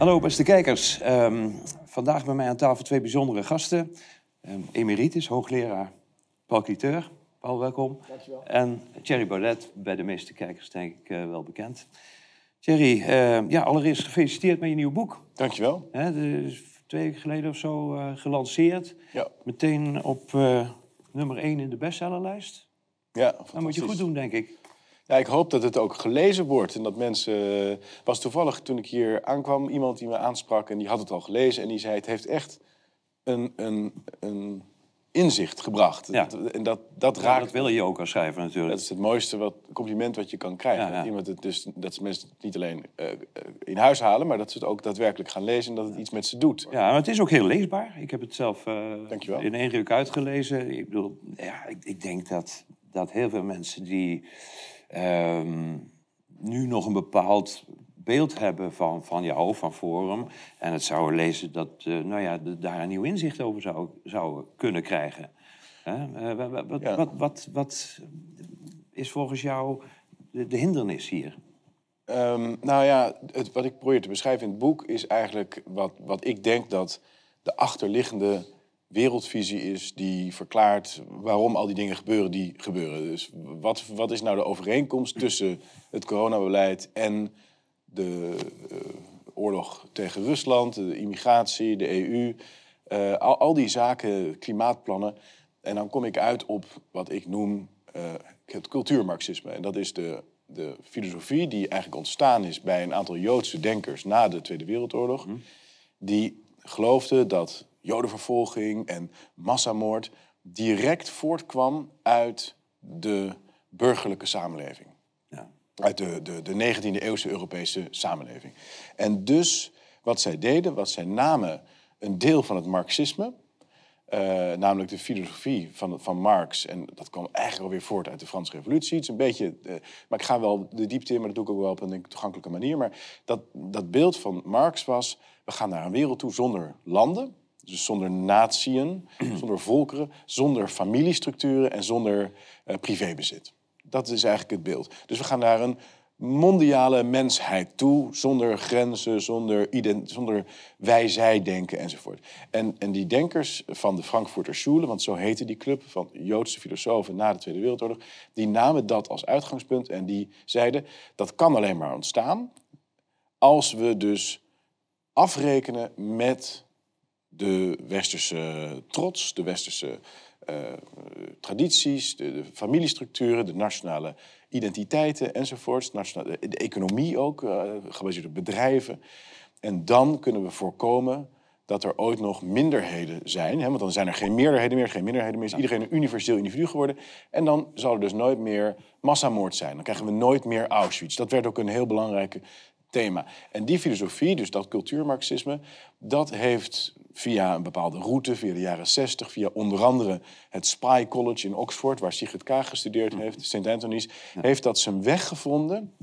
Hallo beste kijkers. Ehm, vandaag bij mij aan tafel twee bijzondere gasten. Um, emeritus, hoogleraar Paul Cliteur. Paul, welkom. Dankjewel. En Thierry Baudet, bij de meeste kijkers denk ik uh, wel bekend. Thierry, uh, ja, allereerst gefeliciteerd met je nieuwe boek. Dankjewel. Hè, de, twee weken geleden of zo uh, gelanceerd. Ja. Meteen op uh, nummer 1 in de bestsellerlijst. Ja, Dat moet je goed doen, denk ik. Ja, ik hoop dat het ook gelezen wordt en dat mensen... was toevallig toen ik hier aankwam iemand die me aansprak en die had het al gelezen en die zei het heeft echt een, een, een inzicht gebracht. Ja. En dat, dat Ja, raakt... dat wil je ook als schrijver natuurlijk. Dat is het mooiste wat, compliment wat je kan krijgen. Ja. Dat, iemand het dus, dat mensen het niet alleen eh, eh, in huis halen, maar dat ze het ook daadwerkelijk gaan lezen en dat het iets met ze doet. Ja, maar het is ook heel leesbaar. Ik heb het zelf eh, in één ruk uitgelezen. Ik bedoel, ja, ik, ik denk dat, dat heel veel mensen die ehm, nu nog een bepaald beeld hebben van, van jou, van Forum, en het zouden lezen, dat eh, nou ja, daar een nieuw inzicht over zou, zou kunnen krijgen. Eh, wat, Ja. wat, wat, wat is volgens jou de, de hindernis hier? Ehm, nou ja, het, wat ik probeer te beschrijven in het boek is eigenlijk wat, wat ik denk dat de achterliggende wereldvisie is die verklaart waarom al die dingen gebeuren die gebeuren. Dus wat, wat is nou de overeenkomst tussen het coronabeleid en de eh, oorlog tegen Rusland, de immigratie, de EU, eh, al, al die zaken, klimaatplannen. En dan kom ik uit op wat ik noem eh, het cultuurmarxisme. En dat is de, de filosofie die eigenlijk ontstaan is bij een aantal Joodse denkers na de Tweede Wereldoorlog. Die geloofden dat jodenvervolging en massamoord direct voortkwam uit de burgerlijke samenleving Ja. uit de, de, de 19e eeuwse Europese samenleving. En dus wat zij deden, was zij namen een deel van het marxisme, eh, namelijk de filosofie van, van Marx, en dat kwam eigenlijk alweer voort uit de Franse Revolutie. Het is een beetje, eh, maar ik ga wel de diepte in, maar dat doe ik ook wel op een denk toegankelijke manier. Maar dat, dat beeld van Marx was, we gaan naar een wereld toe zonder landen, dus zonder natieën, zonder volkeren, zonder familiestructuren en zonder eh, privébezit. Dat is eigenlijk het beeld. Dus we gaan naar een mondiale mensheid toe, zonder grenzen, zonder, zonder wij-zij-denken enzovoort. En, en die denkers van de Frankfurter Schule, want zo heette die club van Joodse filosofen na de Tweede Wereldoorlog, die namen dat als uitgangspunt en die zeiden dat kan alleen maar ontstaan als we dus afrekenen met de westerse trots, de westerse eh, tradities, de, de familiestructuren, de nationale identiteiten enzovoorts, nationale, de economie ook, eh, gebaseerd op bedrijven. En dan kunnen we voorkomen dat er ooit nog minderheden zijn. Hè, want dan zijn er geen meerderheden meer, geen minderheden meer. Is iedereen een universeel individu geworden. En dan zal er dus nooit meer massamoord zijn. Dan krijgen we nooit meer Auschwitz. Dat werd ook een heel belangrijk thema. En die filosofie, dus dat cultuurmarxisme, dat heeft via een bepaalde route, via de jaren 60, via onder andere het Spy College in Oxford, waar Sigrid Kaag gestudeerd heeft, St. Anthony's, heeft dat zijn weg gevonden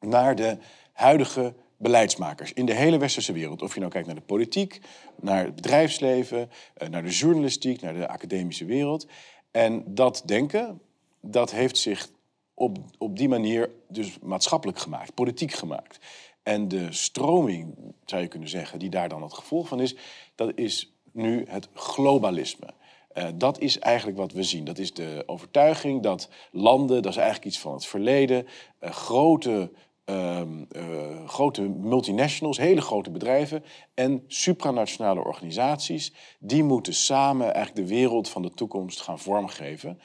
naar de huidige beleidsmakers in de hele westerse wereld. Of je nou kijkt naar de politiek, naar het bedrijfsleven, eh, naar de journalistiek, naar de academische wereld. En dat denken, dat heeft zich op, op die manier dus maatschappelijk gemaakt, politiek gemaakt. En de stroming, zou je kunnen zeggen, die daar dan het gevolg van is, dat is nu het globalisme. Eh, dat is eigenlijk wat we zien. Dat is de overtuiging dat landen, dat is eigenlijk iets van het verleden, eh, grote, ehm, eh, grote multinationals, hele grote bedrijven en supranationale organisaties, die moeten samen eigenlijk de wereld van de toekomst gaan vormgeven.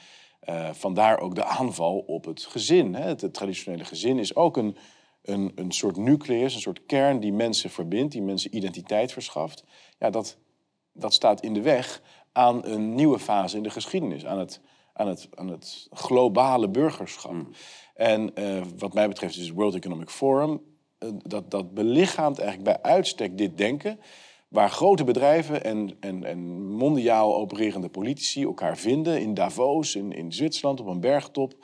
Vandaar ook de aanval op het gezin. Hè. Het traditionele gezin is ook een, een, een soort nucleus, een soort kern die mensen verbindt, die mensen identiteit verschaft. Ja, dat, dat staat in de weg aan een nieuwe fase in de geschiedenis, aan het, aan het, aan het globale burgerschap. En eh, wat mij betreft is het World Economic Forum, eh, dat, dat belichaamt eigenlijk bij uitstek dit denken, waar grote bedrijven en, en, en mondiaal opererende politici elkaar vinden in Davos, in, in Zwitserland, op een bergtop.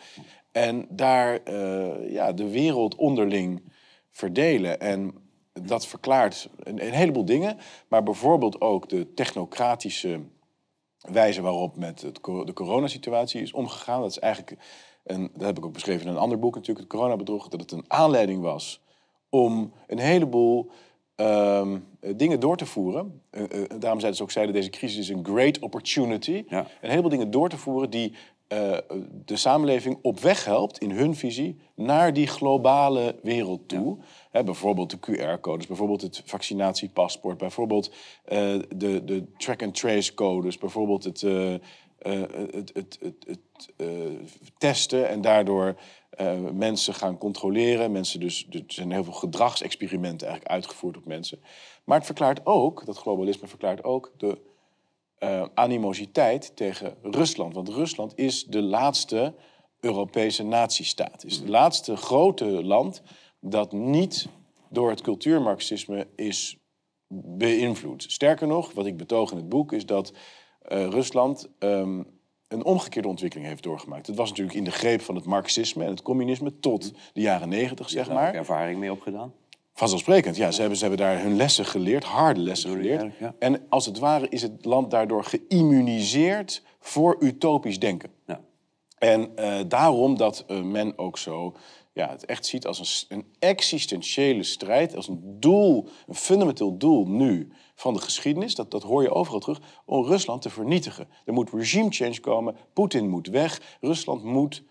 En daar eh, ja, de wereld onderling verdelen. En dat verklaart een, een heleboel dingen, maar bijvoorbeeld ook de technocratische wijze waarop met het, de coronasituatie is omgegaan. Dat is eigenlijk, een, dat heb ik ook beschreven in een ander boek natuurlijk, het coronabedrog, dat het een aanleiding was om een heleboel ehm, eh, dingen door te voeren. Eh, eh, daarom zeiden ze ook, zeiden deze crisis is een great opportunity. Ja. Een heleboel dingen door te voeren die eh, de samenleving op weg helpt in hun visie naar die globale wereld toe. Hè, bijvoorbeeld de QR-codes, bijvoorbeeld het vaccinatiepaspoort, bijvoorbeeld eh, de, de track-and-trace codes, bijvoorbeeld het, eh, het, het, het, het testen en daardoor mensen gaan controleren. Mensen dus, er zijn heel veel gedragsexperimenten eigenlijk uitgevoerd op mensen. Maar het verklaart ook, dat globalisme verklaart ook de eh, animositeit tegen Rusland. Want Rusland is de laatste Europese natiestaat. Is het laatste grote land dat niet door het cultuurmarxisme is beïnvloed. Sterker nog, wat ik betoog in het boek, is dat eh, Rusland ehm, een omgekeerde ontwikkeling heeft doorgemaakt. Het was natuurlijk in de greep van het marxisme en het communisme tot de jaren negentig, zeg Daar heb ik maar. ervaring mee opgedaan. Vanzelfsprekend, ja. Ze hebben, ze hebben daar hun lessen geleerd, harde lessen geleerd. ja. En als het ware is het land daardoor geïmmuniseerd voor utopisch denken. Ja. En eh, daarom dat eh, men ook zo ja, het echt ziet als een, een existentiële strijd, als een doel, een fundamenteel doel nu van de geschiedenis, dat, dat hoor je overal terug, om Rusland te vernietigen. Er moet regime change komen, Poetin moet weg, Rusland moet,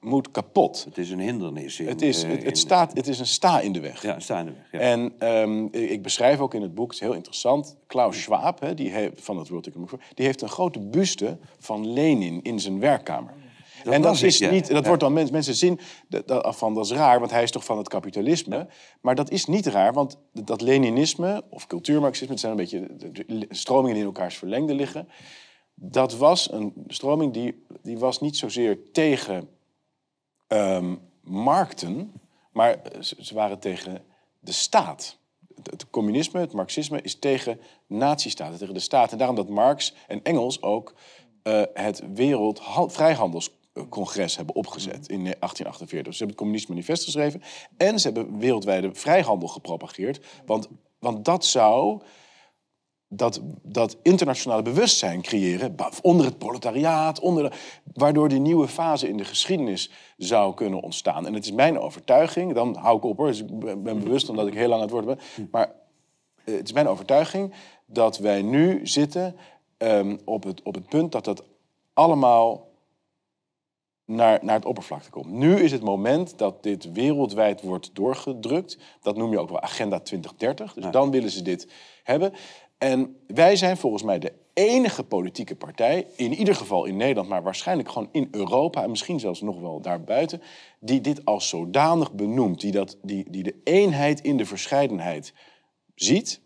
moet kapot. Het is een hindernis. In, Het is, eh, het, in- het, staat, het is een sta in de weg. Ja, staande weg. Ja. En ehm, ik beschrijf ook in het boek, het is heel interessant, Klaus Schwab, hè, die heeft, van het World Economic Forum, die heeft een grote buste van Lenin in zijn werkkamer. en dat las ik, is ja. niet, dat Ja. wordt dan mensen, mensen zien dat, dat, van dat is raar, want hij is toch van het kapitalisme. Maar dat is niet raar, want dat Leninisme of cultuurmarxisme, het zijn een beetje de- de stromingen die in elkaars verlengde liggen. Dat was een stroming die, die was niet zozeer tegen ehm, markten, maar ze, waren tegen de staat. Het, communisme, het marxisme, is tegen nazistaten, tegen de staat. En daarom dat Marx en Engels ook eh, het Wereld Vrijhandelscongres hebben opgezet in 1848. Dus ze hebben het Communistisch Manifest geschreven en ze hebben wereldwijde vrijhandel gepropageerd. Want, want dat zou dat, dat internationale bewustzijn creëren onder het proletariaat, onder de, waardoor die nieuwe fase in de geschiedenis zou kunnen ontstaan. En het is mijn overtuiging, dan hou ik op hoor, dus ik ben bewust omdat ik heel lang aan het worden ben, maar eh, het is mijn overtuiging dat wij nu zitten ehm, op, het, op het punt dat dat allemaal naar, naar het oppervlakte komt. Nu is het moment dat dit wereldwijd wordt doorgedrukt. Dat noem je ook wel Agenda 2030. Dus dan willen ze dit hebben. En wij zijn volgens mij de enige politieke partij, in ieder geval in Nederland, maar waarschijnlijk gewoon in Europa en misschien zelfs nog wel daarbuiten, die dit als zodanig benoemt, die, dat, die, die de eenheid in de verscheidenheid ziet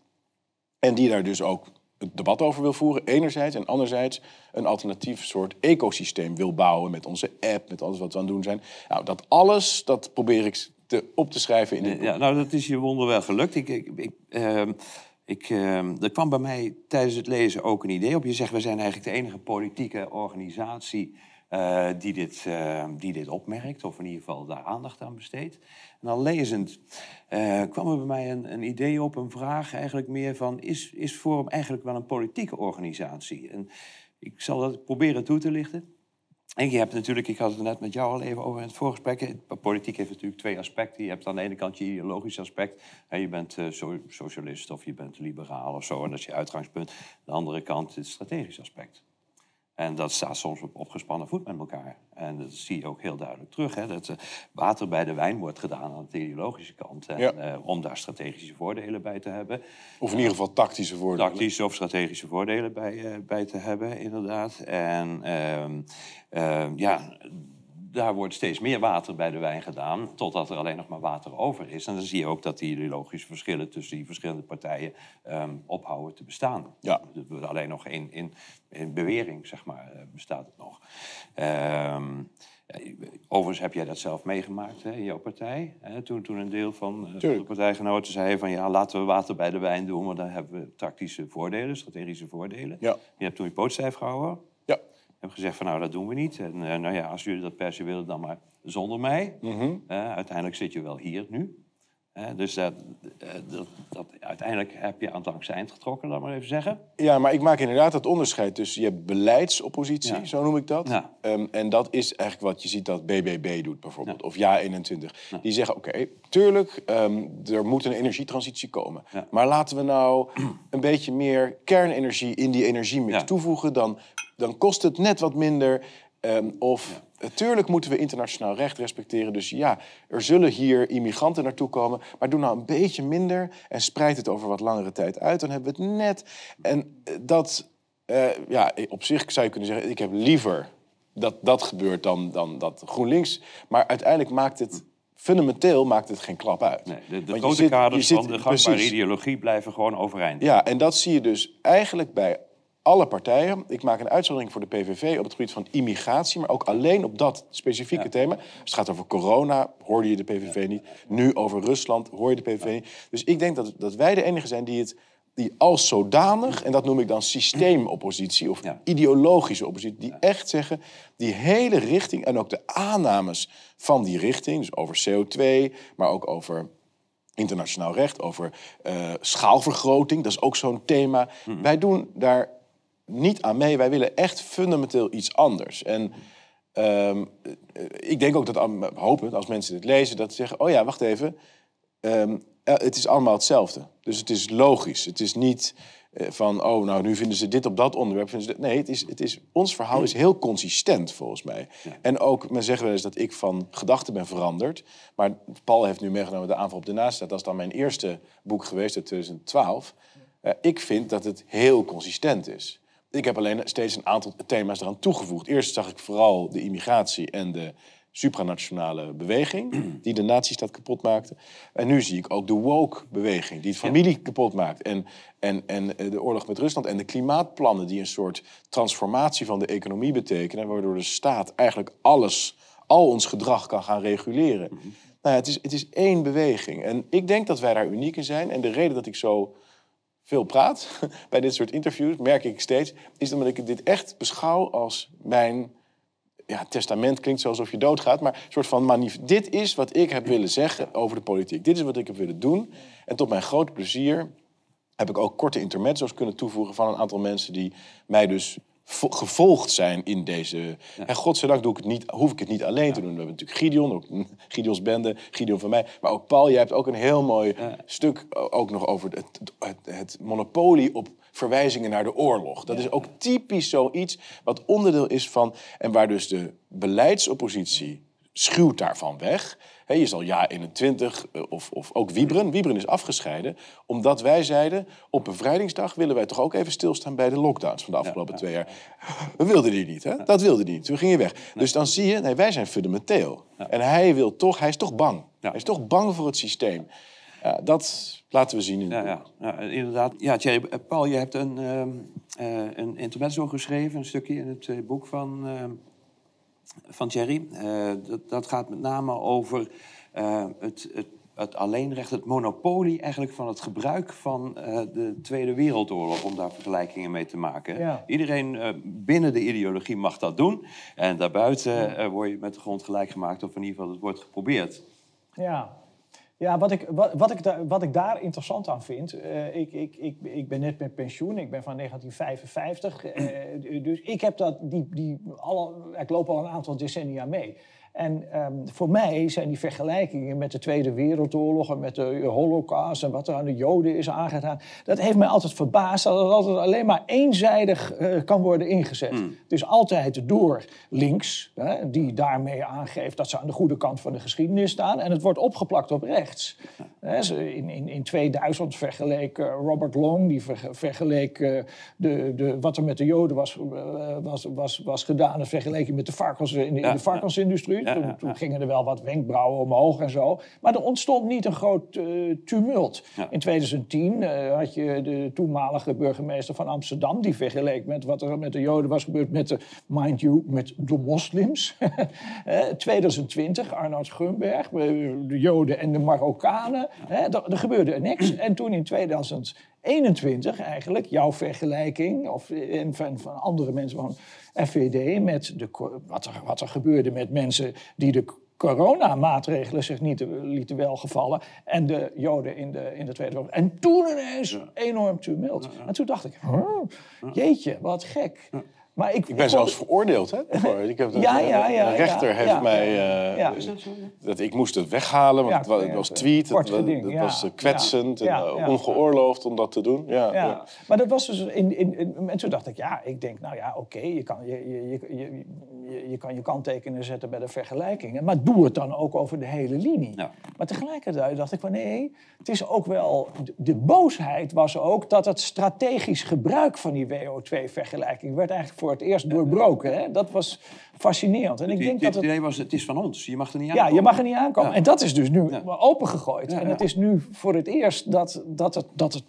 en die daar dus ook het debat over wil voeren, enerzijds. En anderzijds een alternatief soort ecosysteem wil bouwen met onze app, met alles wat we aan het doen zijn. Nou, dat alles, dat probeer ik te, op te schrijven in dit boek. Ja, nou, dat is je wonderwel gelukt. Ik, ik, ik, ehm, ik, ehm, er kwam bij mij tijdens het lezen ook een idee op. Je zegt, we zijn eigenlijk de enige politieke organisatie eh, die, dit, eh, die dit opmerkt, of in ieder geval daar aandacht aan besteedt. En al lezend eh, kwam er bij mij een, een idee op, een vraag eigenlijk meer van... is, is Forum eigenlijk wel een politieke organisatie? En ik zal dat proberen toe te lichten. En je hebt natuurlijk, ik had het net met jou al even over in het voorgesprek. Politiek heeft natuurlijk twee aspecten. Je hebt aan de ene kant je ideologisch aspect. Je bent eh, so- socialist of je bent liberaal of zo. En dat is je uitgangspunt. Aan de andere kant het strategisch aspect. En dat staat soms op opgespannen voet met elkaar. En dat zie je ook heel duidelijk terug. Hè? Dat eh, water bij de wijn wordt gedaan aan de ideologische kant. En, Ja. eh, om daar strategische voordelen bij te hebben. Of in ieder geval tactische voordelen. Tactische of strategische voordelen bij, eh, bij te hebben, inderdaad. En ehm, ehm, ja, daar wordt steeds meer water bij de wijn gedaan, totdat er alleen nog maar water over is. En dan zie je ook dat die ideologische verschillen tussen die verschillende partijen ehm, ophouden te bestaan. Ja. Wordt alleen nog in, in, in bewering, zeg maar, eh, bestaat het nog. Ehm, overigens heb jij dat zelf meegemaakt hè, in jouw partij. Hè, toen, toen een deel van eh, de partijgenoten zei van... ja, laten we water bij de wijn doen, want dan hebben we tactische voordelen, strategische voordelen. Ja. Je hebt toen je poot stijf gehouden. Hebt gezegd van nou, dat doen we niet. En eh, nou ja, als jullie dat per se willen, dan maar zonder mij. Mhm. Eh, uiteindelijk zit je wel hier nu. Dus dat, eh, dat, dat, uiteindelijk heb je aan het langste eind getrokken, laat maar even zeggen. Ja, maar ik maak inderdaad het onderscheid tussen... je hebt beleidsoppositie, Ja. zo noem ik dat. Ja. Ehm, en dat is eigenlijk wat je ziet dat BBB doet bijvoorbeeld. Of Ja21. Die zeggen, oké, tuurlijk, ehm, er moet een energietransitie komen. Maar laten we nou een beetje meer kernenergie in die energiemix toevoegen. Dan, dan kost het net wat minder. Ehm, of natuurlijk moeten we internationaal recht respecteren. Dus ja, er zullen hier immigranten naartoe komen. Maar doe nou een beetje minder en spreid het over wat langere tijd uit. Dan hebben we het net. En eh, dat, eh, ja, op zich zou je kunnen zeggen, ik heb liever dat dat gebeurt dan, dan dat GroenLinks. Maar uiteindelijk maakt het, fundamenteel maakt het geen klap uit. Nee, de grote zit- kaders van de gangbare precies. ideologie blijven gewoon overeind. Ja, en dat zie je dus eigenlijk bij alle partijen. Ik maak een uitzondering voor de PVV op het gebied van immigratie, maar ook alleen op dat specifieke Ja. thema. Als het gaat over corona, hoorde je de PVV niet. Nu over Rusland, hoor je de PVV niet. Dus ik denk dat, dat wij de enige zijn die het die als zodanig, en dat noem ik dan systeemoppositie of ideologische oppositie, die echt zeggen, die hele richting en ook de aannames van die richting, dus over CO2, maar ook over internationaal recht, over eh, schaalvergroting, dat is ook zo'n thema. Wij doen daar niet aan mee. Wij willen echt fundamenteel iets anders. En ehm, eh, ik denk ook dat, hopend, als mensen dit lezen, dat ze zeggen: oh ja, wacht even. ehm, eh, het is allemaal hetzelfde. Dus het is logisch. Het is niet eh, van, oh, nou, nu vinden ze dit op dat onderwerp. Vinden ze. Nee, het is, het is, ons verhaal is heel consistent, volgens mij. En ook, men zegt wel eens dat ik van gedachten ben veranderd. Maar Paul heeft nu meegenomen de aanval op de naaste. Dat is dan mijn eerste boek geweest uit 2012. Eh, ik vind dat het heel consistent is. Ik heb alleen steeds een aantal thema's eraan toegevoegd. Eerst zag ik vooral de immigratie en de supranationale beweging... die de nazistaat kapot maakte. En nu zie ik ook de woke-beweging... die het familie kapot maakt. En, en, en eh, de oorlog met Rusland en de klimaatplannen... die een soort transformatie van de economie betekenen... waardoor de staat eigenlijk alles, al ons gedrag kan gaan reguleren. Nou ja, het, is, het is één beweging. En ik denk dat wij daar uniek in zijn. En de reden dat ik zo veel praat bij dit soort interviews, merk ik steeds, is omdat ik dit echt beschouw als mijn ja, testament. Klinkt alsof je doodgaat, maar een soort van manif. Dit is wat ik heb willen zeggen over de politiek. Dit is wat ik heb willen doen. En tot mijn grote plezier heb ik ook korte intermezzo's kunnen toevoegen van een aantal mensen die mij dus gevolgd zijn in deze. En godzijdank doe ik het niet, hoef ik het niet alleen te doen. We hebben natuurlijk Gideon, ook Gideons bende, Gideon van mij. Maar ook Paul, jij hebt ook een heel mooi stuk ook nog over het, het, het monopolie op verwijzingen naar de oorlog. Dat is ook typisch zoiets wat onderdeel is van... en waar dus de beleidsoppositie schuwt daarvan weg. He, je zal ja 21 eh, of, of ook Wiebren. Wiebren is afgescheiden omdat wij zeiden... op bevrijdingsdag willen wij toch ook even stilstaan... bij de lockdowns van de afgelopen twee jaar. We wilden die niet, hè? Dat wilde die niet. Toen ging je weg. Dus dan zie je, nee, wij zijn fundamenteel. En hij, wil toch, hij is toch bang. Hij is toch bang voor het systeem. Ja, dat laten we zien in Ja, ja, ja, inderdaad. Ja, Thierry, eh, Paul, je hebt een, ehm, eh, een intermezzo geschreven, een stukje in het boek van, ehm, van Thierry. Eh, dat, dat gaat met name over eh, het, het, het alleenrecht, het monopolie eigenlijk van het gebruik van eh, de Tweede Wereldoorlog, om daar vergelijkingen mee te maken. Ja. Iedereen binnen de ideologie mag dat doen. En daarbuiten word je met de grond gelijk gemaakt, of in ieder geval het wordt geprobeerd. Ja, ja wat, ik, wat, wat, ik daar, wat ik daar interessant aan vind... eh, ik, ik, ik, ik ben net met pensioen, ik ben van 1955. eh, dus ik, heb dat, die, die, alle, ik loop al een aantal decennia mee. En ehm, voor mij zijn die vergelijkingen met de Tweede Wereldoorlog... en met de holocaust en wat er aan de Joden is aangedaan... dat heeft mij altijd verbaasd dat het altijd alleen maar eenzijdig eh, kan worden ingezet. Dus altijd door links, hè, die daarmee aangeeft dat ze aan de goede kant van de geschiedenis staan. En het wordt opgeplakt op rechts. In, in, in 2000 vergeleek eh, Robert Long, die verge- vergeleek eh, de, de, wat er met de Joden was, was, was, was gedaan. Vergeleek je met de, varkens, in de, in de varkensindustrie. Toen, gingen er wel wat wenkbrauwen omhoog en zo. Maar er ontstond niet een groot eh, tumult. In 2010 eh, had je de toenmalige burgemeester van Amsterdam... die vergeleek met wat er met de Joden was gebeurd... met de, mind you, met de moslims. Eh, 2020, Arnoud Schunberg, eh, de Joden en de Marokkanen. Er, er gebeurde niks. En toen in 2021 eigenlijk, jouw vergelijking... Of, en van, van andere mensen van FVD... met de, wat, er, wat er gebeurde met mensen die de coronamaatregelen zich niet lieten welgevallen. En de Joden in de, in de Tweede Wereldoorlog. En toen ineens enorm tumult. En toen dacht ik, huh, jeetje, wat gek. Maar ik, Ik ben zelfs veroordeeld, hè? Ik heb Ja, ja, ja, Een rechter ja, heeft ja. mij... eh, Ja. dat ik moest het weghalen, want Ja, het het was tweet. Het, geding, was eh, kwetsend Ja, en ja, eh, ja. ongeoorloofd om dat te doen. Ja, Ja, ja. maar dat was dus in, in, in- en toen dacht ik, ja, ik denk, nou ja, oké, je, kan, je, je, je, je, je, je kan je kanttekeningen zetten bij de vergelijkingen, maar doe het dan ook over de hele linie. Ja. Maar tegelijkertijd dacht ik van nee, het is ook wel, de, de boosheid was ook dat het strategisch gebruik van die WO2-vergelijking werd eigenlijk voor het eerst doorbroken. Hè? Dat was fascinerend. En ik Het denk dat het idee was, het is van ons. Je mag er niet aan ja, je mag er niet aankomen. Ja. En dat is dus nu Ja. opengegooid. Ja, en het is nu voor het eerst dat, dat, het, dat het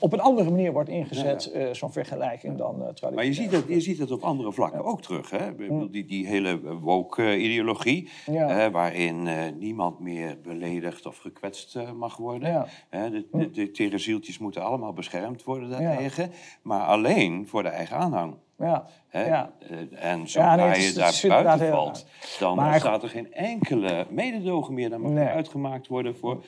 op een andere manier wordt ingezet, eh, zo'n vergelijking dan uh, traditioneel. Maar je ziet, het, je ziet het op andere vlakken ook terug. Hè? Bedoel, Die, die hele woke-ideologie, Ja. waarin eh, niemand meer beledigd of gekwetst eh, mag worden. Ja. Hè, de, de, de tegenzieltjes moeten allemaal beschermd worden daartegen. Maar alleen voor de eigen aanhang. Ja, Hè? ja. Eh, En zodra Ja, nee, je daar buiten valt, dan Maar- staat er geen enkele mededogen meer. Dan mag Nee. uitgemaakt worden voor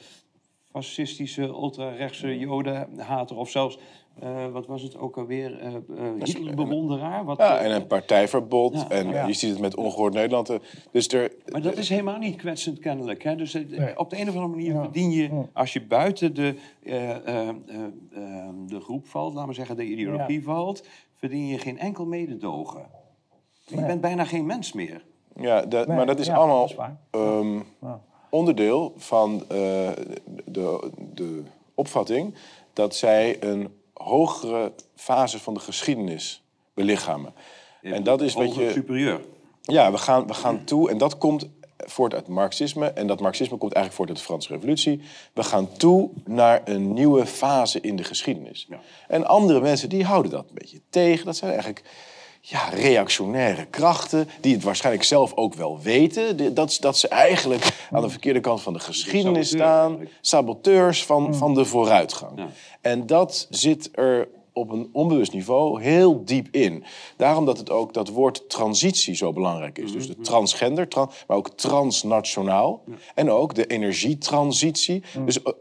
fascistische, ultra-rechtse jodenhater of zelfs, eh, wat was het ook alweer, eh eh Hitlerbewonderaar. Wat, Ja, en een partijverbod. Ja. En Ja. je ziet het met ongehoord Nederland. Dus er, Maar dat is helemaal niet kwetsend kennelijk. Hè? Dus Nee. op de een of andere manier Ja. verdien je, als je buiten de, de groep valt, laten we zeggen de ideologie valt, verdien je geen enkel mededogen. Je Nee. bent bijna geen mens meer. ja, dat, Nee, maar dat is ja, allemaal dat is waar. ehm, Ja. onderdeel van eh, de, de opvatting dat zij een hogere fase van de geschiedenis belichamen. En dat is wat je. superieur. Ja, we gaan, we gaan toe, en dat komt voort uit marxisme. En dat marxisme komt eigenlijk voort uit de Franse Revolutie. We gaan toe naar een nieuwe fase in de geschiedenis. Ja. En andere mensen die houden dat een beetje tegen. Dat zijn eigenlijk ja, reactionaire krachten, die het waarschijnlijk zelf ook wel weten. Dat, dat ze eigenlijk aan de verkeerde kant van de geschiedenis staan. Saboteurs van, van de vooruitgang. Ja. En dat zit er op een onbewust niveau heel diep in. Daarom dat het ook dat woord transitie zo belangrijk is. Dus de transgender, tran- maar ook transnationaal. En ook de energietransitie. Dus eh, eh,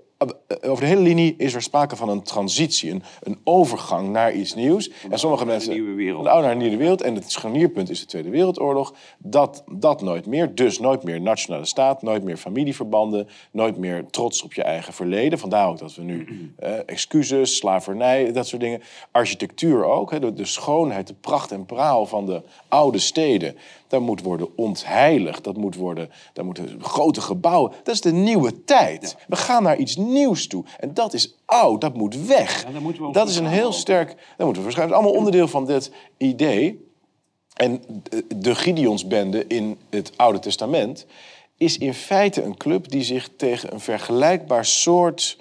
over de hele linie is er sprake van een transitie, een, een overgang naar iets nieuws. En sommige mensen. een nieuwe wereld. Oude naar een nieuwe wereld. En het scharnierpunt is de Tweede Wereldoorlog. Dat, dat nooit meer. Dus nooit meer nationale staat, nooit meer familieverbanden, nooit meer trots op je eigen verleden. Vandaar ook dat we nu eh, excuses, slavernij, dat soort dingen. Architectuur ook. Hè, de, de schoonheid, de pracht en praal van de oude steden. Dat moet worden ontheiligd. Dat moet worden, dat moeten grote gebouwen. Dat is de nieuwe tijd. We gaan naar iets nieuws toe. En dat is oud, dat moet weg. Ja, daar dat is een heel sterk. Dat moeten we verschuiven. Allemaal onderdeel van dit idee. En de- de Gideonsbende in het Oude Testament is in feite een club die zich tegen een vergelijkbaar soort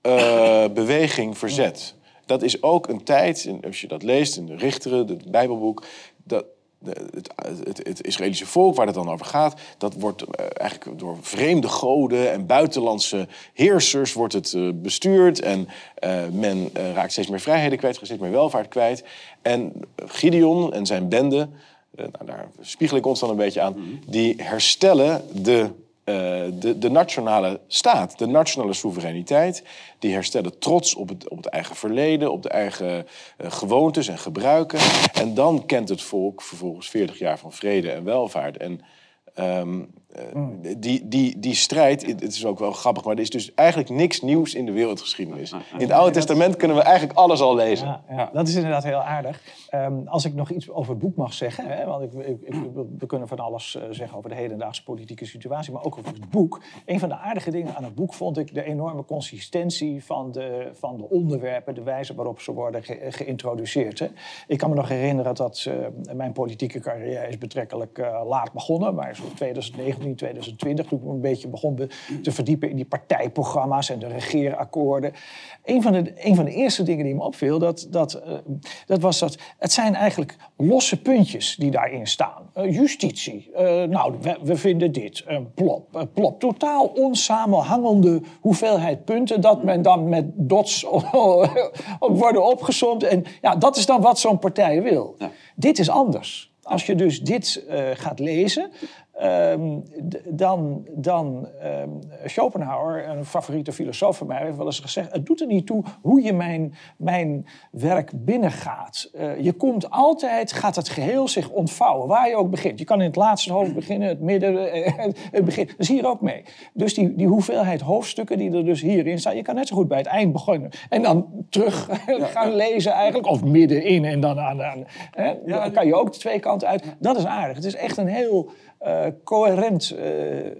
eh, beweging verzet. Dat is ook een tijd, als je dat leest in de Richteren, het Bijbelboek, dat de- het, het, het Israëlische volk waar het dan over gaat, dat wordt eh, eigenlijk door vreemde goden en buitenlandse heersers wordt het eh, bestuurd. En eh, men raakt steeds meer vrijheden kwijt, steeds meer welvaart kwijt. En Gideon en zijn bende, nou, daar spiegel ik ons dan een beetje aan, die herstellen de eh, de, de nationale staat, de nationale soevereiniteit, die herstellen trots op het, op het eigen verleden, op de eigen eh, gewoontes en gebruiken. En dan kent het volk vervolgens 40 jaar van vrede en welvaart. En ehm, eh, Mm. die, die, die strijd, het is ook wel grappig, maar er is dus eigenlijk niks nieuws in de wereldgeschiedenis. Ah, ah, ah. In het Oude Testament kunnen we eigenlijk alles al lezen. Ja, ja. dat is inderdaad heel aardig. Ehm, als ik nog iets over het boek mag zeggen, hè, want ik, ik, we kunnen van alles eh, zeggen over de hedendaagse politieke situatie, maar ook over het boek. Een van de aardige dingen aan het boek vond ik de enorme consistentie van de, van de onderwerpen, de wijze waarop ze worden geïntroduceerd. Hè. Ik kan me nog herinneren dat ehm, mijn politieke carrière is betrekkelijk eh, laat begonnen, maar in 2009 juni 2020, toen ik een beetje begonnen te verdiepen in die partijprogramma's en de regeerakkoorden. Een van de, een van de eerste dingen die me opviel, dat, dat, eh, dat was dat het zijn eigenlijk losse puntjes die daarin staan. Eh, justitie, eh, nou, we, vinden dit, plop, plop. Totaal onsamenhangende hoeveelheid punten dat men dan met dots worden opgesomd. En ja, dat is dan wat zo'n partij wil. Dit is anders. Als je dus dit gaat lezen, ehm, dan, dan ehm, Schopenhauer, een favoriete filosoof van mij, heeft wel eens gezegd: Het doet er niet toe hoe je mijn, mijn werk binnengaat. Eh, je komt altijd, gaat het geheel zich ontvouwen, waar je ook begint. Je kan in het laatste hoofd beginnen, het midden, eh, het begin. Dat is hier ook mee. Dus die, die hoeveelheid hoofdstukken die er dus hierin staan, je kan net zo goed bij het eind beginnen. En dan terug gaan lezen eigenlijk, of middenin en dan aan. aan hè? dan kan je ook de twee kanten uit. Dat is aardig. Het is echt een heel eh, coherent eh,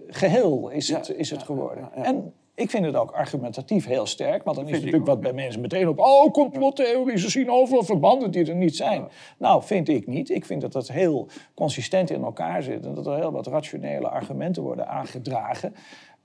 geheel is het, is het geworden. En ik vind het ook argumentatief heel sterk, want dan is het natuurlijk wat bij mensen meteen op. Oh, complottheorie, ze zien overal verbanden die er niet zijn. Nou, vind ik niet. Ik vind dat dat heel consistent in elkaar zit en dat er heel wat rationele argumenten worden aangedragen.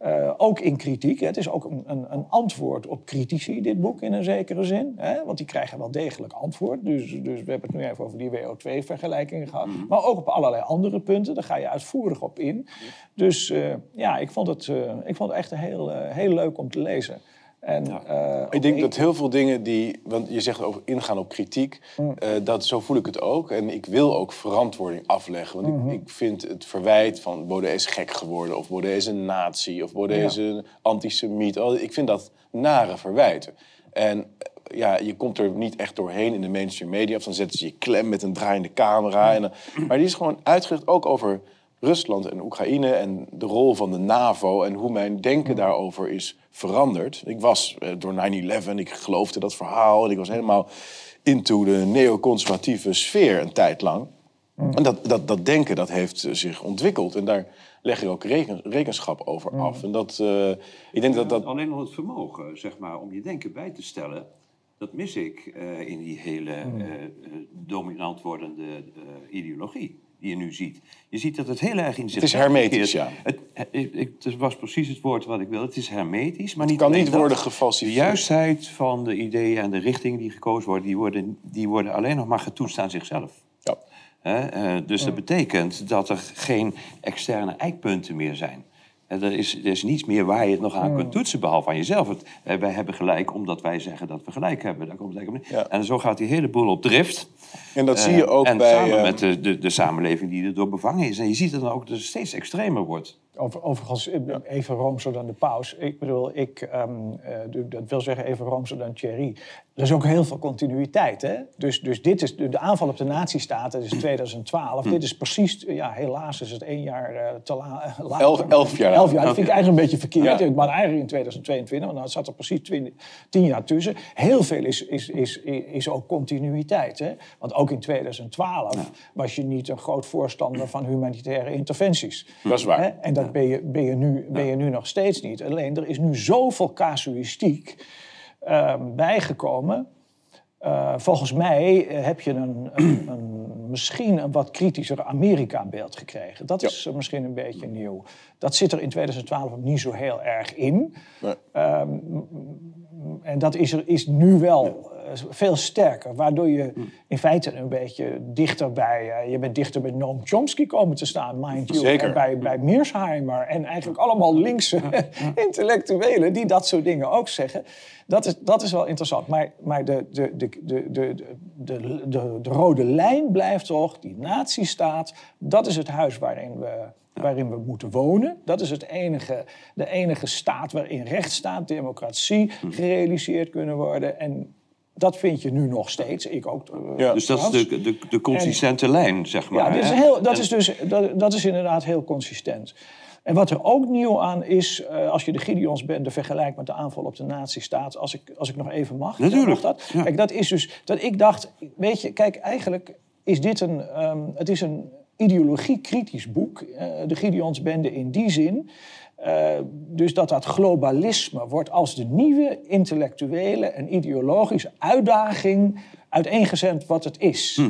Eh, ook in kritiek. hè. Het is ook een, een, een antwoord op critici, dit boek in een zekere zin. Hè? Want die krijgen wel degelijk antwoord. Dus, dus we hebben het nu even over die WO2-vergelijkingen gehad. Maar ook op allerlei andere punten. Daar ga je uitvoerig op in. Dus eh, ja, ik vond, het, eh, ik vond het echt heel, heel leuk om te lezen. En, eh, Ik denk dat heel veel dingen die, want je zegt over ingaan op kritiek, Mm. eh, dat, zo voel ik het ook. En ik wil ook verantwoording afleggen. Want ik, ik vind het verwijt van Baudet is gek geworden, of Baudet is een nazi, of Baudet Ja. is een antisemiet. Ik vind dat nare verwijten. En eh, ja, je komt er niet echt doorheen in de mainstream media. Of dan zetten ze je klem met een draaiende camera. En dan, maar die is gewoon uitgericht ook over Rusland en Oekraïne en de rol van de NAVO en hoe mijn denken daarover is veranderd. Ik was eh, door 9-11, ik geloofde dat verhaal en ik was helemaal into de neoconservatieve sfeer een tijd lang. En dat, dat, dat denken dat heeft eh, zich ontwikkeld en daar leg je ook reken- rekenschap over af. En dat, eh, ik denk dat dat... Alleen al het vermogen, zeg maar, om je denken bij te stellen, dat mis ik eh, in die hele dominant wordende eh, ideologie die je nu ziet. Je ziet dat het heel erg in zich. is hermetisch, ja. Het, het, ik- het was precies het woord wat ik wilde. Het is hermetisch, maar niet kan alleen niet dat. worden De gefalsificeerd. juistheid van de ideeën en de richting die gekozen worden, die worden, die worden alleen nog maar getoetst aan zichzelf. Ja. Hè, eh, dus dat betekent dat er geen externe eikpunten meer zijn. Eh, Er is, er is niets meer waar je het nog aan kunt toetsen, behalve aan jezelf. Het, eh, wij hebben gelijk omdat wij zeggen dat we gelijk hebben. Daar komt het eigenlijk op neer. Ja. En zo gaat die hele boel op drift. En dat zie je Eh, ook en bij... samen eh, met de, de, de samenleving die erdoor bevangen is. En je ziet dat dan ook dat het steeds extremer wordt. Over, overigens, eh, even roomser dan de paus. Ik bedoel, ik, ehm, eh, dat wil zeggen even roomser dan Thierry. Er is ook heel veel continuïteit. Hè? Dus, dus dit is de, aanval op de nazistaat, dat is 2012. Dit is precies, ja, helaas is het één jaar eh, te la, eh, later. Elf- elf jaar. Elf jaar, dat vind ik eigenlijk een beetje verkeerd. Ja. Ik ben eigenlijk in 2022, want dan zat er precies 20 tien jaar tussen. Heel veel is, is, is, is ook continuïteit. Hè? Want ook in 2012 was je niet een groot voorstander van humanitaire interventies. Dat is waar. Hè? En dat ben, je, ben, je nu, ben je nu nog steeds niet. Alleen er is nu zoveel casuïstiek ehm, bijgekomen. Eh, volgens mij eh, heb je een, een, een, misschien een wat kritischer Amerika-beeld gekregen. Dat Ja. is eh, misschien een beetje nieuw. Dat zit er in 2012 niet zo heel erg in. Nee. Ehm, en dat is, er, is nu wel veel sterker. Waardoor je in feite een beetje dichter bij... eh, je bent dichter bij Noam Chomsky komen te staan, mind you. Zeker. En bij, bij Mearsheimer. En eigenlijk allemaal linkse intellectuelen die dat soort dingen ook zeggen. Dat is, dat is wel interessant. Maar, maar de, de, de, de, de, de, de, de rode lijn blijft toch, die nazistaat... dat is het huis waarin we waarin we moeten wonen. Dat is het enige, de enige staat waarin rechtsstaat, democratie gerealiseerd kunnen worden. En dat vind je nu nog steeds. Ik ook. eh, Ja. Dus dat is de, de, de consistente lijn, zeg maar. Ja, dit is heel, dat, En- is dus, dat, dat is inderdaad heel consistent. En wat er ook nieuw aan is, eh, als je de Gideonsbende vergelijkt met de aanval op de nazistaat, als ik, als ik nog even mag. Natuurlijk, Mag dat? ja. Kijk, dat is dus dat ik dacht, weet je, kijk, eigenlijk is dit een, ehm, het is een ideologie-kritisch boek, eh, de Gideonsbende in die zin. Eh, dus dat dat globalisme wordt als de nieuwe intellectuele en ideologische uitdaging uiteengezet wat het is.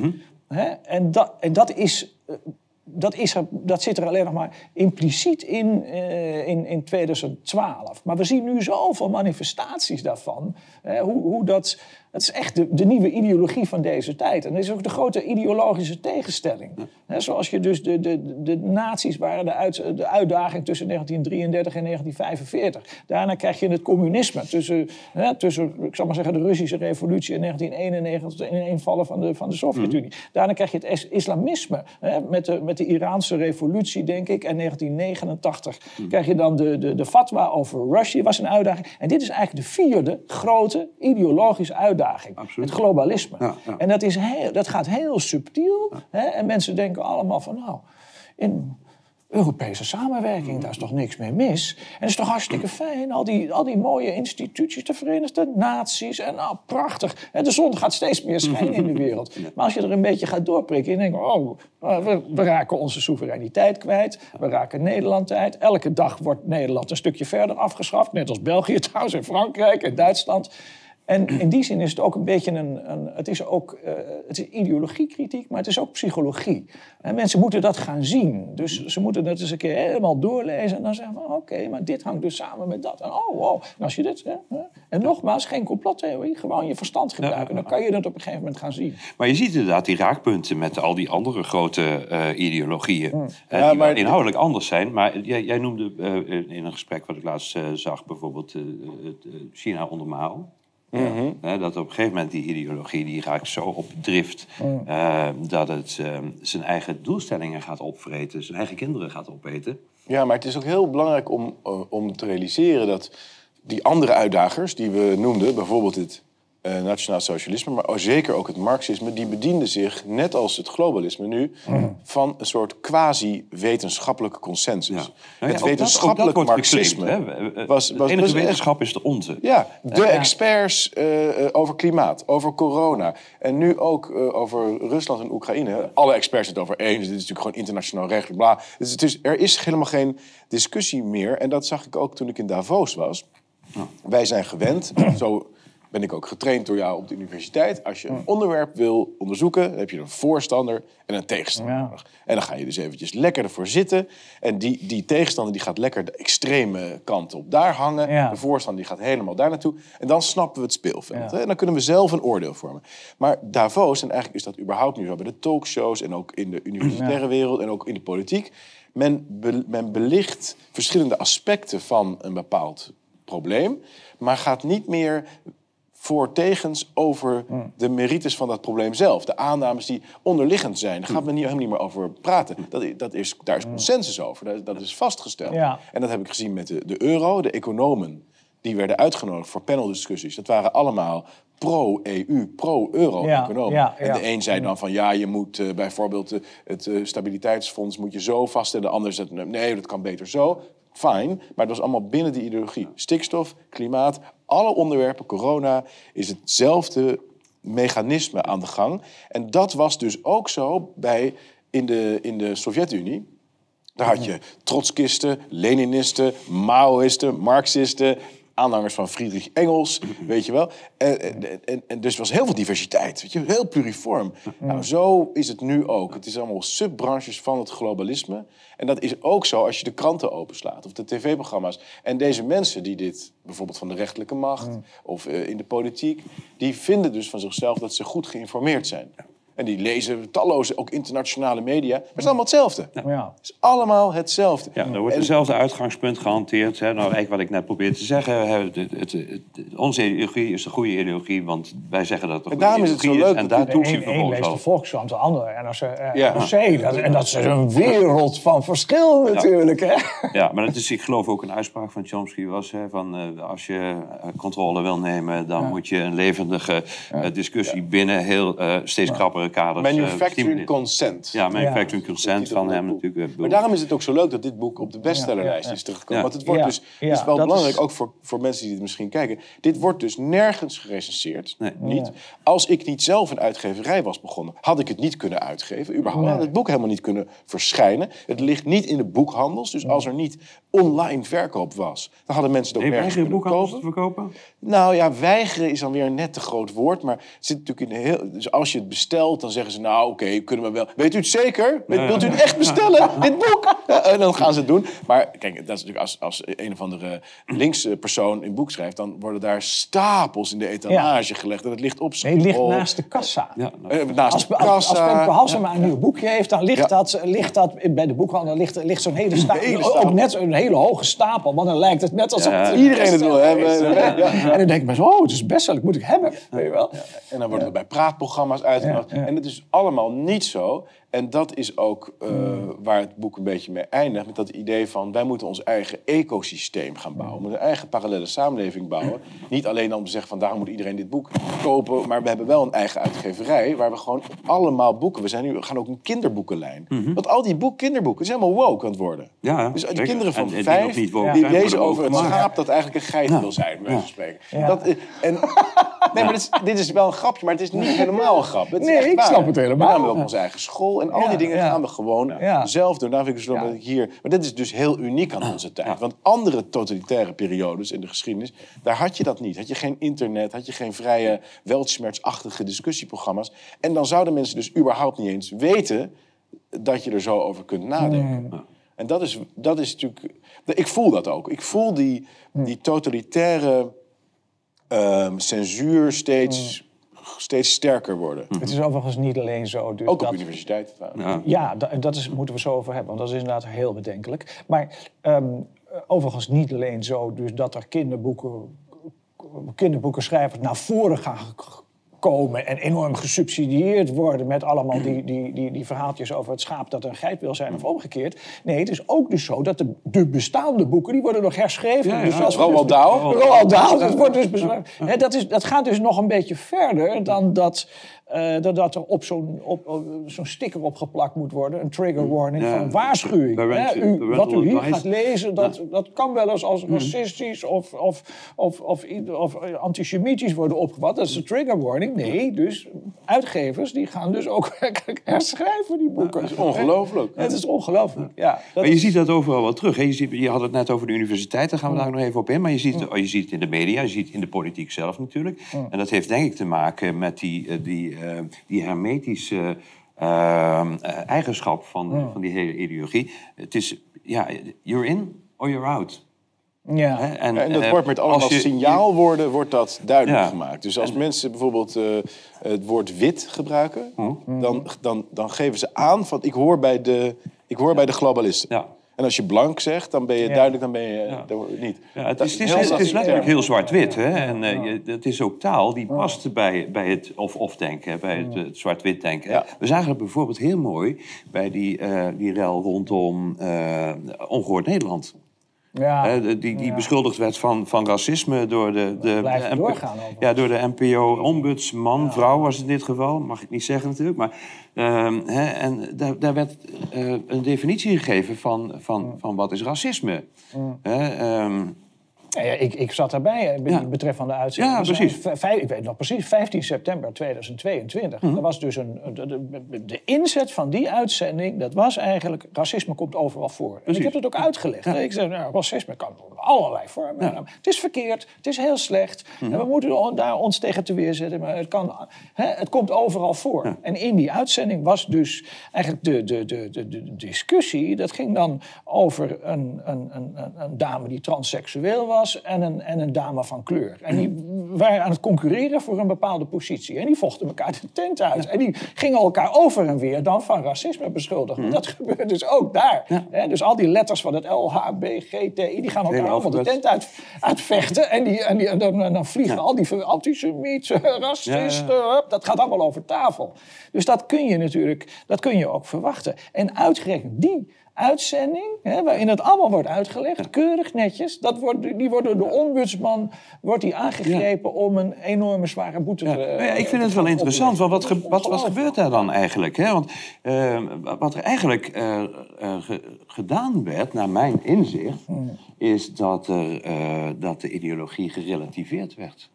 Hè? En, dat, en dat is eh, dat, is er, dat zit er alleen nog maar impliciet in, eh, in, in 2012. Maar we zien nu zoveel manifestaties daarvan. Hè, hoe, hoe dat, het is echt de, de nieuwe ideologie van deze tijd. En dat is ook de grote ideologische tegenstelling. Zoals je dus de, de, de nazi's waren de, uit, de uitdaging tussen 1933 en 1945. Daarna krijg je het communisme. Tussen, hè, tussen ik zal maar zeggen, de Russische revolutie in 1991 en ineenvallen van de, van de Sovjet-Unie. Daarna krijg je het is- islamisme hè, met, de, met de Iraanse revolutie, denk ik. En 1989 krijg je dan de, de, de fatwa over Russia, was een uitdaging. En dit is eigenlijk de vierde grote ideologische uitdaging. Absoluut. Het globalisme. Ja, ja. En dat, is heel, dat gaat heel subtiel. Hè? En mensen denken allemaal van, nou, in Europese samenwerking, daar is toch niks mee mis. En het is toch hartstikke fijn, al die, al die mooie instituties, de Verenigde Naties. En nou, prachtig. En de zon gaat steeds meer schijnen in de wereld. Maar als je er een beetje gaat doorprikken, en denk je, oh, we, we raken onze soevereiniteit kwijt. We raken Nederland kwijt. Elke dag wordt Nederland een stukje verder afgeschaft. Net als België trouwens, en Frankrijk en Duitsland. En in die zin is het ook een beetje een. een het is ook eh, het is ideologiekritiek, maar het is ook psychologie. En mensen moeten dat gaan zien. Dus ze moeten dat eens een keer helemaal doorlezen. En dan zeggen van oké, maar dit hangt dus samen met dat. En oh, wow. En als je dit. hè, hè. En nogmaals, geen complottheorie, gewoon je verstand gebruiken. Dan kan je dat op een gegeven moment gaan zien. Maar je ziet inderdaad die raakpunten met al die andere grote eh, ideologieën. Mm. eh, Ja, die maar- inhoudelijk anders zijn. Maar jij, jij noemde eh, in een gesprek wat ik laatst eh, zag, bijvoorbeeld eh, het, eh, China onder Mao. Mhm. Dat op een gegeven moment die ideologie die raakt zo op drift eh, dat het eh, zijn eigen doelstellingen gaat opvreten, zijn eigen kinderen gaat opeten. Ja, maar het is ook heel belangrijk om, eh, om te realiseren dat die andere uitdagers die we noemden, bijvoorbeeld het eh, nationaal socialisme, maar zeker ook het marxisme, die bedienden zich, net als het globalisme nu, van een soort quasi-wetenschappelijke consensus. Nou ja, het wetenschappelijk dat marxisme geclaimd, was, de was, enige was echt- wetenschap is de onze. ja, de experts eh, eh, over klimaat, over corona. En nu ook over Rusland en Oekraïne. Alle experts het over. Dus dit is natuurlijk gewoon internationaal recht. Bla. Dus is, er is helemaal geen discussie meer. En dat zag ik ook toen ik in Davos was. Wij zijn gewend, zo ben ik ook getraind door jou op de universiteit. Als je een onderwerp wil onderzoeken, dan heb je een voorstander en een tegenstander Ja. nodig. En dan ga je dus eventjes lekker ervoor zitten. En die, die tegenstander die gaat lekker de extreme kant op daar hangen. Ja. De voorstander die gaat helemaal daar naartoe. En dan snappen we het speelveld. Ja. En dan kunnen we zelf een oordeel vormen. Maar Davos, en eigenlijk is dat überhaupt nu zo bij de talkshows... en ook in de universitaire wereld en ook in de politiek... Men, be- men belicht verschillende aspecten van een bepaald probleem... maar gaat niet meer voor tegens over de merites van dat probleem zelf. De aannames die onderliggend zijn. Daar gaat men niet, helemaal niet meer over praten. Dat, i- dat is, daar is consensus over. Dat, dat is vastgesteld. Ja. En dat heb ik gezien met de, de euro. De economen die werden uitgenodigd voor paneldiscussies. Dat waren allemaal pro-EU, pro-euro-economen. Ja, ja, En de een zei dan van ja, je moet eh, bijvoorbeeld eh, het eh, stabiliteitsfonds moet je zo vaststellen. De ander zei nee, dat kan beter zo. Fijn, maar het was allemaal binnen de ideologie. Stikstof, klimaat, alle onderwerpen, corona, is hetzelfde mechanisme aan de gang. En dat was dus ook zo bij, in de, in de Sovjet-Unie. Daar had je trotskisten, Leninisten, Maoïsten, Marxisten, aanhangers van Friedrich Engels, weet je wel. En, en, en, en dus was heel veel diversiteit, weet je, heel pluriform. Nou, zo is het nu ook. Het is allemaal subbranches van het globalisme. En dat is ook zo als je de kranten openslaat of de tv-programma's. En deze mensen die dit, bijvoorbeeld van de rechterlijke macht of eh, in de politiek, die vinden dus van zichzelf dat ze goed geïnformeerd zijn. En die lezen talloze, ook internationale media. Maar het is allemaal hetzelfde. Ja. Het is allemaal hetzelfde. Ja, er wordt En- hetzelfde uitgangspunt gehanteerd. Hè. Nou, eigenlijk wat ik net probeer te zeggen. Hè, het, het, het- het- onze ideologie is de goede ideologie, want wij zeggen dat het een En goede daarom is het ideologie zo is. leuk En dat daar doet een vervolgens leest de. Volkskrant, de ander en als Ja. NRC. Dat, en dat is een wereld van verschil natuurlijk. Hè? Ja, maar het is, ik geloof ook een uitspraak van Chomsky was... Hè, van, eh, als je eh, controle wil nemen, dan moet je een levendige eh, discussie... binnen heel eh, steeds krappere kaders Manufacturing consent. Ja, manufacturing consent van hem natuurlijk. eh, Maar daarom is het ook zo leuk dat dit boek op de bestsellerlijst Ja, ja, is teruggekomen. Ja. Want het wordt Ja, dus, ja, het is wel dat belangrijk, is- ook voor, voor mensen die dit misschien kijken. Dit wordt dus nergens gerecenseerd. Nee. Niet. Als ik niet zelf een uitgeverij was begonnen, had ik het niet kunnen uitgeven. Überhaupt had het boek helemaal niet kunnen verschijnen. Het ligt niet in de boekhandels. Dus als er niet online verkoop was, dan hadden mensen het ook Nee, nergens kunnen boekhandels kopen. verkopen? Nou ja, weigeren is dan weer een net te groot woord. Maar het zit natuurlijk in de heel. Dus als je het bestelt, dan zeggen ze: Nou, oké, kunnen we wel. Weet u het zeker? Wilt u het echt bestellen? Dit boek? En dan gaan ze het doen. Maar kijk, dat is natuurlijk als, als een of andere linkse persoon een boek schrijft, dan worden daar stapels in de etalage gelegd. En het ligt op Nee, het ligt naast de kassa. Ja, Eh, naast Als, de als, als kassa. Femke Halsema een nieuw boekje heeft, dan ligt, Ja. dat, ligt dat bij de boekhandel ligt, ligt zo'n hele stapel. Ook net een hele hoge stapel, want dan lijkt het net alsof Ja, het iedereen het wil hebben. En dan denk ik maar zo, oh, het is best wel, ik moet ik hebben. Weet je wel? En dan worden er bij praatprogramma's uitgenodigd. En het is allemaal niet zo. En dat is ook uh, waar het boek een beetje mee eindigt. Met dat idee van wij moeten ons eigen ecosysteem gaan bouwen. We moeten een eigen parallele samenleving bouwen. Niet alleen om te zeggen van daarom moet iedereen dit boek kopen. Maar we hebben wel een eigen uitgeverij waar we gewoon allemaal boeken. We, zijn nu, we gaan ook een kinderboekenlijn. Want al die boek, kinderboeken zijn helemaal woke aan het worden. Ja, dus zeker. kinderen van En- en die vijf, die, lezen over het overgemaakt. schaap dat eigenlijk een geit wil zijn, van spreken. Ja. Dat, en, nee, maar dit is, dit is wel een grapje, maar het is niet helemaal een grap. Het is Nee, echt ik waar. snap het helemaal. We hebben ook onze eigen school en al die dingen gaan we gewoon zelf doen. Daarom vind ik zo dat ik hier... Maar dit is dus heel uniek aan onze tijd. Want andere totalitaire periodes in de geschiedenis... daar had je dat niet. Had je geen internet, had je geen vrije, weltschmertsachtige discussieprogramma's. En dan zouden mensen dus überhaupt niet eens weten... dat je er zo over kunt nadenken. En dat is, dat is natuurlijk... Ik voel dat ook. Ik voel die, die totalitaire ehm, censuur steeds, steeds sterker worden. Het is overigens niet alleen zo. Dus Ook dat, op universiteiten. Ja. Ja, da- dat is, moeten we zo over hebben, want dat is inderdaad heel bedenkelijk. Maar ehm, overigens niet alleen zo dus dat er kinderboeken, kinderboekenschrijvers naar voren gaan komen en enorm gesubsidieerd worden met allemaal die, die, die, die verhaaltjes over het schaap dat een geit wil zijn of omgekeerd. Nee, het is ook dus zo dat de, de bestaande boeken, die worden nog herschreven. Ja, dus ja. Roald dus- Dahl. Roald Dahl, dat wordt dus beschreven. Hè, dat, is, dat gaat dus nog een beetje verder dan dat, eh, dat, dat er op zo'n zo'n sticker opgeplakt moet worden. Een trigger warning Ja. van waarschuwing. Hè, u, wat u hier gaat lezen, dat, dat kan wel eens Mm. als racistisch of, of, of, of, of antisemitisch worden opgevat. Dat is een trigger warning. Nee, dus uitgevers die gaan dus ook werkelijk herschrijven die boeken. Dat is ongelooflijk. Het is ongelooflijk, ja. Maar je is- ziet dat overal wel terug. hè. Je, ziet, je had het net over de universiteit, daar gaan we daar nog even op in. Maar je ziet, je ziet het in de media, je ziet het in de politiek zelf natuurlijk. En dat heeft denk ik te maken met die, eh, die, eh, die hermetische eh, eh, eigenschap van, van die hele ideologie. Het is, ja, you're in or you're out. ja. En, En dat eh, wordt met als allemaal je- signaalwoorden wordt dat duidelijk Ja. gemaakt. Dus als mensen bijvoorbeeld eh, het woord wit gebruiken... Dan, dan, dan geven ze aan van ik hoor bij de, ik hoor bij de globalisten. Ja. En als je blank zegt, dan ben je Ja. duidelijk, dan ben je dan niet. Ja, het Dat is, het is, heel het is lastig letterlijk heel zwart-wit. Hè? En eh, je, het is ook taal die past bij, bij het of-of denken, bij het, het zwart-wit denken. We zagen het bijvoorbeeld heel mooi bij die, eh die rel rondom eh Ongehoord Nederland. Ja. Hè, die die Ja. beschuldigd werd van, van racisme door de, de, doorgaan ja, door de NPO-ombudsman, vrouw was het in dit geval, mag ik niet zeggen natuurlijk. Maar, ehm, hè, en daar, daar werd eh, een definitie gegeven van, van, van wat is racisme. Hè, ehm, Ja, ik, ik zat daarbij eh, Ja. betreffende uitzending. Ja, precies. vijf- ik weet nog precies, 15 september 2022. Mhm. Dat was dus een, de, de, de inzet van die uitzending, dat was eigenlijk... racisme komt overal voor. En ik heb het ook uitgelegd. Ik zei, nou, racisme kan allerlei vormen. Het is verkeerd, het is heel slecht. Mhm. En we moeten daar ons tegen te weerzetten. Maar het, kan, hè, het komt overal voor. En in die uitzending was dus eigenlijk de, de, de, de, de discussie... dat ging dan over een, een, een, een- dame die transseksueel was... En een, en een dame van kleur. En die waren aan het concurreren voor een bepaalde positie. En die vochten elkaar de tent uit. En die gingen elkaar over en weer dan van racisme beschuldigen. Dat gebeurt dus ook daar. Hè, dus al die letters van het L, H, B, G, T, I... die gaan elkaar allemaal de tent uit, uitvechten. En, die, en, die, en dan, dan vliegen al die antisemieten, racisten... dat gaat allemaal over tafel. Dus dat kun je natuurlijk dat kun je ook verwachten. En uitgerekend die uitzending, hè, waarin het allemaal wordt uitgelegd, keurig netjes, dat wordt, die wordt door de ombudsman wordt die aangegrepen om een enorme zware boete Ja. te ja, ik vind het wel interessant, want wat, ge- wat, wat gebeurt daar dan eigenlijk? Hè? Want eh, wat er eigenlijk eh, eh, ge- gedaan werd, naar mijn inzicht, is dat, er, eh, dat de ideologie gerelativeerd werd.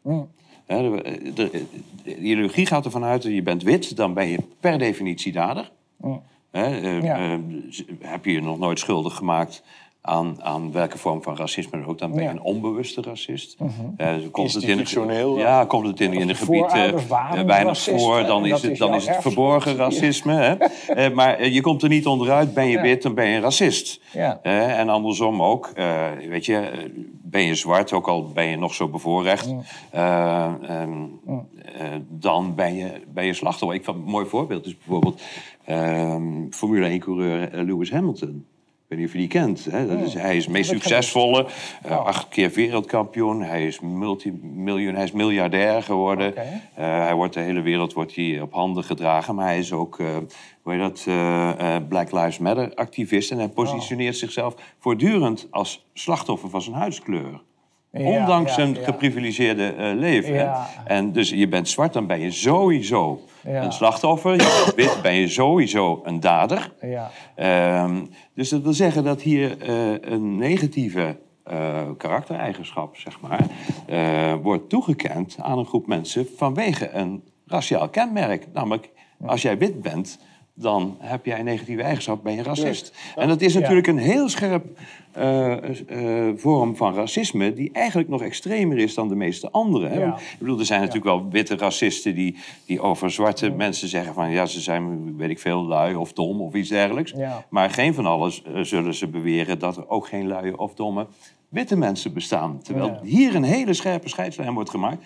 Hè, de, de- de ideologie gaat ervan uit, je bent wit, dan ben je per definitie dader. Hè, eh, Ja. eh, z- heb je je nog nooit schuldig gemaakt aan, aan welke vorm van racisme dan ook, dan ben je Ja. Een onbewuste racist. Eh, komt het in, Institutioneel ja, komt het in, in gebied eh, voorouders waren eh, weinig voor, dan is het, is dan is het verborgen racisme. Hè? Eh, maar eh, je komt er niet onderuit, ben je Ja. wit, dan ben je een racist. Ja. Eh, en andersom ook, eh, weet je, eh, ben je zwart, ook al ben je nog zo bevoorrecht, eh, ehm, eh, dan ben je, ben je slachtoffer. Ik vind een mooi voorbeeld is bijvoorbeeld ehm, Formule 1-coureur Lewis Hamilton. Weet niet of je die kent. Hè? Dat is, hij is de meest succesvolle, eh, acht keer wereldkampioen. Hij is, multimiljoen, hij is miljardair geworden. Eh, hij wordt, de hele wereld wordt hij op handen gedragen. Maar hij is ook, eh hoe heet dat, Black Lives Matter activist. En hij positioneert zichzelf voortdurend als slachtoffer van zijn huidskleur. Ja, Ondanks ja, zijn ja. geprivilegeerde leven. En dus je bent zwart, dan ben je sowieso Ja. een slachtoffer. Je bent wit, ben je sowieso een dader. Ja. Ehm, dus dat wil zeggen dat hier eh, een negatieve eh, karaktereigenschap, zeg maar, eh, wordt toegekend aan een groep mensen vanwege een raciaal kenmerk. Namelijk, als jij wit bent, dan heb jij een negatieve eigenschap, ben je racist. En dat is natuurlijk een heel scherp eh, eh, vorm van racisme, die eigenlijk nog extremer is dan de meeste andere. Hè? Ja. Want, Ik bedoel, er zijn natuurlijk wel witte racisten die, die over zwarte mensen zeggen van ja, ze zijn, weet ik veel, lui of dom of iets dergelijks. Maar geen van alles eh, zullen ze beweren dat er ook geen luie of domme witte mensen bestaan. Terwijl hier een hele scherpe scheidslijn wordt gemaakt.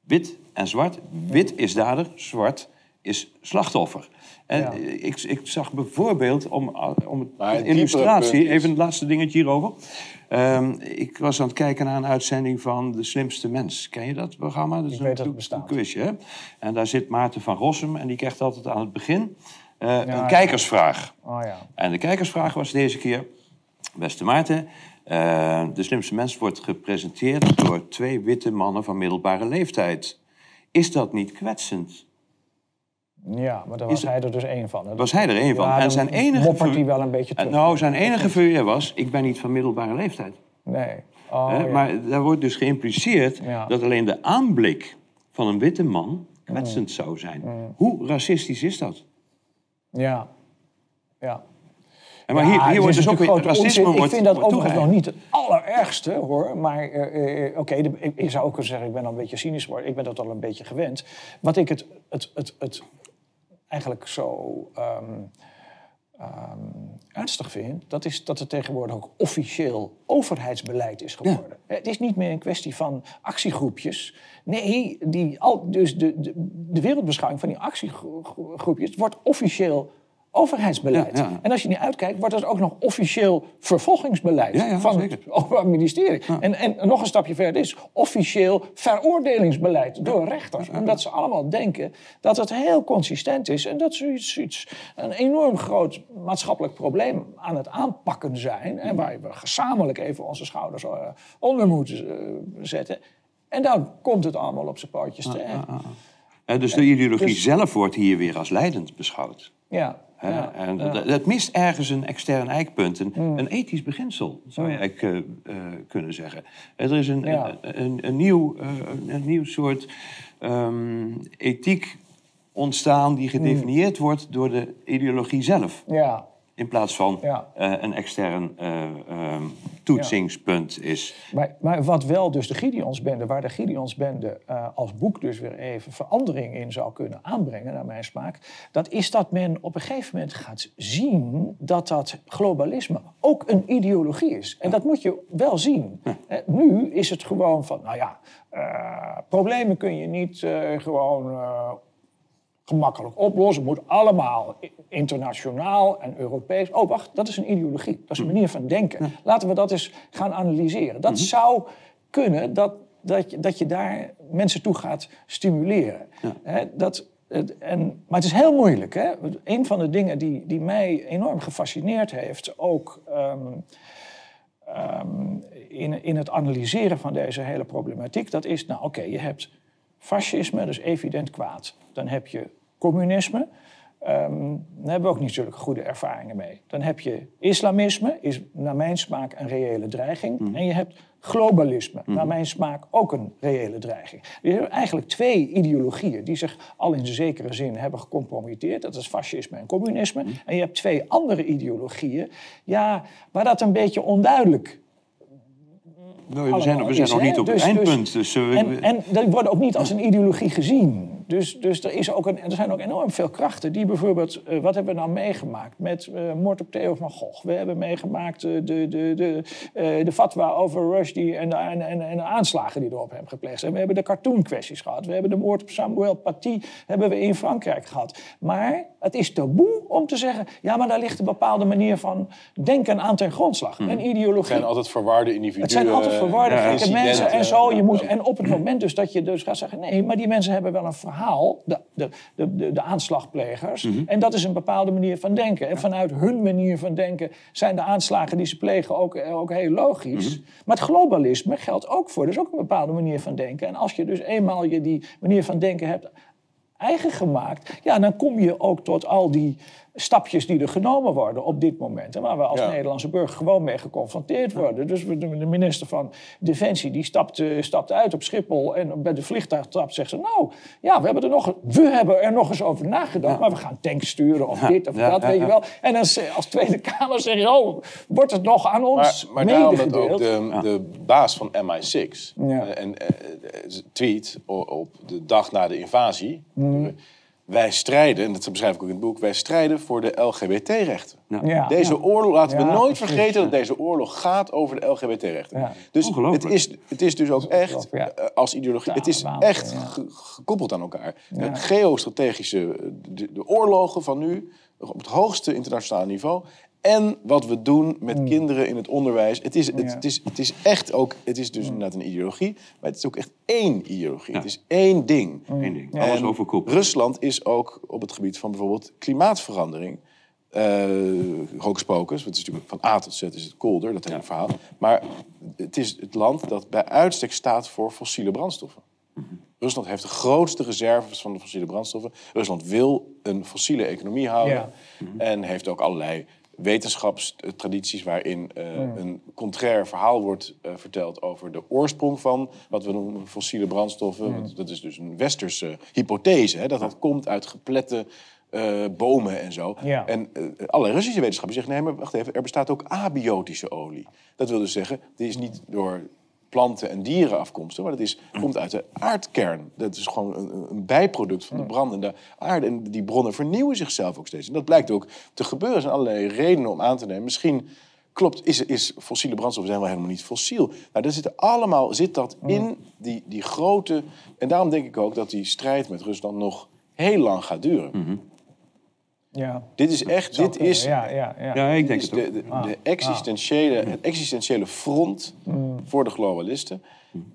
Wit en zwart. Wit is dader, zwart is slachtoffer. En Ja. eh, ik, ik zag bijvoorbeeld, om, eh, om een illustratie, even het laatste dingetje hierover. Ehm, ik was aan het kijken naar een uitzending van De Slimste Mens. Ken je dat programma? Dat is Ik weet dat het een, bestaat. een quizje. Hè? En daar zit Maarten van Rossum en die krijgt altijd aan het begin eh, Ja, een kijkersvraag. Oh ja. En de kijkersvraag was deze keer... Beste Maarten, eh, De Slimste Mens wordt gepresenteerd door twee witte mannen van middelbare leeftijd. Is dat niet kwetsend? Ja, maar daar was hij er dus één van. hè. Was hij er één van? Ja, en dan zijn enige moppert ver- hij wel een beetje Eh, terug. Nou, zijn enige verweer was, ik ben niet van middelbare leeftijd. Nee. Oh, ja. Maar daar wordt dus geïmpliceerd Ja. dat alleen de aanblik van een witte man kwetsend Mm. zou zijn. Hoe racistisch is dat? Ja. Ja. En maar hier, hier wordt dus ook weer racisme wordt, Ik vind dat overigens nog niet het allerergste, hoor. Maar eh, eh, oké, de- ik- zou ook kunnen zeggen, ik ben al een beetje cynisch geworden. Ik ben dat al een beetje gewend. Wat ik het, het, het, het eigenlijk zo ehm, ehm, ernstig vind... dat is dat het tegenwoordig ook officieel overheidsbeleid is geworden. Het is niet meer een kwestie van actiegroepjes. Nee, die, al, dus de, de, de wereldbeschouwing van die actiegroepjes... wordt officieel overheidsbeleid. Ja, ja. En als je niet uitkijkt, wordt het ook nog officieel vervolgingsbeleid Ja, van zeker. het Openbaar Ministerie. En, en nog een stapje verder is officieel veroordelingsbeleid door rechters. Omdat ze allemaal denken dat het heel consistent is en dat ze iets, iets, een enorm groot maatschappelijk probleem aan het aanpakken zijn. En waar we gezamenlijk even onze schouders eh, onder moeten eh, zetten. En dan komt het allemaal op zijn pootjes terecht. Eh, dus de ideologie dus- zelf wordt hier weer als leidend beschouwd. Ja? Ja, en ja. dat- dat mist ergens een extern eikpunt, een, Mm. een ethisch beginsel, zou je eigenlijk eh, eh, kunnen zeggen. Er is een, Ja. een, een, een nieuw, eh, een nieuw soort ehm, ethiek ontstaan die gedefinieerd wordt door de ideologie zelf. ja. In plaats van Ja. eh, een extern eh, ehm, toetsingspunt is. Maar, maar wat wel dus de Gideonsbende, waar de Gideonsbende eh als boek dus weer even verandering in zou kunnen aanbrengen, naar mijn smaak, dat is dat men op een gegeven moment gaat zien dat dat globalisme ook een ideologie is. En dat moet je wel zien. Nu is het gewoon van, nou ja, problemen kun je niet gewoon gemakkelijk oplossen. Het moet allemaal internationaal en Europees. Oh, wacht, dat is een ideologie. Dat is een manier van denken. Laten we dat eens gaan analyseren. Dat zou kunnen dat, dat, je, dat je daar mensen toe gaat stimuleren. Dat, en, maar het is heel moeilijk. Hè? Een van de dingen die, die mij enorm gefascineerd heeft, ook ehm, ehm, in, in het analyseren van deze hele problematiek, dat is, nou oké, je hebt fascisme, dat is evident kwaad. Dan heb je communisme, ehm, daar hebben we ook niet zulke goede ervaringen mee. Dan heb je islamisme, is naar mijn smaak een reële dreiging. En je hebt globalisme, naar mijn smaak ook een reële dreiging. Je hebt eigenlijk twee ideologieën die zich al in zekere zin hebben gecompromitteerd. Dat is fascisme en communisme. En je hebt twee andere ideologieën, ja, waar dat een beetje onduidelijk Nou, we zijn, we zijn is, nog niet op Dus- het dus- eindpunt. Dus, eh, we- en, en die worden ook niet als een ideologie gezien. Dus, dus er, is ook een, er zijn ook enorm veel krachten die bijvoorbeeld... eh, wat hebben we nou meegemaakt met eh, moord op Theo van Gogh? We hebben meegemaakt eh, de, de, de, de fatwa over Rushdie en de, en, en, en de aanslagen die er op hem gepleegd zijn. We hebben de cartoon-kwesties gehad. We hebben de moord op Samuel Paty hebben we in Frankrijk gehad. Maar het is taboe om te zeggen... ja, maar daar ligt een bepaalde manier van denken aan ten grondslag. Een Het ideologie. zijn altijd verwarde individuen. Het zijn altijd incidenten. mensen en zo. Je moet, en op het moment dus dat je dus gaat zeggen... nee, maar die mensen hebben wel een verhaal, de, de, de, de, de aanslagplegers. En dat is een bepaalde manier van denken. En vanuit hun manier van denken zijn de aanslagen die ze plegen ook, eh, ook heel logisch. Maar het globalisme geldt ook voor. Dat is ook een bepaalde manier van denken. En als je dus eenmaal je die manier van denken hebt eigen gemaakt... ja, dan kom je ook tot al die stapjes die er genomen worden op dit moment. En waar we als Ja. Nederlandse burger gewoon mee geconfronteerd worden. Dus de minister van Defensie die stapt, eh, stapt uit op Schiphol... en bij de vliegtuigtrap zegt ze... nou, ja, we hebben er nog, we hebben er nog eens over nagedacht... maar we gaan tanks sturen of dit of dat, weet je wel. En dan ze- als Tweede Kamer zeg je... oh, wordt het nog aan Maar, ons maar daarom dat ook de, de baas van MI6 Ja. eh, en, eh, tweet op de dag na de invasie... Mm. Wij strijden, en dat beschrijf ik ook in het boek... wij strijden voor de LGBT-rechten. Ja, Deze ja. oorlog, laten we Ja, nooit precies, vergeten dat deze oorlog gaat over de LGBT-rechten. Ja. Dus het is, het is dus ook echt, eh, als ideologie, Ja, het is waanzin, echt gekoppeld aan elkaar. De geostrategische, de, de oorlogen van nu, op het hoogste internationale niveau... en wat we doen met kinderen in het onderwijs. Het is, het, Mm. Ja. het is, het is echt ook, het is dus inderdaad een ideologie... maar het is ook echt één ideologie. Het is één ding. Eén ding. Alles En overkoepeld. Rusland is ook op het gebied van bijvoorbeeld klimaatverandering. eh hocus pocus, want het is natuurlijk van A tot Z is het kolder, dat hele verhaal. Maar het is het land dat bij uitstek staat voor fossiele brandstoffen. Rusland heeft de grootste reserves van de fossiele brandstoffen. Rusland wil een fossiele economie houden. Ja. En heeft ook allerlei wetenschapstradities waarin eh, een contrair verhaal wordt eh, verteld over de oorsprong van wat we noemen fossiele brandstoffen. Dat is dus een westerse hypothese, hè, dat dat komt uit geplette eh, bomen en zo. Ja. En alle Russische wetenschappers zeggen, nee, maar wacht even, er bestaat ook abiotische olie. Dat wil dus zeggen, die is niet door planten en dieren afkomstig, maar dat is, komt uit de aardkern. Dat is gewoon een, een bijproduct van de brandende aarde. En die bronnen vernieuwen zichzelf ook steeds. En dat blijkt ook te gebeuren. Er zijn allerlei redenen om aan te nemen. Misschien klopt, is, is fossiele brandstoffen zijn wel helemaal niet fossiel. Nou, daar zit allemaal zit dat in die, die grote... En daarom denk ik ook dat die strijd met Rusland nog heel lang gaat duren. Ja. Dit is echt, dit kunnen, is, Ja, ja, ja. Ja, ik denk het de, de, de existentiële, het existentiële front voor de globalisten.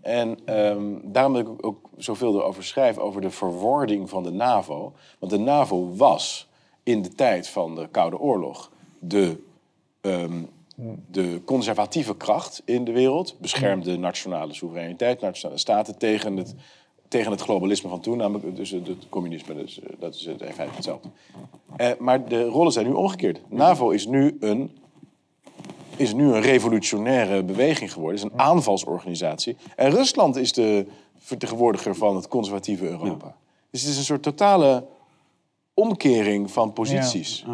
En ehm, daarom dat ik ook- zoveel erover schrijf, over de verwording van de NAVO. Want de NAVO was in de tijd van de Koude Oorlog de, ehm, de conservatieve kracht in de wereld. Beschermde nationale soevereiniteit, nationale staten tegen het, tegen het globalisme van toen. Namelijk dus het, communisme, dus, eh, dat is het, feite hetzelfde. Eh, maar de rollen zijn nu omgekeerd. NAVO is nu een is nu een revolutionaire beweging geworden. Is een aanvalsorganisatie. En Rusland is de vertegenwoordiger van het conservatieve Europa. Dus het is een soort totale omkering van posities.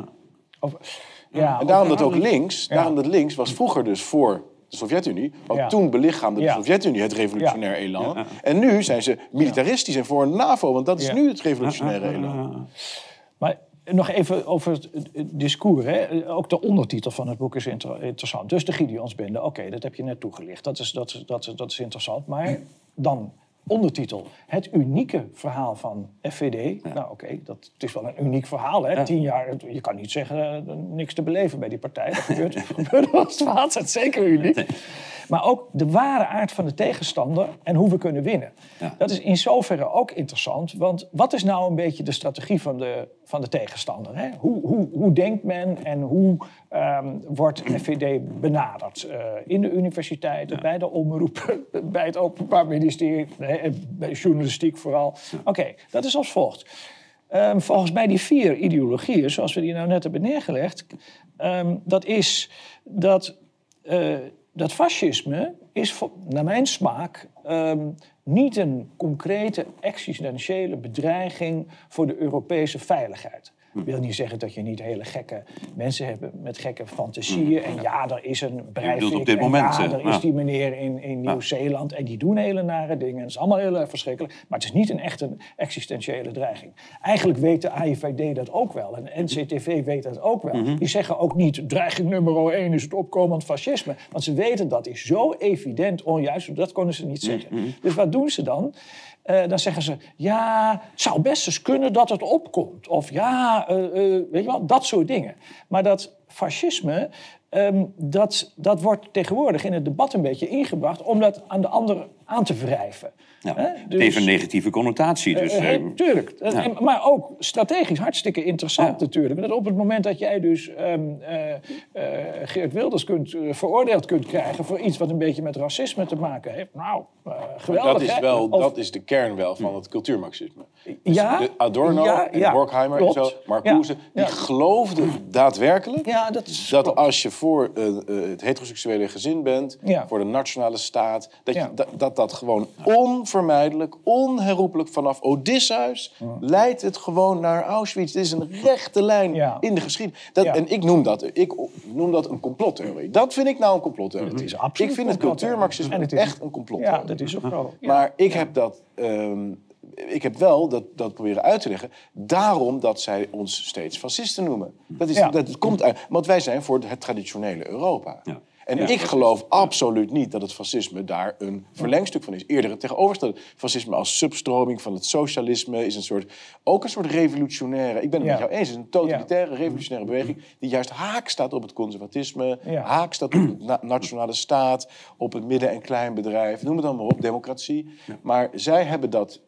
Of, ja, En daarom dat ook links, daarom dat links was vroeger dus voor de Sovjet-Unie. Want Ja. toen belichaamde de Ja. Sovjet-Unie het revolutionair elan. En nu zijn ze militaristisch en voor een NAVO, want dat is nu het revolutionaire elan. Maar nog even over het, discours. Hè. Ook de ondertitel van het boek is inter- interessant. Dus de Gideonsbende, oké, dat heb je net toegelicht. Dat is, dat, dat, dat is interessant. Maar dan ondertitel. Het unieke verhaal van FVD. Nou oké, dat het is wel een uniek verhaal. Hè. Tien jaar, je kan niet zeggen eh, niks te beleven bij die partij. Dat gebeurt, gebeurt als het water, het is zeker uniek. Maar ook de ware aard van de tegenstander en hoe we kunnen winnen. Ja. Dat is in zoverre ook interessant. Want wat is nou een beetje de strategie van de, van de tegenstander? Hè? Hoe, hoe, hoe denkt men en hoe ehm, wordt FVD benaderd? Eh, in de universiteiten, bij de omroepen, bij het Openbaar Ministerie, bij journalistiek vooral. Oké, dat is als volgt. Ehm, volgens mij die vier ideologieën, zoals we die nou net hebben neergelegd, ehm, dat is dat, eh, dat fascisme is naar mijn smaak ehm, niet een concrete existentiële bedreiging voor de Europese veiligheid. Ik wil niet zeggen dat je niet hele gekke mensen hebt met gekke fantasieën. En ja, er is een Breivik. op dit en moment, ja, er is Ja. die meneer in, in Nieuw-Zeeland. En die doen hele nare dingen. Het is allemaal heel erg verschrikkelijk. Maar het is niet een echt een existentiële dreiging. Eigenlijk weet de AIVD dat ook wel. En NCTV weet dat ook wel. Mhm. Die zeggen ook niet, dreiging nummer één is het opkomend fascisme. Want ze weten dat is zo evident onjuist. Dat konden ze niet zeggen. Mhm. Dus wat doen ze dan? Eh, dan zeggen ze, ja, het zou best eens kunnen dat het opkomt. Of ja, eh, eh, weet je wel, dat soort dingen. Maar dat fascisme, ehm, dat, dat wordt tegenwoordig in het debat een beetje ingebracht... om dat aan de ander aan te wrijven. Ja, het heeft een negatieve connotatie. Dus, Eh, eh, eh, tuurlijk. En- en- maar ook strategisch hartstikke interessant Ja. natuurlijk. Dat op het moment dat jij dus ehm, eh, eh, Geert Wilders kunt, veroordeeld kunt krijgen... voor iets wat een beetje met racisme te maken heeft. Nou, eh, geweldig Dat is, wel, Of- dat is de kern wel van het cultuurmarxisme. Dus Ja, de Adorno ja, en Horkheimer klopt. en zo, Marcuse, Ja, die geloofden daadwerkelijk Ja, dat is dat als je voor het heteroseksuele gezin bent, Ja. voor de nationale staat, dat, Ja. je, dat, dat dat gewoon onvermijdelijk, onherroepelijk vanaf Odysseus leidt het gewoon naar Auschwitz. Het is een rechte lijn Ja. in de geschiedenis. Dat, Ja. En ik noem, dat, ik noem dat een complottheorie. Dat vind ik nou een complottheorie. Het is absoluut ik vind het cultuurmarxisme En het is- echt een complottheorie. Ja, dat is ook zo. Ja. Maar ik heb dat. ehm, ik heb wel dat, dat proberen uit te leggen. Daarom dat zij ons steeds fascisten noemen. Dat, is, Ja. dat het komt uit. Want wij zijn voor het traditionele Europa. Ja. En Ja. ik geloof absoluut niet dat het fascisme daar een verlengstuk van is. Eerder het tegenovergestelde. Fascisme als substroming van het socialisme is een soort, ook een soort revolutionaire. Ik ben het Ja. met jou eens. Het is een totalitaire, revolutionaire beweging die juist haak staat op het conservatisme, Ja. haak staat op de na- nationale staat, op het midden- en kleinbedrijf, noem het dan maar op, democratie. Maar zij hebben dat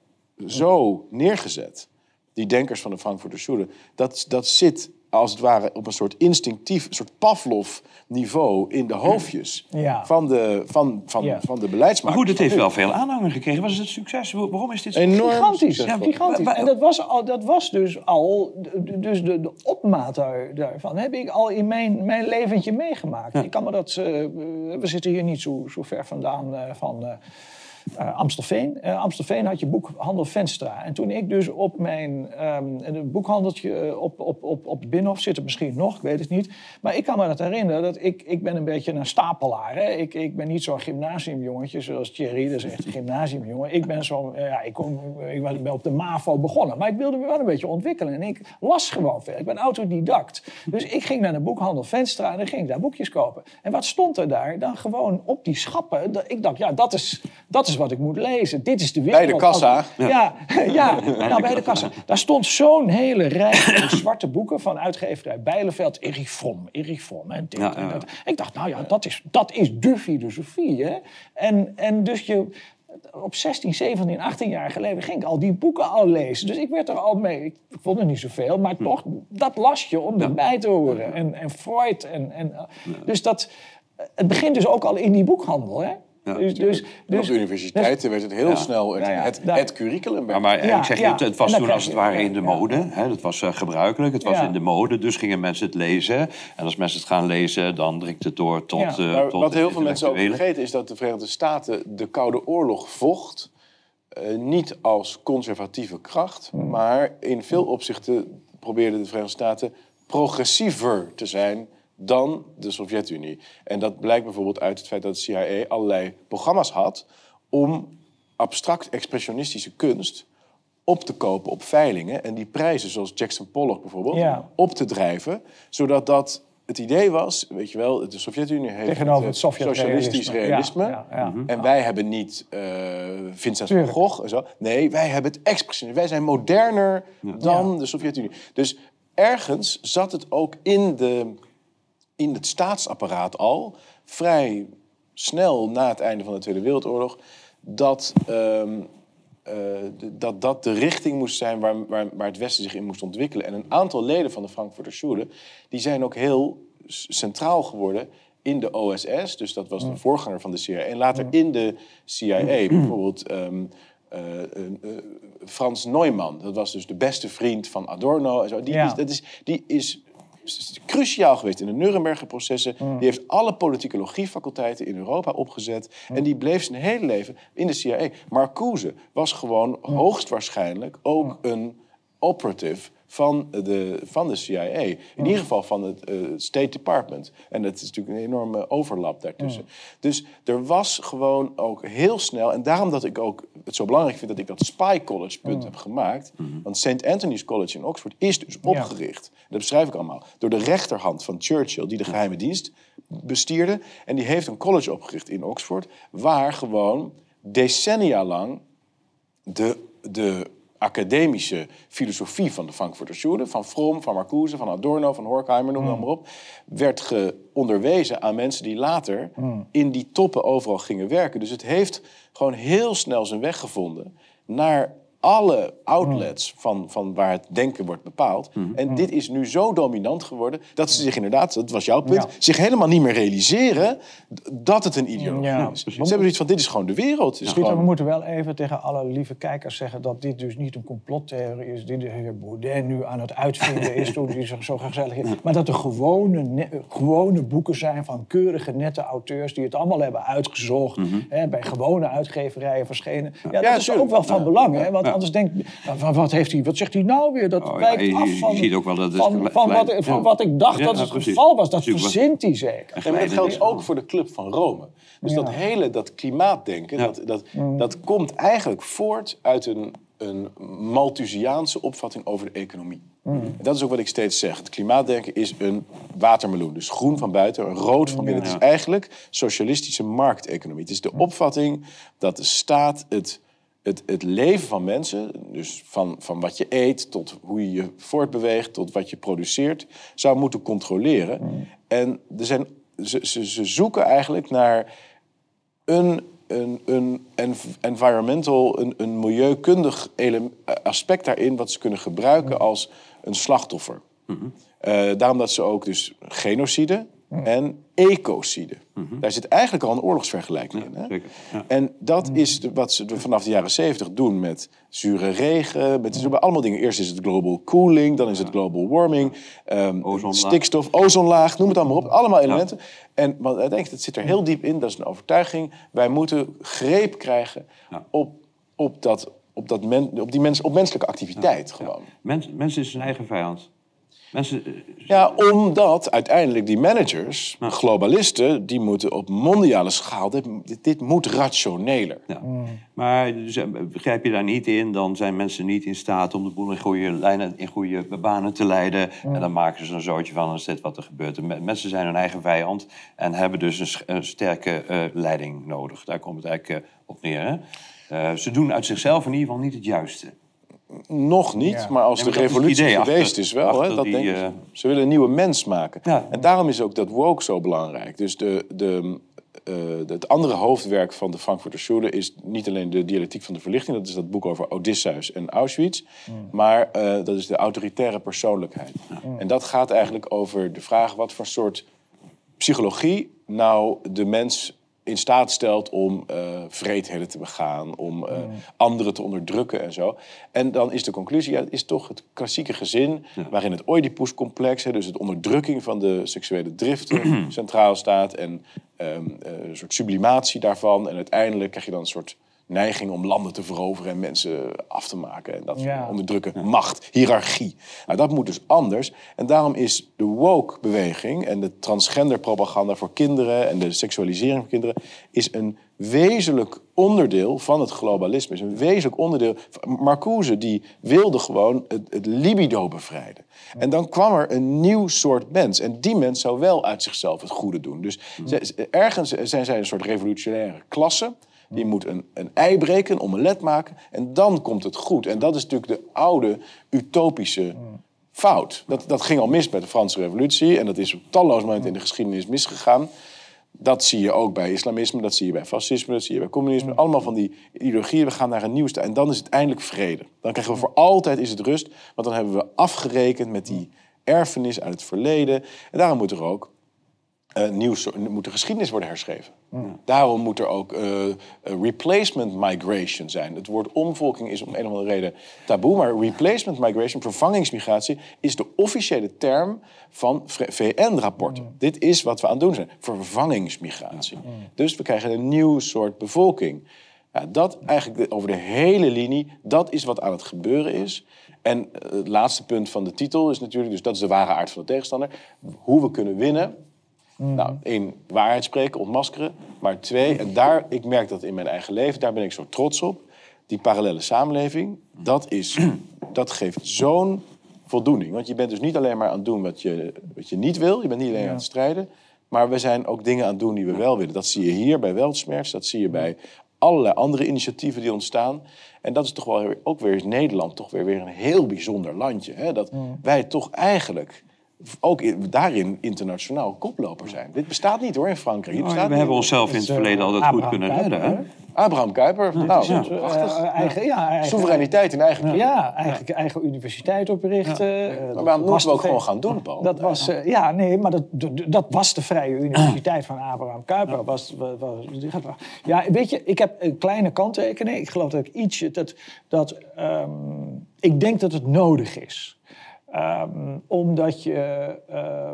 zo neergezet, die denkers van de Frankfurter Schule, dat, dat zit als het ware op een soort instinctief, een soort Pavlov-niveau in de hoofdjes Ja. van, de, van, van, Ja. van de beleidsmakers. maar goed, het heeft wel veel aanhang gekregen. Was het een succes? Wa- Waarom is dit zo? Enorm Gigantisch, ja, gigantisch. En dat was, al, dat was dus al, dus de, de opmaat daar- daarvan heb ik al in mijn, mijn leventje meegemaakt. Ik kan me dat, eh, we zitten hier niet zo, zo ver vandaan eh, van eh, eh, Amstelveen. Eh, Amstelveen had je boekhandel Venstra. En toen ik dus op mijn ehm, boekhandeltje eh, op, op, op, op Binnenhof zit het misschien nog, ik weet het niet. Maar ik kan me dat herinneren dat ik, ik ben een beetje een stapelaar. Hè? Ik, ik ben niet zo'n gymnasiumjongetje zoals Thierry, dat is echt een gymnasiumjongen. Ik ben zo, ja, ik, kom, ik ben op de MAVO begonnen, maar ik wilde me wel een beetje ontwikkelen. En ik las gewoon veel. Ik ben autodidact. Dus ik ging naar de boekhandel Venstra en dan ging ik daar boekjes kopen. En wat stond er daar? Dan gewoon op die schappen. Ik dacht, ja, dat is, dat is wat ik moet lezen. Dit is de wereld. Bij de kassa. Ja, ja, nou, bij de kassa. Daar stond zo'n hele rij van zwarte boeken van uitgeverij Bijleveld. Erich Fromm, Erich Fromm. En dit en dat. Ik dacht, nou ja, dat is, dat is de filosofie. Hè? En, en dus je, op 16, 17, 18 jaar geleden ging ik al die boeken al lezen. Dus ik werd er al mee. Ik vond er niet zoveel, maar toch, dat las je om erbij te horen. En, en Freud. En, en, Dus dat, het begint dus ook al in die boekhandel. Hè? Ja, dus, dus, dus, op de universiteiten werd het heel snel het, Ja, ja, het, curriculum. Ja, maar Ja, ik zeg, ja. het, was toen als het ware in de ja. mode. Hè? Dat was eh, gebruikelijk, het was Ja. in de mode. Dus gingen mensen het lezen. En als mensen het gaan lezen, dan dringt het door tot... Ja. eh, tot wat heel veel mensen ook vergeten is dat de Verenigde Staten de Koude Oorlog vocht. eh, niet als conservatieve kracht, Hmm. maar in veel opzichten probeerden de Verenigde Staten progressiever te zijn dan de Sovjet-Unie. En dat blijkt bijvoorbeeld uit het feit dat de CIA allerlei programma's had om abstract expressionistische kunst op te kopen op veilingen en die prijzen, zoals Jackson Pollock bijvoorbeeld, Ja. op te drijven, zodat dat het idee was, weet je wel, de Sovjet-Unie heeft Tegenover het Sovjet-realisme. socialistisch realisme. Ja, ja, ja. En wij hebben niet eh, Vincent van. Gogh en zo. Nee, wij hebben het expressionisme. Wij zijn moderner dan de Sovjet-Unie. Dus ergens zat het ook in, de, in het staatsapparaat al, vrij snel na het einde van de Tweede Wereldoorlog, dat ehm, eh, dat dat de richting moest zijn waar, waar, waar het Westen zich in moest ontwikkelen. En een aantal leden van de Frankfurter Schule, die zijn ook heel centraal geworden in de OSS. Dus dat was de voorganger van de CIA. En later in de CIA, bijvoorbeeld ehm, eh, eh, Frans Neumann. Dat was dus de beste vriend van Adorno. En zo. Die, Ja. is, dat is, die is cruciaal geweest in de Nuremberger processen. Die heeft alle politicologie-faculteiten in Europa opgezet. En die bleef zijn hele leven in de CIA. Marcuse was gewoon hoogstwaarschijnlijk ook een operative van de, van de CIA. In ieder geval van het eh, State Department. En dat is natuurlijk een enorme overlap daartussen. Dus er was gewoon ook heel snel... en daarom dat ik ook het zo belangrijk vind... dat ik dat Spy College punt heb gemaakt. Want St. Anthony's College in Oxford is dus opgericht... dat beschrijf ik allemaal... door de rechterhand van Churchill... die de geheime dienst bestierde. En die heeft een college opgericht in Oxford... waar gewoon decennia lang de, de academische filosofie van de Frankfurter Schule, van Fromm, van Marcuse, van Adorno, van Horkheimer, noem het maar op, werd ge onderwezen aan mensen die later in die toppen overal gingen werken. Dus het heeft gewoon heel snel zijn weg gevonden naar alle outlets van, van waar het denken wordt bepaald. En dit is nu zo dominant geworden dat ze zich inderdaad, dat was jouw punt, Ja. zich helemaal niet meer realiseren dat het een ideologie Ja, is. Ze hebben zoiets van, dit is gewoon de wereld. We moeten wel even tegen alle lieve kijkers zeggen dat dit dus niet een complottheorie is. Die de heer Bourdain nu aan het uitvinden is toen hij zo gezellig is. Maar dat er gewone, ne- gewone boeken zijn van keurige, nette auteurs die het allemaal hebben uitgezocht. hè, bij gewone uitgeverijen verschenen. Ja, dat is ook wel van belang. Hè, want anders denkt nou, van, wat, heeft hij, wat zegt hij nou weer? Dat Oh, ja, wijkt je- af je van, ziet ook wel dat het van, wat, ja. van wat ik dacht Ja, dat het precies. geval was. Dat verzint hij zeker. Maar dat geldt ook voor de Club van Rome. Dus Ja. dat hele dat klimaatdenken, dat, dat, dat komt eigenlijk voort uit een, een Malthusiaanse opvatting over de economie. En dat is ook wat ik steeds zeg. Het klimaatdenken is een watermeloen. Dus groen van buiten, rood van binnen. Het is eigenlijk socialistische markteconomie. Het is de opvatting dat de staat het, het, het leven van mensen... dus van, van wat je eet tot hoe je je voortbeweegt... tot wat je produceert, zou moeten controleren. En er zijn, ze, ze, ze zoeken eigenlijk naar een, een, een env- environmental, een, een milieukundig aspect daarin... wat ze kunnen gebruiken als een slachtoffer. Eh, daarom dat ze ook dus genocide en ecocide. Daar zit eigenlijk al een oorlogsvergelijking in. Hè? ja. En dat is de- wat ze vanaf de jaren zeventig doen met zure regen. Met, doen allemaal dingen. Eerst is het global cooling, dan is het global warming. ehm, Ozonlaag. stikstof, ozonlaag, noem het allemaal op. Allemaal elementen. En wat ik denk, dat zit er heel diep in. Dat is een overtuiging. Wij moeten greep krijgen op, op, dat, op, dat men, op, die mens, op menselijke activiteit gewoon. Mens, mensen is zijn eigen vijand. Mensen, eh, Ja, omdat uiteindelijk die managers, globalisten, die moeten op mondiale schaal, dit, moet rationeler. ja. Maar dus, eh, begrijp je daar niet in, dan zijn mensen niet in staat om de boel in goede lijnen, in goede banen te leiden. En dan maken ze een zootje van is dit wat er gebeurt. Mensen zijn hun eigen vijand en hebben dus een, sterke eh, leiding nodig. Daar komt het eigenlijk op neer. Hè? Ze doen uit zichzelf in ieder geval niet het juiste. Nog niet, Ja. maar als de is revolutie achter- geweest is wel, hè, dat die, denk ik. eh, Ze willen een nieuwe mens maken. Ja. En daarom is ook dat woke zo belangrijk. Dus de, de, eh, het andere hoofdwerk van de Frankfurter Schule is niet alleen de dialectiek van de verlichting, dat is dat boek over Odysseus en Auschwitz, maar eh, dat is de autoritaire persoonlijkheid. En dat gaat eigenlijk over de vraag wat voor soort psychologie nou de mens in staat stelt om eh vreedheden te begaan, om eh, anderen te onderdrukken en zo. En dan is de conclusie, ja, het is toch het klassieke gezin waarin het Oedipus-complex, hè, dus het onderdrukking van de seksuele driften, centraal staat en ehm, eh, een soort sublimatie daarvan. En uiteindelijk krijg je dan een soort neiging om landen te veroveren en mensen af te maken. En dat Ja. onderdrukken, macht, hiërarchie. Nou, dat moet dus anders. En daarom is de woke-beweging en de transgender-propaganda voor kinderen... en de seksualisering van kinderen... is een wezenlijk onderdeel van het globalisme. Is een wezenlijk onderdeel... Marcuse die wilde gewoon het, het libido bevrijden. En dan kwam er een nieuw soort mens. En die mens zou wel uit zichzelf het goede doen. Dus ergens zijn zij een soort revolutionaire klasse... Die moet een, een ei breken, een omelet maken. En dan komt het goed. En dat is natuurlijk de oude utopische fout. Dat, dat ging al mis bij de Franse revolutie. En dat is op talloze momenten in de geschiedenis misgegaan. Dat zie je ook bij islamisme, dat zie je bij fascisme, dat zie je bij communisme. Allemaal van die ideologieën, we gaan naar een nieuw sta- En dan is het eindelijk vrede. Dan krijgen we voor altijd is het rust. Want dan hebben we afgerekend met die erfenis uit het verleden. En daarom moet er ook eh, nieuw, moet de geschiedenis worden herschreven. Daarom moet er ook eh, eh, replacement migration zijn. Het woord omvolking is om een of andere reden taboe, maar replacement migration, vervangingsmigratie, is de officiële term van VN-rapporten. Dit is wat we aan het doen zijn: vervangingsmigratie. Dus we krijgen een nieuw soort bevolking. Ja, dat eigenlijk over de hele linie, dat is wat aan het gebeuren is. En het laatste punt van de titel is natuurlijk, dus dat is de ware aard van de tegenstander. Hoe we kunnen winnen. Nou, één, waarheid spreken, ontmaskeren. Maar twee, en daar, ik merk dat in mijn eigen leven, daar ben ik zo trots op. Die parallele samenleving, dat, is, dat geeft zo'n voldoening. Want je bent dus niet alleen maar aan het doen wat je, wat je niet wil. Je bent niet alleen aan het strijden. Maar we zijn ook dingen aan het doen die we wel willen. Dat zie je hier bij Weltsmerts. Dat zie je bij allerlei andere initiatieven die ontstaan. En dat is toch wel ook weer Nederland toch weer, weer een heel bijzonder landje. Hè? Dat wij toch eigenlijk ook in- daarin internationaal koploper zijn. Dit bestaat niet hoor in Frankrijk. Bestaat we hebben niet. onszelf in het eh, verleden altijd goed Abraham kunnen Kuyper, redden. Hè? Abraham Kuyper. nou, ja. prachtig. Eh, eigen, ja, eigen, Soevereiniteit in eigen. Ja, eigenlijk eigen universiteit oprichten. Eh, dat Maar waarom was moeten we ook gewoon gaan doen, Paul? Dat was, eh, ja, nee, maar dat, dat, dat was de Vrije Universiteit van Abraham Kuyper. Was, was, was- ja, weet je, ik heb een kleine kanttekening. Ik geloof dat ik ietsje, dat, dat ehm, ik denk dat het nodig is. Ehm, omdat je, eh,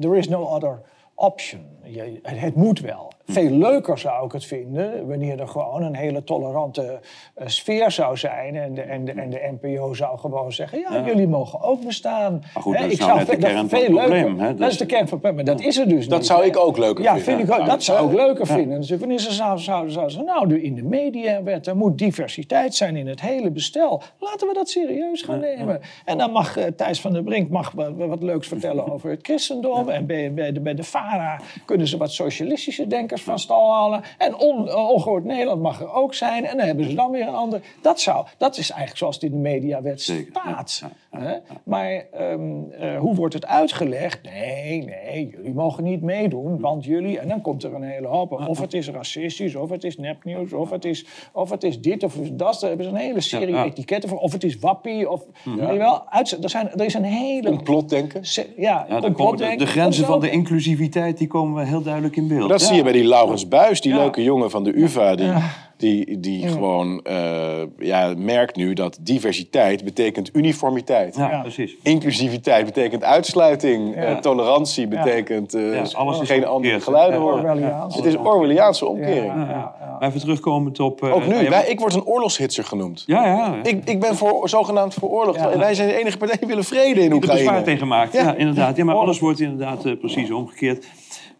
there is no other option. Je, het, het moet wel. Veel leuker zou ik het vinden wanneer er gewoon een hele tolerante eh, sfeer zou zijn. En de, en, de, en de NPO zou gewoon zeggen: ja, jullie mogen ook bestaan. Maar goed, Hè, dat is ik nou net de kern van het veel probleem, hè? Dat, Dat is de kern van het probleem. Maar dat is het dus Dat niet, zou ik ook leuker ja, vinden. Vind ik ook, Ja. dat zou ik leuker vinden. Dus wanneer ze zouden, zouden, zouden nou, de- in de mediawet, er moet diversiteit zijn in het hele bestel. Laten we dat serieus gaan nemen. En dan mag eh, Thijs van der Brink mag wat, wat leuks vertellen over het christendom. En bij, bij, de, bij de VARA kunnen ze wat socialistische denkers van stal halen. En on, eh, Ongehoord Nederland mag er ook zijn. En dan hebben ze dan weer een ander. Dat, zou, dat is eigenlijk zoals het in de mediawet staat. ja? Maar ehm, eh, hoe wordt het uitgelegd? Nee, nee, jullie mogen niet meedoen, want jullie... En dan komt er een hele hoop. Of het is racistisch, of het is nepnieuws, of het is, of het is dit, of dat. Daar hebben ze een hele serie etiketten voor. Of het is wappie, of... Weet je wel, uitzet- er, zijn, er is een hele... Complotdenken. Ja, de, de grenzen van de inclusiviteit die komen wel heel duidelijk in beeld. Dat Ja. zie je bij die Laurens Buis, die Ja. leuke jongen van de UvA. Die, die, die gewoon eh, ja, merkt nu dat diversiteit betekent uniformiteit. Ja, Ja. precies. Inclusiviteit betekent uitsluiting. Ja. eh, tolerantie betekent eh, Ja, alles is geen andere geluiden Ja. horen. Het is Orwelliaanse Ja, omkering. ja, ja. Maar even terugkomend op... eh, Ook nu, ja, wij, ik word een oorlogshitser genoemd. Ja, ja. Ik, ik ben voor, zogenaamd voor oorlog. Ja. Wij zijn de enige partij die willen vrede in er bezwaar Oekraïne. tegen maakt. Ja. Ja. inderdaad. Ja, maar alles wordt inderdaad eh, precies omgekeerd.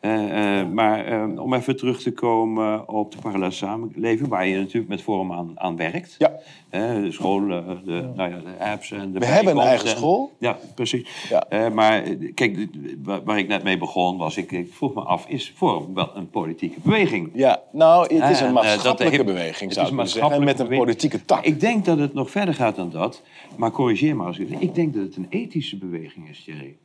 Eh, eh, maar eh, om even terug te komen op de parallele samenleving, waar je natuurlijk met Forum aan, aan werkt. Ja. Eh, de scholen, de, nou ja, de apps en de We hebben een eigen en- school. Ja, precies. Ja. Maar kijk, waar, ik net mee begon, was ik, ik vroeg me af, is Forum wel een politieke beweging? Ja, nou, het is En, een maatschappelijke heeft- beweging, zou ik zeggen. En met een politieke tak. Ik denk dat het nog verder gaat dan dat. Maar corrigeer me als ik... Ik denk dat het een ethische beweging is, Thierry.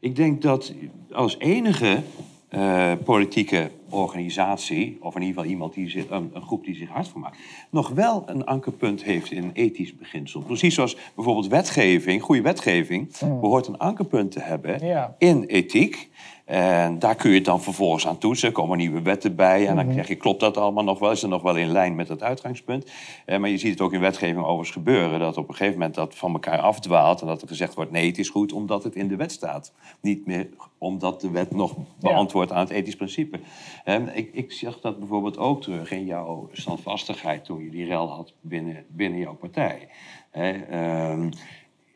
Ik denk dat als enige eh, politieke organisatie... of in ieder geval iemand die zich, een, een groep die zich hard voor maakt... nog wel een ankerpunt heeft in een ethisch beginsel. Precies zoals bijvoorbeeld wetgeving, goede wetgeving... behoort een ankerpunt te hebben Ja. in ethiek... En daar kun je het dan vervolgens aan toetsen. Er komen nieuwe wetten bij. En dan krijg je, klopt dat allemaal nog wel? Is het nog wel in lijn met het uitgangspunt? Eh, maar je ziet het ook in wetgeving overigens gebeuren. Dat op een gegeven moment dat van elkaar afdwaalt. En dat er gezegd wordt, nee, het is goed omdat het in de wet staat. Niet meer omdat de wet nog beantwoordt aan het ethisch principe. Eh, ik, ik zag dat bijvoorbeeld ook terug in jouw standvastigheid... toen je die rel had binnen, binnen jouw partij. Eh, ehm,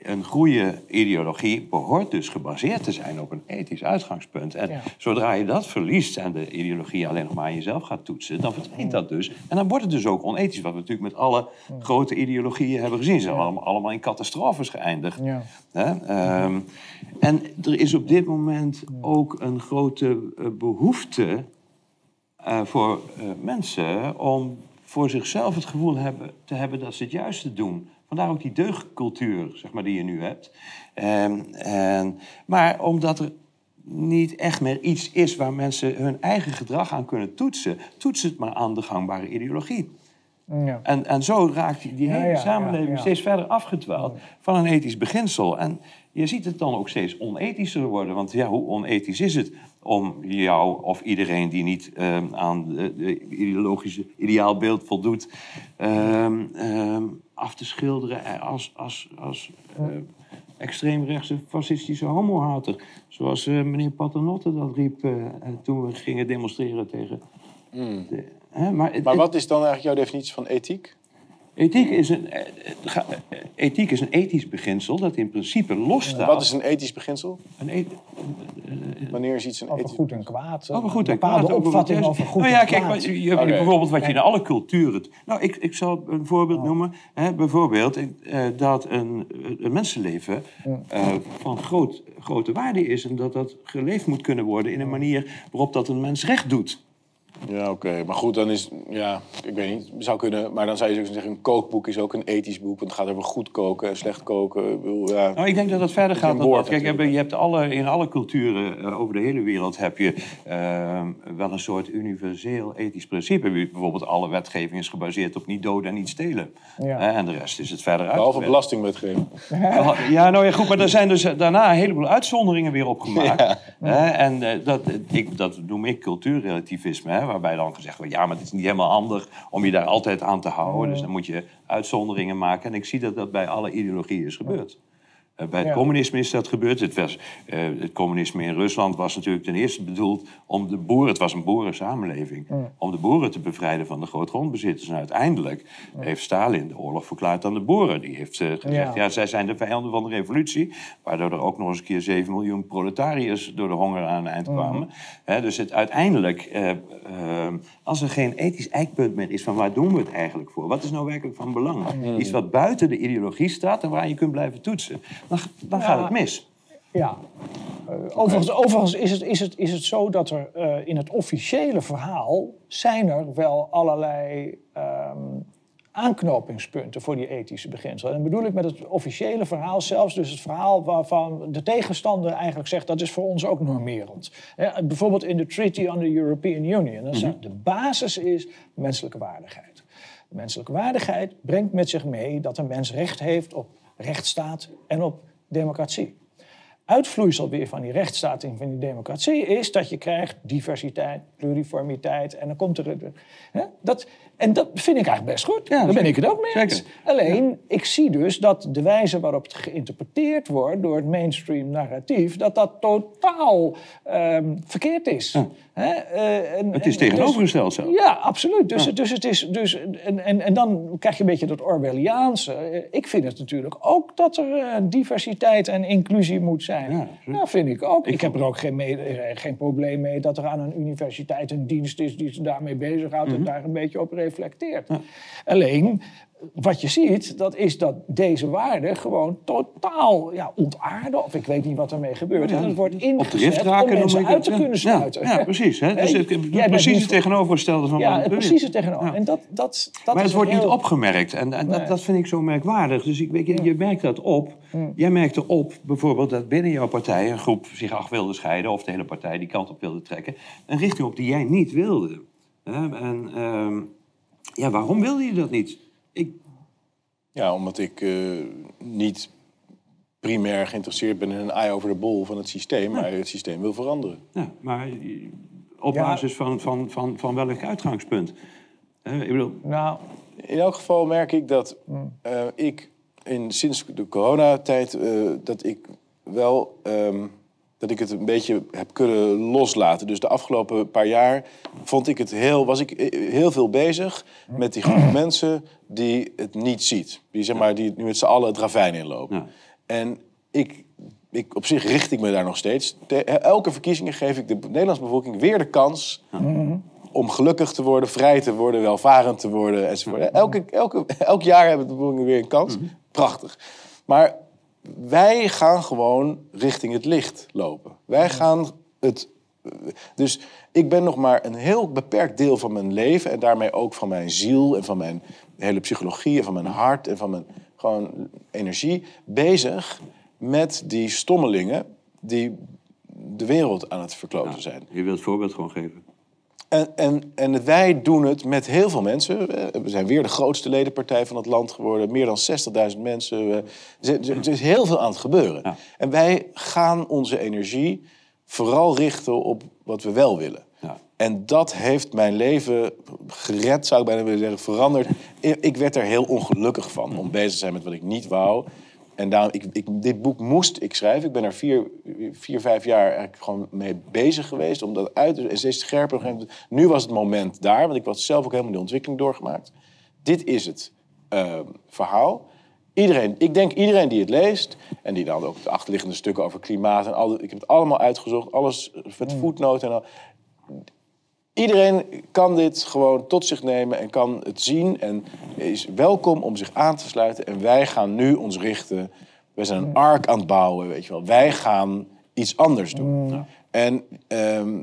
een goede ideologie behoort dus gebaseerd te zijn op een ethisch uitgangspunt. En Ja. zodra je dat verliest en de ideologie alleen nog maar aan jezelf gaat toetsen, dan verdwijnt dat dus. En dan wordt het dus ook onethisch, wat we natuurlijk met alle grote ideologieën hebben gezien. Ze zijn allemaal, allemaal in catastrofes geëindigd. Ja. Ehm, en er is op dit moment ook een grote eh, behoefte eh, voor eh, mensen om voor zichzelf het gevoel hebben, te hebben dat ze het juiste doen. Vandaar ook die deugdcultuur zeg maar, die je nu hebt. Ehm, en, maar omdat er niet echt meer iets is waar mensen hun eigen gedrag aan kunnen toetsen, toets het maar aan de gangbare ideologie. Ja. En, en zo raakt die, hele ja, samenleving ja, steeds verder afgedwaald van een ethisch beginsel. En je ziet het dan ook steeds onethischer worden. Want ja, hoe onethisch is het om jou of iedereen die niet ehm, aan de ideologische ideaalbeeld voldoet... ehm, ehm, af te schilderen als, als, als eh, extreemrechtse fascistische homohater. Zoals eh, meneer Paternotte dat riep eh, toen we gingen demonstreren tegen... De, hè, maar het- Maar het- wat is dan eigenlijk jouw definitie van ethiek? Ethiek, is een, eh, ga- eh, ethiek is een ethisch beginsel dat in principe losstaat. Wat is een ethisch beginsel? een Wanneer is iets een Over ethisch goed en kwaad. Over goed en een bepaalde kwaad, over opvatting over goed nou ja, en kijk, je, bijvoorbeeld wat je in alle culturen... Nou, ik, ik zal een voorbeeld Oh. noemen. Hè, bijvoorbeeld eh, dat een, een mensenleven eh, van groot, grote waarde is... en dat dat geleefd moet kunnen worden in een manier waarop dat een mens recht doet. Ja, oké. Maar goed, dan is... Ja, ik weet niet. Zou kunnen... Maar dan zou je ook zeggen, een kookboek is ook een ethisch boek. Want het gaat over goed koken en slecht koken. Ik bedoel, ja. Nou, ik denk dat dat verder gaat dan dat. Kijk, je natuurlijk. hebt, je hebt alle, in alle culturen eh, over de hele wereld heb je eh, wel een soort universeel ethisch principe. Bijvoorbeeld alle wetgeving is gebaseerd op niet doden en niet stelen. Ja. Hè, en de rest is het verder uit. Behalve belastingwetgeving. Ja, nou ja, goed, maar er zijn dus daarna een heleboel uitzonderingen weer opgemaakt. Hè, en eh, dat, ik, dat noem ik cultuurrelativisme, hè, waarbij dan gezegd wordt... ja, maar het is niet helemaal handig om je daar altijd aan te houden. Dus dan moet je uitzonderingen maken. En ik zie dat dat bij alle ideologieën is gebeurd. Eh, bij het Ja. communisme is dat gebeurd. Het, was, eh, het communisme in Rusland was natuurlijk ten eerste bedoeld om de boeren... het was een boerensamenleving... om de boeren te bevrijden van de grootgrondbezitters. En uiteindelijk heeft Stalin de oorlog verklaard aan de boeren. Die heeft eh, gezegd, Ja. zij zijn de vijanden van de revolutie... waardoor er ook nog eens een keer 7 miljoen proletariërs... door de honger aan het eind kwamen. Hè, dus het, uiteindelijk, als er geen ethisch eikpunt meer is... van waar doen we het eigenlijk voor? Wat is nou werkelijk van belang? Iets wat buiten de ideologie staat... en waar je kunt blijven toetsen. Dan, dan gaat het mis. Ja. Eh, overigens overigens is, het, is, het, is het zo dat er eh, in het officiële verhaal zijn er wel allerlei ehm, aanknopingspunten voor die ethische beginselen. En bedoel ik met het officiële verhaal zelfs dus het verhaal waarvan de tegenstander eigenlijk zegt dat is voor ons ook normerend. Hè, bijvoorbeeld in de Treaty on the European Union. Dan staat, de basis is menselijke waardigheid. Menselijke waardigheid brengt met zich mee dat een mens recht heeft op rechtsstaat en op democratie. Uitvloeisel weer van die rechtsstaat en van die democratie is dat je krijgt diversiteit, pluriformiteit en dan komt er. Hè, dat, en dat vind ik eigenlijk best goed. Ja, Daar ben ik het ook mee eens. Alleen, ik zie dus dat de wijze waarop het geïnterpreteerd wordt door het mainstream narratief, dat dat totaal ehm, verkeerd is. Eh, en- Het is dus- tegenovergesteld zelfs. ja, absoluut. Dus, dus het is. Dus, en, en, en dan krijg je een beetje dat Orwelliaanse. Eh, Ik vind het natuurlijk ook dat er eh, diversiteit en inclusie moet zijn. Ja, absoluut. vind ik ook. Ik, heb er ook geen, mee- geen probleem mee dat er aan een universiteit een dienst is die zich daarmee bezighoudt Mhm. en daar een beetje op reflecteert. Alleen. Wat je ziet, dat is dat deze waarden gewoon totaal ja, ontaarden. Of ik weet niet wat ermee gebeurt. En het wordt Op de ingezet rift om raken mensen uit het. te Ja. kunnen Ja, sluiten. Ja, precies. Hè? Dus bent precies het tegenovergestelde van Ja, wat het precies het tegenover. Ja. En dat, dat, dat Maar het wordt niet opgemerkt. En, en Nee. dat, dat vind ik zo merkwaardig. Dus ik je, je merkt dat op. Jij merkt erop bijvoorbeeld dat binnen jouw partij een groep zich af wilde scheiden... of de hele partij die kant op wilde trekken. Een richting op die jij niet wilde. En ehm, ja, waarom wilde je dat niet? Ik, Ja, omdat ik eh, niet primair geïnteresseerd ben in een eye over de bol van het systeem, maar het systeem wil veranderen. ja, maar op Ja. basis van, van, van, van welk uitgangspunt? Hè, ik bedoel, Nou, In elk geval merk ik dat eh, ik in, sinds de coronatijd eh, dat ik wel ehm, dat ik het een beetje heb kunnen loslaten. Dus de afgelopen paar jaar vond ik het heel, was ik eh, heel veel bezig met die groep mensen die het niet ziet. Die, zeg maar, die nu met z'n allen het ravijn inlopen. Ja. En ik, ik, op zich richt ik me daar nog steeds. Te- elke verkiezingen geef ik de Nederlandse bevolking weer de kans om gelukkig te worden, vrij te worden, welvarend te worden enzovoort. Elke, elke, elk jaar hebben de bevolking weer een kans. Prachtig. Maar wij gaan gewoon richting het licht lopen. Wij gaan het. Dus ik ben nog maar een heel beperkt deel van mijn leven en daarmee ook van mijn ziel en van mijn hele psychologie en van mijn hart en van mijn gewoon energie bezig met die stommelingen die de wereld aan het verkloten zijn. je wilt het voorbeeld gewoon geven. En, en, en wij doen het met heel veel mensen. We zijn weer de grootste ledenpartij van het land geworden. Meer dan 60.000 mensen. Er is- heel veel aan het gebeuren. Ja. En wij gaan onze energie vooral richten op wat we wel willen. Ja. En dat heeft mijn leven gered, zou ik bijna willen zeggen, veranderd. Ik werd er heel ongelukkig van om bezig te zijn met wat ik niet wou. En daarom, ik, ik, dit boek moest ik schrijven. Ik ben er vier, vier vijf jaar eigenlijk gewoon mee bezig geweest. Om dat uit te en steeds scherper. Nu was het moment daar, want ik was zelf ook helemaal de ontwikkeling doorgemaakt. Dit is het eh, verhaal. Iedereen, ik denk iedereen die het leest, en die dan ook de achterliggende stukken over klimaat en al, die- ik heb het allemaal uitgezocht, alles met voetnoten en al. Iedereen kan dit gewoon tot zich nemen en kan het zien en is welkom om zich aan te sluiten. En wij gaan nu ons richten. We zijn een ark aan het bouwen, weet je wel. Wij gaan iets anders doen. En ehm,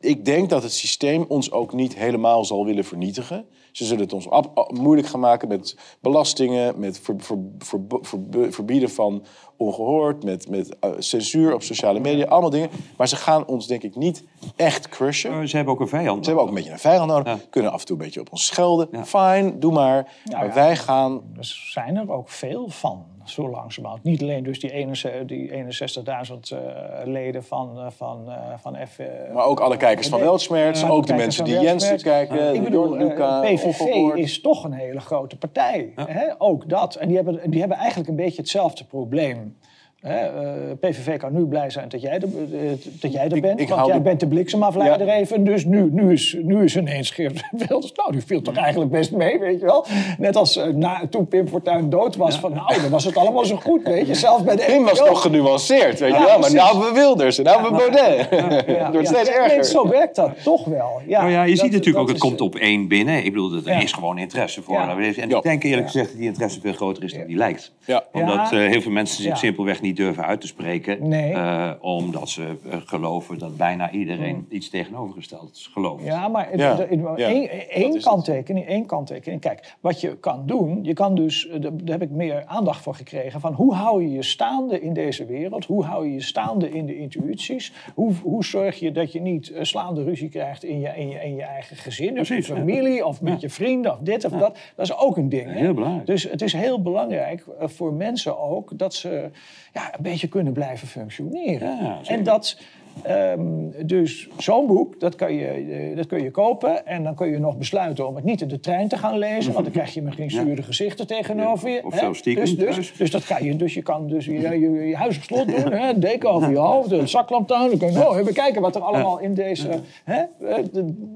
ik denk dat het systeem ons ook niet helemaal zal willen vernietigen. Ze zullen het ons moeilijk gaan maken met belastingen, met ver- ver- ver- ver- verbieden van ongehoord, met, met eh, censuur op sociale media, allemaal dingen. Maar ze gaan ons denk ik niet echt crushen. Maar Ze hebben ook een vijand. Ze hebben ook een beetje een vijand nodig. Ja. Kunnen af en toe een beetje op ons schelden. Ja. Fine, doe maar. maar ja. wij gaan... Er zijn er ook veel van, zo langzamerhand. Niet alleen dus die 61 die 61.000 eh, leden van, eh, van, eh, van F... Maar ook alle kijkers van. Weltschmerz. Ook de mensen die Jensen kijken. Ik bedoel, Luca, PVV ongehoord. is toch een hele grote partij. Hè? Ook dat. En die hebben, die hebben eigenlijk een beetje hetzelfde probleem. Hè? eh, PVV kan nu blij zijn dat jij er, eh, dat jij er Ik- bent. ik want hou jij de- bent de bliksemafleider Ja. even. Dus nu, nu, is, nu is ineens Geert Wilders. Nou, die viel toch eigenlijk best mee, weet je wel. Net als eh, na, toen Pim Fortuyn dood was. Van, nou, dan was het allemaal zo goed, weet je. Zelfs bij de Pim was toch genuanceerd, weet je Ja, wel. Maar precies. nou hebben we Wilders en nou hebben we Baudet. het wordt Ja, steeds nee, erger. zo werkt dat toch wel. Ja, Nou ja, je dat- ziet natuurlijk ook, het is- komt op één binnen. Ik bedoel, er Ja. is gewoon interesse voor. Ja. En Ja. ik denk eerlijk gezegd dat die interesse veel groter is dan die lijkt. Omdat eh, heel veel mensen zich simpelweg niet durven uit te spreken. Nee. eh, omdat ze eh, geloven dat bijna iedereen iets tegenovergesteld gelooft. Ja, maar het- Ja, één, één kanttekening, één kanttekening. Kijk, wat je kan doen, je kan dus, eh, daar heb ik meer aandacht voor gekregen, van hoe hou je je staande in deze wereld? Hoe hou je je staande in de intuïties? Hoe, hoe zorg je dat je niet slaande ruzie krijgt in je, in je, in je eigen gezin, of je Precies, ja. familie, of met je vrienden, of dit of dat? Dat is ook een ding. hè? Heel belangrijk. Dus het is heel belangrijk voor mensen ook dat ze ja, een beetje kunnen blijven functioneren. Ja, en dat, ehm, dus zo'n boek, dat kan, je, eh, dat kun je kopen. En dan kun je nog besluiten om het niet in de trein te gaan lezen. Want dan krijg je misschien zure gezichten tegenover je. Of hè. zelfs stiekem dus, dus, dus dat kan je. Dus je kan dus je, je, je huis op slot doen. Hè, deken over je hoofd, een zaklamp aan. Dan kun je oh, even kijken wat er allemaal in deze... Hè, eh,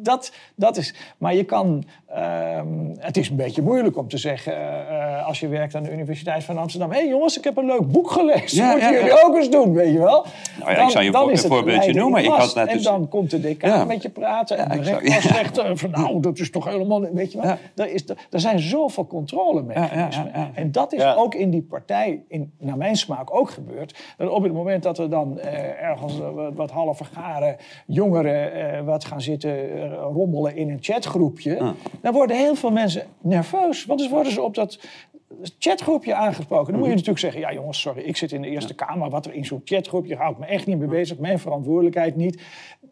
dat, dat is... Maar je kan... ehm, het is een beetje moeilijk om te zeggen... eh, als je werkt aan de Universiteit van Amsterdam... hé hey jongens, ik heb een leuk boek gelezen. Ja, Moeten ja, jullie ook eens doen, weet je wel? Nou ja, ik zou je voor- is het noemen. Ik had net en dus- dan komt de decaan Ja. met je praten. En Ja, de eh, van... nou, dat is toch helemaal... Weet je wel? Ja. Er, is, er zijn zoveel controlemechanismen. Ja, ja, ja, ja. En dat is Ja. ook in die partij, in, naar mijn smaak, ook gebeurd. Dat op het moment dat er dan eh, ergens eh, wat, wat half vergaren jongeren eh, wat gaan zitten eh, rommelen in een chatgroepje, dan worden heel veel mensen nerveus. Want dan worden ze op dat chatgroepje aangesproken. Dan moet je natuurlijk zeggen, ja jongens, sorry, ik zit in de Eerste Kamer. Wat er in zo'n chatgroepje, hou ik me echt niet mee bezig. Mijn verantwoordelijkheid niet.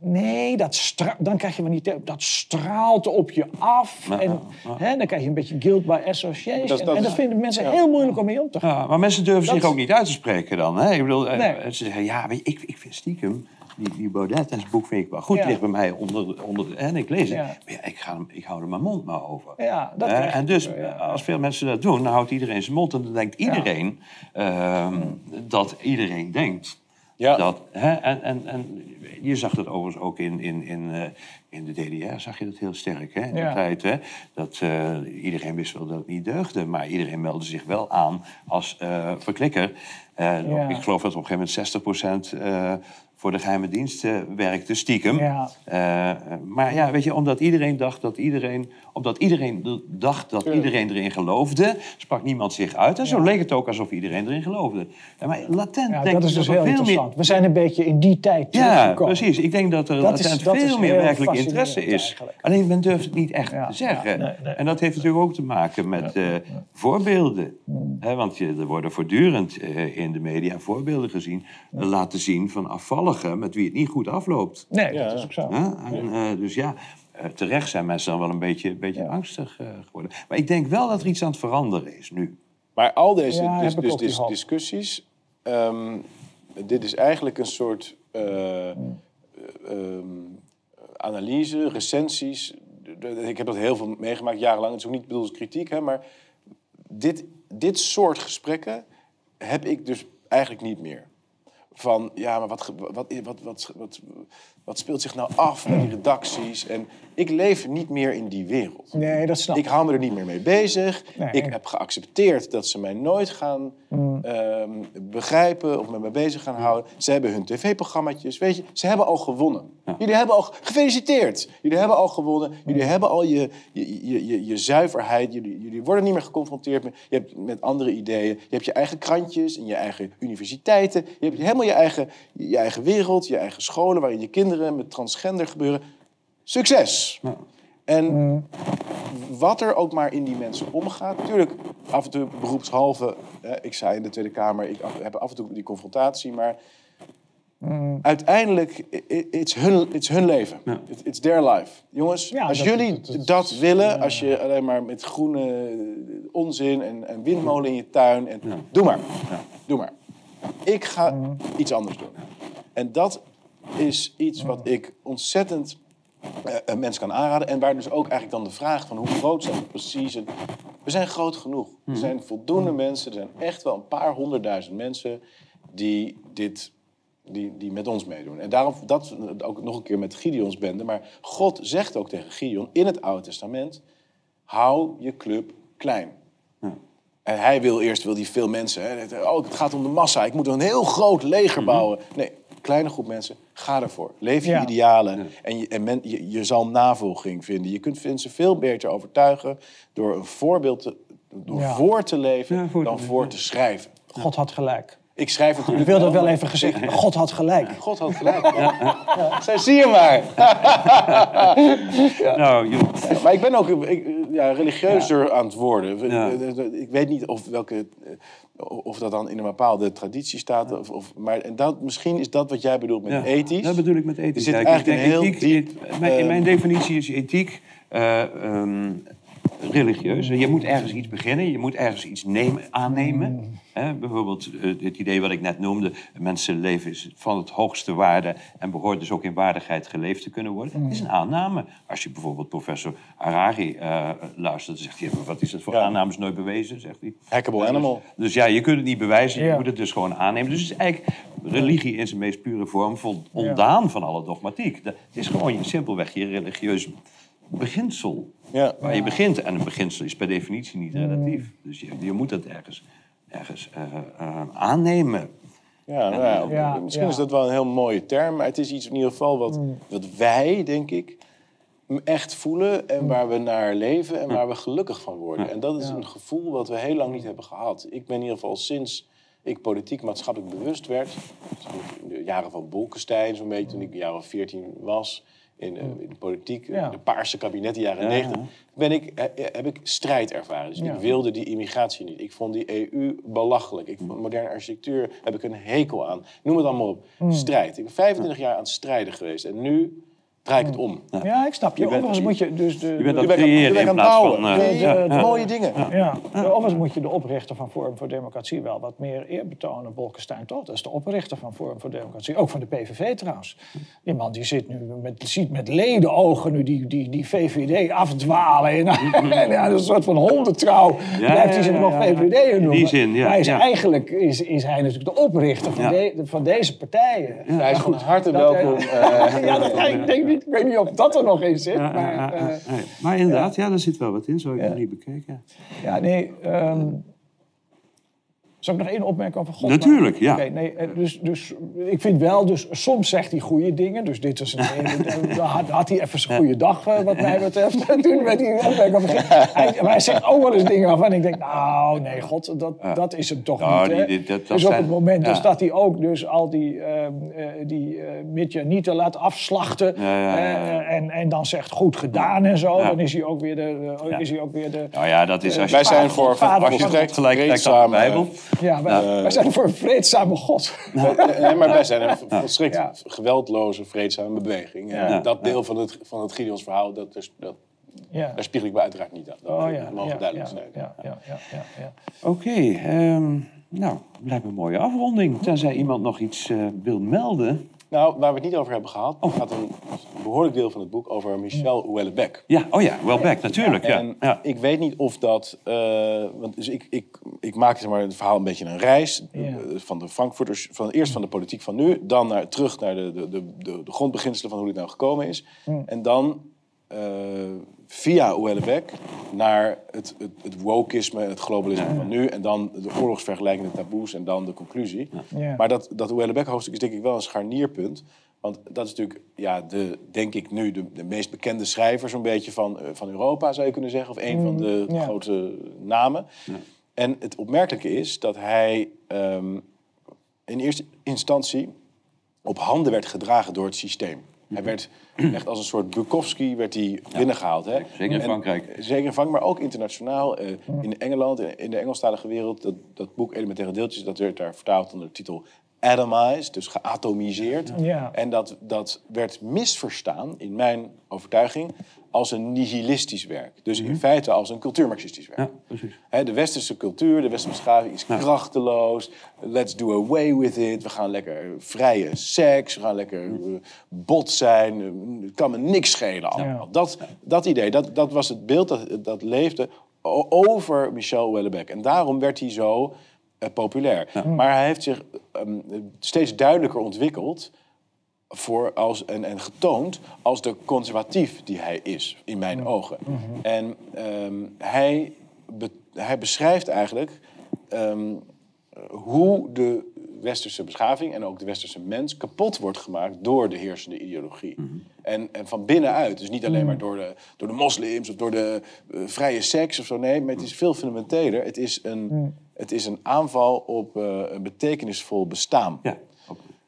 Nee, dat stra- dan krijg je maar niet... Dat straalt op je af. Ja, en ja. Hè, dan krijg je een beetje guilt by association. Dat is- dat en dat vinden mensen heel moeilijk om mee om te gaan. Ja, maar mensen durven Dat- zich ook niet uit te spreken dan. Hè? Ik bedoel, eh, Nee. ze zeggen, ja, weet je, ik, ik vind stiekem, die, die Baudet en zijn boek vind ik wel goed. Ja. ligt bij mij onder, onder en ik lees het. Ja. Maar ja, ik, ga, hem- ik hou er mijn mond maar over. Ja, dat en dus, wel, als veel mensen dat doen, dan houdt iedereen zijn mond. En dan denkt iedereen ehm, dat iedereen denkt. Ja. Dat, hè? En, en, en je zag dat overigens ook in, in, in, eh, in de DDR, zag je dat heel sterk. Hè? In Ja. de tijd, hè? Dat, eh, iedereen wist wel dat het niet deugde, maar iedereen meldde zich wel aan als eh, verklikker. Ja. Ik geloof dat op een gegeven moment 60% eh voor de geheime diensten werkte, stiekem. Ja. Eh, maar ja, weet je, omdat iedereen dacht dat iedereen, omdat iedereen dacht dat iedereen erin geloofde, sprak niemand zich uit. En zo leek het ook alsof iedereen erin geloofde. Ja, maar latent Ja, denk dat ik is dus er heel veel interessant. meer. We zijn een beetje in die tijd Ja, teruggekomen. precies. Ik denk dat er Dat is- latent dat is veel meer werkelijk interesse is. eigenlijk. Alleen men durft het niet echt Ja, te zeggen. ja, nee, nee. En dat heeft natuurlijk ook te maken met eh, voorbeelden. Hè, want je, er worden voortdurend eh, in de media voorbeelden gezien, laten zien van met wie het niet goed afloopt. Nee, Ja. dat is ook zo. En, eh, dus ja, eh, terecht zijn mensen dan wel een beetje, beetje angstig eh, geworden. Maar ik denk wel dat er iets aan het veranderen is nu. Maar al deze dus, hoop. discussies, ehm, dit is eigenlijk een soort eh, ehm, analyse, recensies. Ik heb dat heel veel meegemaakt, jarenlang. Het is ook niet bedoeld als kritiek, hè, maar dit, dit soort gesprekken heb ik dus eigenlijk niet meer. Van, ja, maar wat, wat, wat, wat, wat, wat speelt zich nou af met die redacties? En ik leef niet meer in die wereld. Nee, dat snap Ik hou me er niet meer mee bezig. Nee. Ik heb geaccepteerd dat ze mij nooit gaan ehm, begrijpen of met me bezig gaan houden. Ze hebben hun tv-programmaatjes. Weet je, ze hebben al gewonnen. Jullie hebben al gefeliciteerd. Jullie hebben al gewonnen. Jullie hebben al je, je, je, je, je zuiverheid. Jullie, jullie worden niet meer geconfronteerd met, je hebt, met andere ideeën. Je hebt je eigen krantjes en je eigen universiteiten. Je hebt helemaal je eigen, je eigen wereld, je eigen scholen waarin je kinderen met transgender gebeuren. Succes! En wat er ook maar in die mensen omgaat. Natuurlijk, af en toe beroepshalve. eh, ik zei in de Tweede Kamer, ik heb af en toe die confrontatie. Maar uiteindelijk, i- i- it's hun, it's hun leven. It- It's their life. Jongens, Ja, als dat- jullie dat- dat, dat- willen, als je alleen maar met groene onzin en, en windmolen in je tuin. En, Doe maar. Doe maar. Ik ga iets anders doen. En dat is iets wat ik ontzettend eh, een mens kan aanraden. En waar dus ook eigenlijk dan de vraag van hoe groot zijn we precies. En we zijn groot genoeg. Er zijn voldoende mensen. Er zijn echt wel een paar honderdduizend mensen die dit... Die, die met ons meedoen. En daarom, dat ook nog een keer met Gideons bende. Maar God zegt ook tegen Gideon in het Oude Testament... hou je club klein. En hij wil eerst wil die veel mensen. Hè. Oh, het gaat om de massa. Ik moet een heel groot leger bouwen. Nee, kleine groep mensen. Ga ervoor. Leef je Ja. idealen. En, je, en men, je, je zal navolging vinden. Je kunt mensen veel beter overtuigen door een voorbeeld te, door Ja. voor te leven dan voor te schrijven. God had gelijk. Ik schrijf Ik natuurlijk. wilde wel even gezegd, God had gelijk. God had gelijk. Ja. Zij zie je maar. Nou, joh. Maar ik ben ook ik, ja, religieuzer aan het worden. Ja. Ik weet niet of, welke, eh, of dat dan in een bepaalde traditie staat. Of, of, maar en dat, misschien is dat wat jij bedoelt met Ja, ethisch. Dat bedoel ik met ethisch. Er zit Ja, ik eigenlijk denk een heel ethiek- diep, mijn- in mijn eh, definitie is ethiek eh, ehm, religieus. Je moet ergens iets beginnen, je moet ergens iets nemen, aannemen. Hè, bijvoorbeeld eh, het idee wat ik net noemde: mensenleven is van het hoogste waarde en behoort dus ook in waardigheid geleefd te kunnen worden. Dat is een aanname. Als je bijvoorbeeld professor Harari eh, luistert, dan zegt hij: wat is dat voor Ja. aanname? Is nooit bewezen, zegt hij. Hackable Dus- animal. Dus ja, je kunt het niet bewijzen, je Ja. moet het dus gewoon aannemen. Dus het is eigenlijk religie in zijn meest pure vorm vol- ontdaan van alle dogmatiek. Dat het is gewoon simpelweg je religieus beginsel Ja. waar je begint. En een beginsel is per definitie niet relatief. Dus je, je moet dat ergens, ergens eh, eh, aannemen. Ja, nou ja, Ja, misschien ja. is dat wel een heel mooie term. Maar het is iets in ieder geval wat, wat wij, denk ik, echt voelen. En waar we naar leven en waar we gelukkig van worden. En dat is een gevoel wat we heel lang niet hebben gehad. Ik ben in ieder geval sinds ik politiek maatschappelijk bewust werd... in de jaren van Bolkestein, zo'n beetje toen ik een jaar of 14 was... In, eh, in de politiek, Ja. de paarse kabinetten, jaren Ja. 90, ben ik, eh, eh, heb ik strijd ervaren. Dus Ja. ik wilde die immigratie niet. Ik vond die EU belachelijk. Ik vond moderne architectuur heb ik een hekel aan. Noem het allemaal op. Strijd. Ik ben 25 jaar aan het strijden geweest. En nu draai ik het om. Ja, ik snap je. Je bent- Overigens moet je dus de... Je bent je creëren bent in aan plaats bouwen. van... eh, De- ja, de- ja. Mooie dingen. Ja, overigens moet je de oprichter van Forum voor Democratie wel wat meer eer betonen, Bolkestein toch? Dat is de oprichter van Forum voor Democratie, ook van de PVV trouwens. Die man die zit nu met, ziet met ledenogen nu die, die, die VVD afdwalen. En, en ja, dat is een soort van hondentrouw. blijft hij zich ja, nog ja, ja. VVD In die noemen. zin, ja, hij is ja. eigenlijk is, is hij natuurlijk de oprichter van, Ja. de- van deze partijen. Hij is van harte Dat, welkom. eh, eh, ja, dat, ik, denk niet, ik weet niet of dat er nog in zit. Maar, eh, maar inderdaad, ja, daar zit wel wat in. Zo heb ik nog niet bekeken. Ja, nee. ehm zal ik nog één opmerking over God Natuurlijk, ja. Nee, eh, dus, dus ik vind wel, dus soms zegt hij goede dingen. Dus dit is een hele, dan had, had hij even zijn goede dag, eh, wat mij betreft. En toen werd hij opmerking over hij, Maar hij zegt ook wel eens dingen waarvan ik denk, nou, nee, God, dat, dat is hem toch Nou, niet. Hè? die- die- dat- dat dus op het moment dus ja. dat hij ook dus al die, eh die eh Midjanieten laat afslachten. Ja, ja, ja, ja. eh, en, en dan zegt goed gedaan en zo. Ja. Dan is hij ook weer de, is hij ook weer de Nou ja, dat is als je... Wij zijn voor Vader van volstrekt gelijk de. Bijbel. Ja, wij, wij zijn voor een vreedzame God. Nee, nee, maar wij zijn een volstrekt Ja. geweldloze, vreedzame beweging. En Ja. dat deel van het, van het Gideons verhaal, dat is, dat, Ja. daar spiegel ik me uiteraard niet aan. Dat Oh ja, mogen ja, duidelijk ja, zijn. ja, ja, ja, ja, ja. Oké, ehm, nou, lijkt me een mooie afronding. Tenzij iemand nog iets eh, wil melden. Nou, waar we het niet over hebben gehad, Oh. gaat een behoorlijk deel van het boek over Michel Houellebecq. Ja, oh ja, Welbeck, natuurlijk. Ja. En Ja. ik weet niet of dat. eh, want dus ik, ik, ik maak zeg maar, het verhaal een beetje een reis. Ja. eh, Van de Frankfurters. Van, eerst van de politiek van nu. Dan naar, terug naar de, de, de, de, grondbeginselen van hoe dit nou gekomen is. En dan via Houellebecq naar het, het, het wokeisme en het globalisme van nu. En dan de oorlogsvergelijkende taboes en dan de conclusie. Ja. Maar dat, dat Houellebecq hoofdstuk is denk ik wel een scharnierpunt. Want dat is natuurlijk, ja, de, denk ik nu, de, de meest bekende schrijver zo'n beetje van, eh, van Europa, zou je kunnen zeggen. Of een van de ja. grote namen. En het opmerkelijke is dat hij ehm, in eerste instantie op handen werd gedragen door het systeem. Hij werd echt als een soort Bukowski werd hij binnengehaald. Hè? zeker in En- Frankrijk. Zeker in Frankrijk, maar ook internationaal. eh, In Engeland, in in de Engelstalige wereld. Dat, dat boek Elementaire Deeltjes, dat werd daar vertaald onder de titel Atomized, dus geatomiseerd. Ja. En dat, dat werd misverstaan, in mijn overtuiging, als een nihilistisch werk. Dus in feite als een cultuurmarxistisch werk. Ja, precies. De westerse cultuur, de westerse beschaving is krachteloos. Let's do away with it. We gaan lekker vrije seks. We gaan lekker eh, bot zijn. eh, Het kan me niks schelen allemaal. Dat, dat idee, dat, dat was het beeld dat, dat leefde over Michel Houellebecq. En daarom werd hij zo eh, populair. Maar hij heeft zich ehm, steeds duidelijker ontwikkeld voor als, en, en getoond als de conservatief die hij is, in mijn ogen. En ehm, hij, be- hij beschrijft eigenlijk ehm, hoe de westerse beschaving en ook de westerse mens kapot wordt gemaakt door de heersende ideologie. en, en van binnenuit, dus niet alleen maar door de, door de moslims of door de eh, vrije seks of zo, nee, maar het is veel fundamenteler. Het is een, het is een aanval op eh, een betekenisvol bestaan. Ja,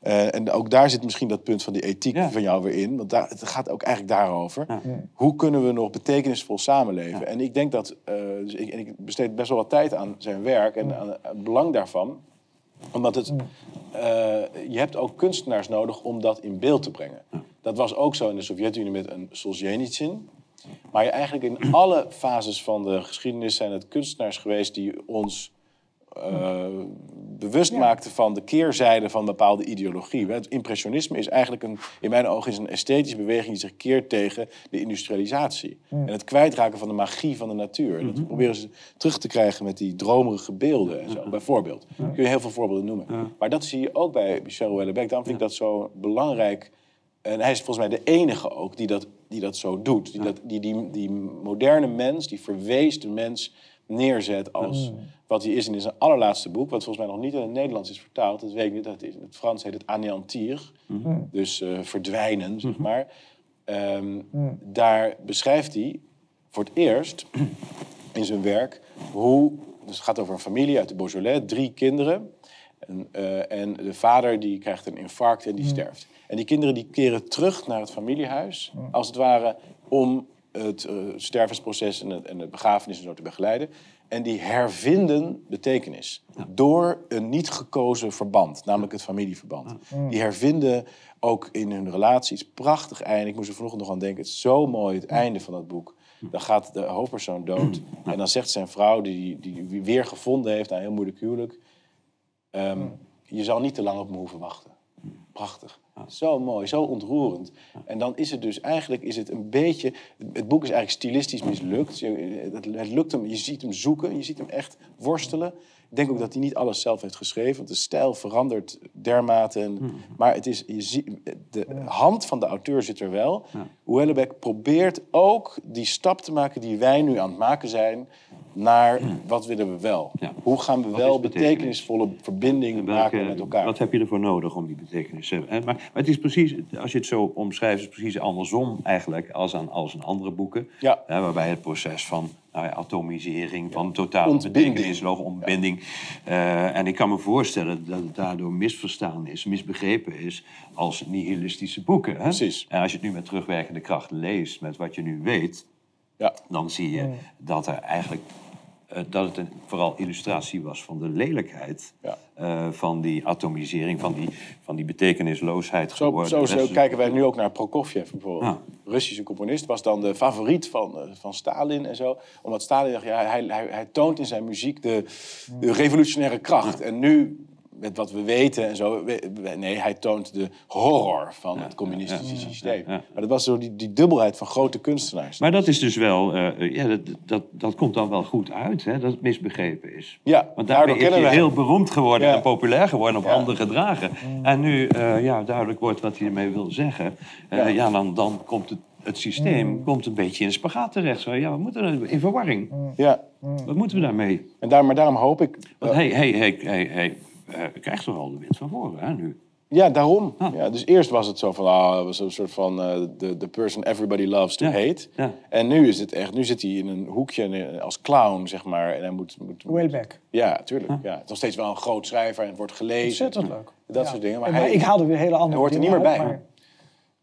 Eh, en ook daar zit misschien dat punt van die ethiek Ja. van jou weer in. Want daar, het gaat ook eigenlijk daarover. Hoe kunnen we nog betekenisvol samenleven? En ik denk dat... eh, dus ik, en ik besteed best wel wat tijd aan zijn werk en aan het belang daarvan. Omdat het... eh, je hebt ook kunstenaars nodig om dat in beeld te brengen. Dat was ook zo in de Sovjet-Unie met een Solzhenitsyn. Maar eigenlijk in alle fases van de geschiedenis zijn het kunstenaars geweest die ons eh, bewust maakten van de keerzijde van bepaalde ideologie. Het impressionisme is eigenlijk een, in mijn ogen is een esthetische beweging die zich keert tegen de industrialisatie. En het kwijtraken van de magie van de natuur. Dat proberen ze terug te krijgen met die dromerige beelden en zo, bijvoorbeeld. Kun je heel veel voorbeelden noemen. Maar dat zie je ook bij Michel Houellebecq. Daarom vind ik dat zo belangrijk. En hij is volgens mij de enige ook die dat, die dat zo doet. Die, dat, die, die, die moderne mens, die verweesde mens neerzet als wat hij is in zijn allerlaatste boek, wat volgens mij nog niet in het Nederlands is vertaald. Dat weet ik niet. Dat is, in het Frans heet het anéantir, dus eh, verdwijnen, zeg maar. Ehm, Daar beschrijft hij voor het eerst in zijn werk hoe. Dus het gaat over een familie uit de Beaujolais, drie kinderen. En, eh, en de vader die krijgt een infarct en die sterft. En die kinderen die keren terug naar het familiehuis, als het ware, om het eh, stervensproces en het, en de begrafenis en zo te begeleiden. En die hervinden betekenis door een niet gekozen verband, namelijk het familieverband. Die hervinden ook in hun relaties prachtig einde. Ik moest er vanochtend nog aan denken. Het is zo mooi, het einde van dat boek. Dan gaat de hoofdpersoon dood. En dan zegt zijn vrouw, die, die, die weer gevonden heeft na een heel moeilijk huwelijk... ehm, je zal niet te lang op me hoeven wachten. Prachtig. Zo mooi, zo ontroerend. En dan is het dus eigenlijk is het een beetje... Het boek is eigenlijk stilistisch mislukt. Het, het lukt hem, je ziet hem zoeken, je ziet hem echt worstelen. Ik denk ook dat hij niet alles zelf heeft geschreven. Want de stijl verandert dermate. En, Maar het is, je ziet, de hand van de auteur zit er wel. Houellebecq probeert ook die stap te maken die wij nu aan het maken zijn... naar wat willen we wel? Ja. Hoe gaan we Wat wel is betekenis? betekenisvolle verbinding En maken welke- met elkaar? Wat heb je ervoor nodig om die betekenis te hebben? hè? Maar, maar het is precies, als je het zo omschrijft, is het precies andersom eigenlijk als aan als in andere boeken. Ja. Hè, waarbij het proces van nou ja, atomisering, van totale Ontbinding. betekenisloze ontbinding. eh, en ik kan me voorstellen dat het daardoor misverstaan is, misbegrepen is als nihilistische boeken. Hè? Precies. En als je het nu met terugwerkende kracht leest, met wat je nu weet, Ja. dan zie je dat er eigenlijk dat het een, vooral illustratie was van de lelijkheid Ja. eh, van die atomisering, van die, van die betekenisloosheid Zo, geworden. zo, zo kijken wij nu ook naar Prokofjev bijvoorbeeld. Ja. Russische componist was dan de favoriet van, eh, van Stalin en zo. Omdat Stalin dacht, ja, hij, hij, hij toont in zijn muziek de, de revolutionaire kracht. En nu met wat we weten en zo. Nee, hij toont de horror van het communistische systeem. Maar dat was zo die, die dubbelheid van grote kunstenaars. Maar dat is dus wel, eh, ja, dat, dat, dat komt dan wel goed uit, hè, dat het misbegrepen is. Ja, Want daardoor is kennen hij we heel beroemd geworden Ja. en populair geworden, op Ja. handen gedragen. En nu eh, ja, duidelijk wordt wat hij ermee wil zeggen. eh, Ja. ja. dan, dan komt het, het systeem komt een beetje in de spagaat terecht. Zo, ja, we moeten er- in verwarring. Ja, Wat moeten we daarmee? en daar, maar daarom hoop ik... Want hij, hij, hij, hij, hij eh, krijgt toch al de wind van voren, hè, nu? Ja, daarom. Ah. Ja, dus eerst was het zo van, ah, was een soort van eh, the, the person everybody loves to Ja, hate. ja. En nu is het echt, nu zit hij in een hoekje eh, als clown, zeg maar. En hij moet, moet, moet- Wayback. Ja, tuurlijk. Ja. Het is nog steeds wel een groot schrijver en het wordt gelezen. Ontzettend leuk. Dat Ja. soort dingen. Maar, Maar, hij, ik haalde weer hele andere hij hoort er niet meer bij. maar-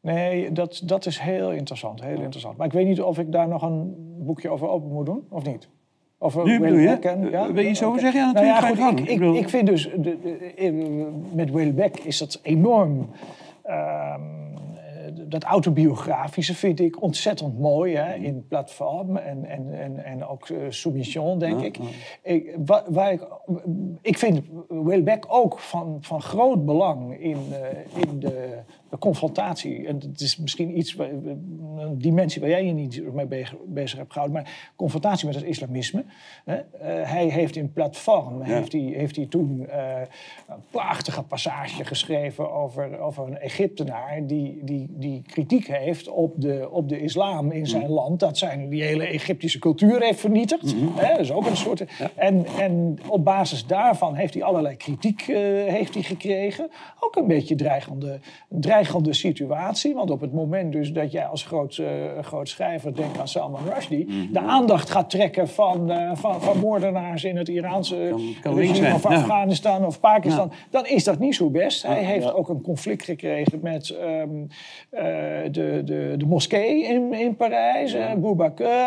Nee, dat, dat is heel interessant, heel interessant. Maar ik weet niet of ik daar nog een boekje over open moet doen, of niet? Over Nu bedoel je? En- Eh, wil je iets over Oké. zeggen? Ja, nou ja, goed, ik, Ik ik, bedoel- ik vind dus, de, de- met Whale Beck is dat enorm... ehm, eh, dat autobiografische vind ik ontzettend mooi hè, in platform en, en, en, en ook eh, Soumission, denk ik. ik, wa- waar ik. Ik vind Whaleback ook van, van groot belang in, in de, de confrontatie. En het is misschien iets, een dimensie waar jij je niet mee bezig, hebt gehouden, maar confrontatie met het islamisme. Hè. Eh, hij heeft in platform, heeft, hij, heeft hij toen eh, een prachtige passage geschreven over, over een Egyptenaar die, die, die kritiek heeft op de, op de islam in zijn land. Dat zijn die hele Egyptische cultuur heeft vernietigd. Hè, dat is ook een soort. En, en op basis daarvan heeft hij allerlei kritiek eh, heeft hij gekregen. Ook een beetje dreigende, dreigende situatie. Want op het moment dus dat jij als groot, eh, groot schrijver, denk aan Salman Rushdie, de aandacht gaat trekken van, eh, van, van moordenaars in het Iraanse Kan- regime of ja. Afghanistan of Pakistan, dan is dat niet zo best. Hij heeft ook een conflict gekregen met ehm, eh, de, de, de moskee in, in Parijs, ja.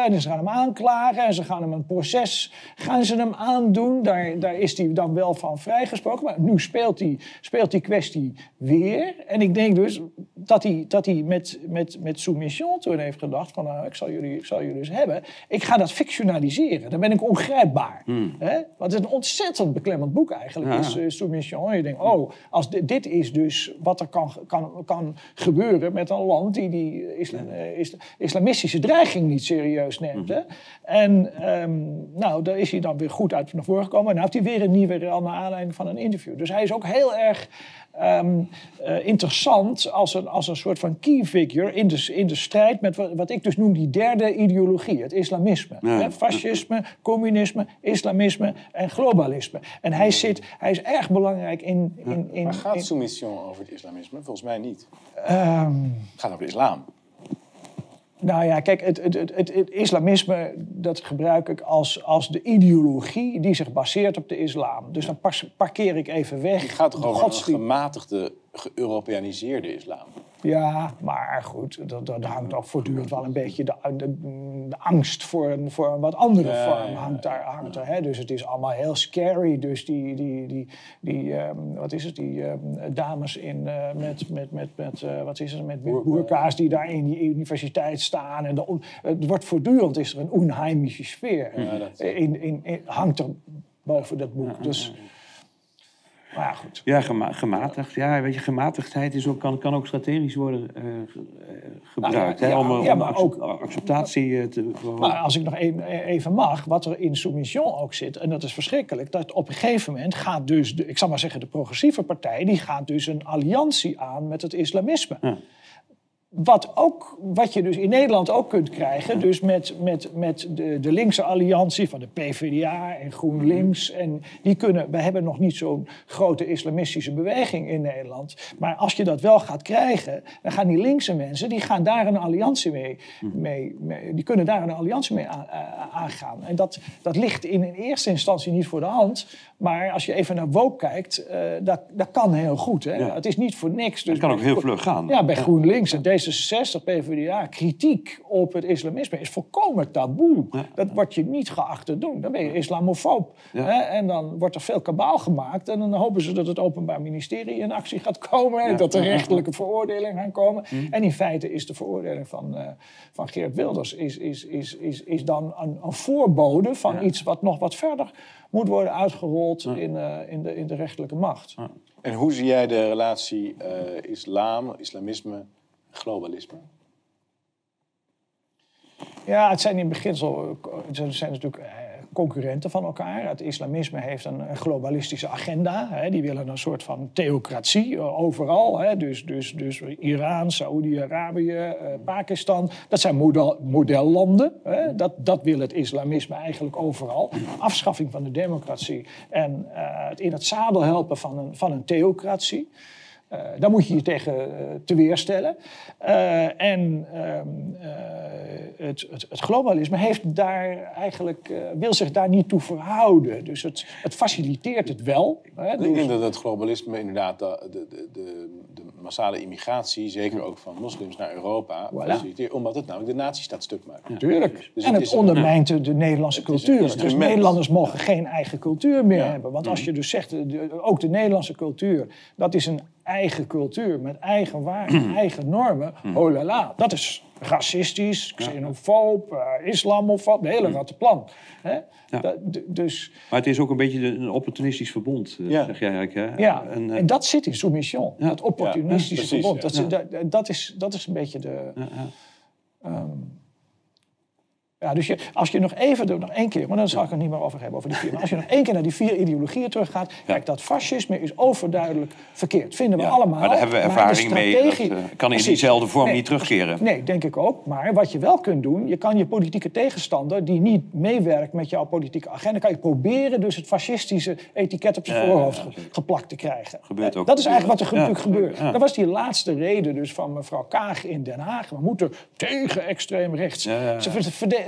En ze gaan hem aanklagen en ze gaan hem een proces gaan ze hem aandoen. Daar, daar is hij dan wel van vrijgesproken. Maar nu speelt die, speelt die kwestie weer. En ik denk dus dat hij, dat hij met, met, met Soumission toen heeft gedacht van... Nou, ik zal jullie, ik zal jullie dus hebben. Ik ga dat fictionaliseren. Dan ben ik ongrijpbaar. Hè? Want het is een ontzettend beklemmend boek eigenlijk, Ja. is eh, Soumission. Je denkt, oh, als di- dit is dus wat er kan, kan, kan gebeuren met een land... die die eh, is- islamistische dreiging niet serieus neemt. Hè? En ehm, nou, daar is hij dan weer goed uit naar voren gekomen. En nou heeft hij weer een nieuwe rel naar aanleiding van een interview. Dus hij is ook heel erg ehm, eh, interessant als een, als een soort van key figure in de, in de strijd met wat, wat ik dus noem die derde ideologie, het islamisme. Ja. Hè, fascisme, communisme, islamisme en globalisme. En hij, zit, hij is erg belangrijk in... in, in, Waar gaat in- Soumission over het islamisme? Volgens mij niet. ehm, Het gaat over de islam. Nou ja, kijk, het, het, het, islamisme dat gebruik ik als, als de ideologie die zich baseert op de islam. Dus dan parkeer ik even weg. Het gaat toch over een gematigde, ge-Europeaniseerde islam? Ja, maar goed, dat, dat hangt ook voortdurend wel een beetje de, de, de angst voor een, voor een wat andere Ja, vorm hangt daar. Hangt er, hè? Dus het is allemaal heel scary. Dus die, die, die, die ehm, wat is het, die ehm, dames in, eh, met, met, met, met eh, wat is het, met, boerka's die daar in die universiteit staan. En de, het wordt voortdurend is er een onheimische sfeer. Ja, dat- in, in, in- hangt er boven dat boek. Dus, maar ja, goed. Ja, gema- gematigd. Ja, weet je, gematigdheid is ook, kan, kan ook strategisch worden eh, eh, gebruikt. Nou, ja, hè, om ja, maar ook- acceptatie eh, te... Maar als ik nog een- even mag, wat er in Soumission ook zit, en dat is verschrikkelijk, dat op een gegeven moment gaat dus, de, ik zal maar zeggen, de progressieve partij, die gaat dus een alliantie aan met het islamisme. Wat, ook, wat je dus in Nederland ook kunt krijgen, dus met, met, met de, de linkse alliantie van de PvdA en GroenLinks. En die kunnen, we hebben nog niet zo'n grote islamistische beweging in Nederland. Maar als je dat wel gaat krijgen, dan gaan die linkse mensen, die gaan daar een alliantie mee, mee, mee- die kunnen daar een alliantie mee aan- aangaan. En dat, dat ligt in, in eerste instantie niet voor de hand. Maar als je even naar Woke kijkt, eh, dat, dat kan heel goed. Hè? Ja. Het is niet voor niks. Dus Het kan ook heel vlug gaan. Ja, bij GroenLinks en D66 D66, PvdA, kritiek op het islamisme is volkomen taboe. Dat wordt je niet geacht te doen. Dan ben je islamofoob. Ja. Hè? En dan wordt er veel kabaal gemaakt. En dan hopen ze dat het Openbaar Ministerie in actie gaat komen. En dat er rechtelijke veroordelingen gaan komen. En in feite is de veroordeling van, eh, van Geert Wilders is, is, is, is, is dan een, een voorbode van iets wat nog wat verder moet worden uitgerold in, eh, in, de, in de rechterlijke macht. En hoe zie jij de relatie eh, islam, islamisme, globalisme? Ja, het zijn in beginsel het zijn natuurlijk eh, concurrenten van elkaar. Het islamisme heeft een, globalistische agenda. Hè. Die willen een soort van theocratie eh, overal. Hè. Dus, dus, dus Iran, Saoedi-Arabië, eh, Pakistan. Dat zijn model, modellanden. Hè. Dat, dat wil het islamisme eigenlijk overal. Afschaffing van de democratie en het in het zadel helpen van een, van een theocratie. Uh, daar moet je je tegen uh, te weerstellen. Uh, en ehm, het, het, het, globalisme heeft daar eigenlijk, wil zich daar niet toe verhouden. Dus het, het faciliteert het wel. Hè, Ik denk dat het globalisme inderdaad de, de, de, de, massale immigratie, zeker ook van moslims naar Europa, Voilà. faciliteert, omdat het namelijk de nazistaat stuk maakt. Tuurlijk. Dus en het een- ondermijnt de, de Nederlandse cultuur. dus. Nederlanders mogen geen eigen cultuur meer Ja. hebben. Want als je dus zegt, ook de Nederlandse cultuur, dat is een eigen cultuur met eigen waarden, eigen normen. Oh la la, dat is racistisch, xenofoob, eh, islamofoob, de hele rattenplan. Hè? Dat- d- dus Maar het is ook een beetje een opportunistisch verbond, eh, Ja. zeg jij eigenlijk. Hè? ja, En, eh, en dat zit in soumission, dat opportunistische Ja, precies, verbond. Dat, ja. is- dat, dat, is, dat is een beetje de... ehm, ja, dus je, als je nog even, nog één keer, maar dan zal ik het niet meer over hebben, over die vier. Maar als je nog één keer naar die vier ideologieën teruggaat, kijk, dat fascisme is overduidelijk verkeerd. Vinden we ja, allemaal. Maar daar hebben we ervaring mee. Dat eh, kan in diezelfde vorm Nee, niet terugkeren. Nee, denk ik ook. Maar wat je wel kunt doen, je kan je politieke tegenstander die niet meewerkt met jouw politieke agenda, kan je proberen dus het fascistische etiket op zijn Ja, voorhoofd ge- geplakt te krijgen. Gebeurt Eh, ook Dat is eigenlijk wat er natuurlijk gebeurt. Dat was die laatste reden dus van mevrouw Kaag in Den Haag. We moeten tegen extreem rechts. Ze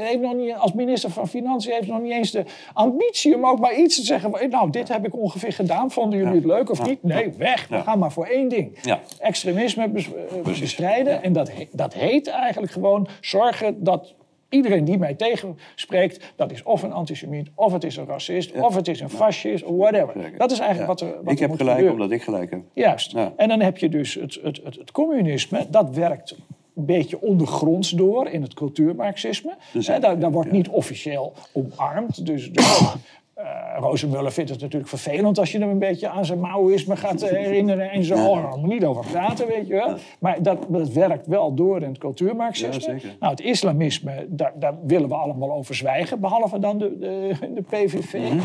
heeft nog niet, als minister van Financiën heeft nog niet eens de ambitie om ook maar iets te zeggen. Nou, dit heb ik ongeveer gedaan. Vonden jullie het leuk of niet? Nee, weg. We gaan maar voor één ding. Extremisme eh, bestrijden. En dat, dat heet eigenlijk gewoon zorgen dat iedereen die mij tegenspreekt, dat is of een antisemiet, of het is een racist, of het is een fascist, whatever. Zeker. Dat is eigenlijk Ja. wat er wat ik er heb gelijk gebeuren. omdat ik gelijk heb. Juist. Ja. En dan heb je dus het, het, het, het communisme, dat werkt een beetje ondergronds door in het cultuurmarxisme. Dus, daar, daar wordt niet officieel omarmd. Dus, dus eh, Rozenmuller vindt het natuurlijk vervelend als je hem een beetje aan zijn Maoïsme gaat herinneren en zo. Oh, daar moet niet over praten, weet je wel. Maar dat, dat werkt wel door in het cultuurmarxisme. Ja. Nou, het islamisme, daar, daar willen we allemaal over zwijgen, behalve dan de, de, de PVV. hè. Mhm.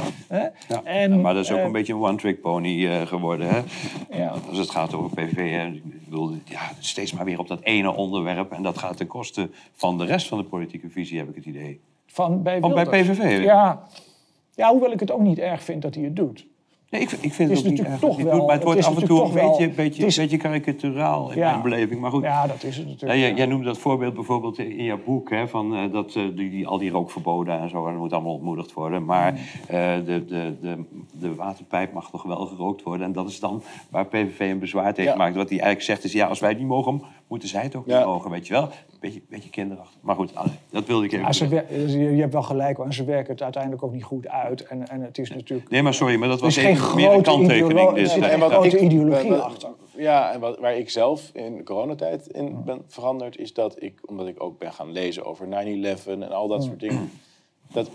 Ja. En, maar dat is ook eh, een beetje een one-trick pony eh, geworden. Hè? Ja. Als het gaat over PVV, hè, ik bedoel, ja, steeds maar weer op dat ene onderwerp. En dat gaat ten koste van de rest van de politieke visie, heb ik het idee. Van bij, Van bij. PVV? Ja. Ja, hoewel ik het ook niet erg vind dat hij het doet. Nee, ik, ik vind Het het, is ook niet erg toch dat hij het wel- doet, maar het wordt af en toe een beetje, wel- beetje, het is- beetje karikaturaal in Ja. mijn beleving. Maar goed, Ja, dat is het natuurlijk. Jij, ja. jij noemde dat voorbeeld bijvoorbeeld in jouw boek, hè, van, eh, dat eh, die, die, al die rookverboden en zo, en dat moet allemaal ontmoedigd worden. Maar Mm. eh, de, de, de, de waterpijp mag toch wel gerookt worden. En dat is dan waar PVV een bezwaar tegen Ja. maakt. Wat hij eigenlijk zegt is, ja, als wij niet mogen, moeten zij het ook Ja. niet mogen, weet je wel. Beetje, beetje kinderachtig. Maar goed, allee, dat wilde ik even Ja, ze zeggen. wer- je je hebt wel gelijk, hoor, en ze werken het uiteindelijk ook niet goed uit. En, en het is natuurlijk. Nee, maar sorry, maar dat was is geen even meer een kanttekening. Dus, zit geen dat- grote ik- ideologie wat- achter. Ja, en wat, waar ik zelf in coronatijd in ben veranderd, is dat ik, omdat ik ook ben gaan lezen over 9-11 en al dat soort dingen, dat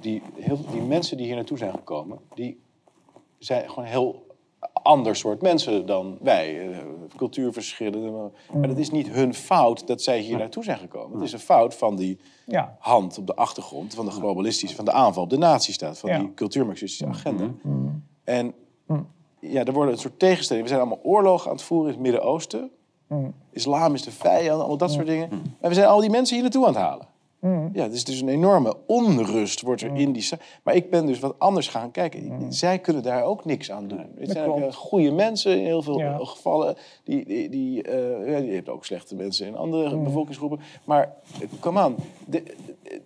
die, heel, die mensen die hier naartoe zijn gekomen, die zijn gewoon heel ander soort mensen dan wij. Eh, Cultuurverschillen. Maar dat is niet hun fout dat zij hier naartoe zijn gekomen. Het is een fout van die Ja. hand op de achtergrond van de globalistische, van de aanval op de nazistaat, van Ja. die cultuurmarxistische agenda. En ja, er worden een soort tegenstellingen. We zijn allemaal oorlogen aan het voeren in het Midden-Oosten. Islam is de vijand, allemaal dat soort dingen. En we zijn al die mensen hier naartoe aan het halen. Ja, het is dus een enorme onrust wordt er in die... Maar ik ben dus wat anders gaan kijken. Zij kunnen daar ook niks aan doen. Het zijn ook klopt. goede mensen in heel veel Ja. gevallen. Die, die, die, eh, ja, je hebt ook slechte mensen in andere bevolkingsgroepen. Maar kom aan. De, de-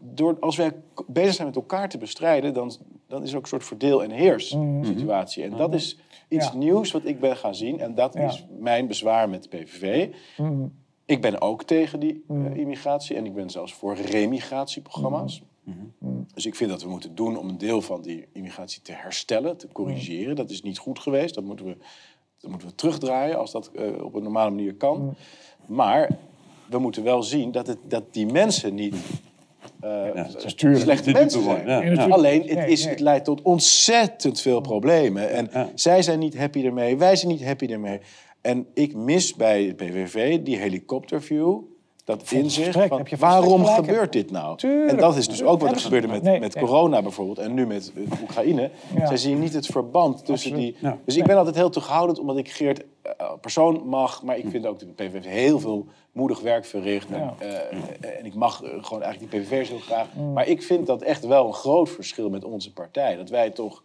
door, als wij bezig zijn met elkaar te bestrijden... dan dan is er ook een soort verdeel- en heers situatie. En dat is iets Mhm. Ja. nieuws wat ik ben gaan zien. En dat Ja. is mijn bezwaar met de PVV. Ik ben ook tegen die eh, immigratie. En ik ben zelfs voor remigratieprogramma's. Mhm. Dus ik vind dat we moeten doen om een deel van die immigratie te herstellen, te corrigeren. Dat is niet goed geweest. Dat moeten we, dat moeten we terugdraaien als dat eh, op een normale manier kan. Mhm. Maar we moeten wel zien dat, het, dat die mensen niet eh, tuurlijk. slechte mensen zijn. ja. Alleen, het, is, het leidt tot ontzettend veel problemen. En Ja. zij zijn niet happy ermee, wij zijn niet happy ermee. En ik mis bij het PVV die helikopterview, dat inzicht van waarom gebeurt dit nou? Tuurlijk, en dat is dus ook wat er gebeurde met, nee, met nee. corona bijvoorbeeld en nu met eh, Oekraïne. Ja. Zij zien niet het verband tussen Absoluut. die... Ja. Dus ik ben altijd heel terughoudend omdat ik Geert eh, persoon mag, maar ik vind ook dat de PVV heel veel moedig werk verricht. En, Ja. eh, en ik mag gewoon eigenlijk die PVV's heel graag. Maar ik vind dat echt wel een groot verschil met onze partij. Dat wij toch...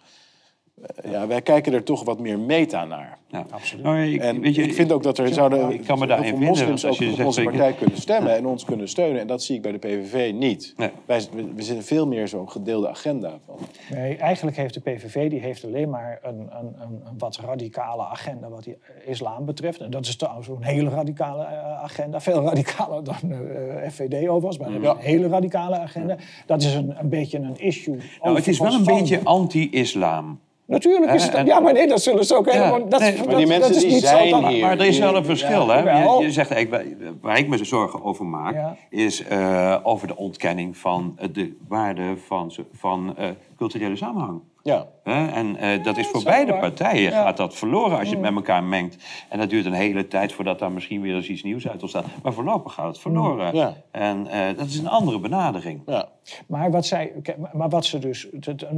eh, ja, wij kijken er toch wat meer meta naar. Ja. Absoluut. Nou, ik, En weet je, ik vind ook dat er zouden ik kan me heel daarin veel vinden, moslims ook je op zegt, onze ik- partij kunnen stemmen en ons kunnen steunen. En dat zie ik bij de PVV niet. Nee. Wij, we, zitten veel meer zo'n gedeelde agenda van. Nee, eigenlijk heeft de PVV die heeft alleen maar een, een, een, een wat radicale agenda wat die islam betreft. En dat is trouwens een hele radicale eh, agenda. Veel radicaler dan eh FVD overigens, maar dat is Ja. een hele radicale agenda. Dat is een, een beetje een issue. nou, het is wel een van- beetje anti-islam. Natuurlijk is het... En- Ja, maar nee, dat zullen ze ook helemaal... Dat, nee, dat, maar die dat mensen is die niet zo zijn hier. Maar er is wel een verschil, hè? Je, je zegt eigenlijk, waar- ik me zorgen over maak, Ja. is eh, over de ontkenning van eh, de waarde van, van eh, culturele samenhang. Ja. Hè? En eh, dat is voor beide waar. partijen Ja. Mm. gaat dat verloren als je het met elkaar mengt. En dat duurt een hele tijd voordat daar misschien weer eens iets nieuws uit ontstaat. Maar voorlopig gaat het verloren. Ja. En eh, dat is een andere benadering. ja. Maar wat, zij, maar- wat ze dus.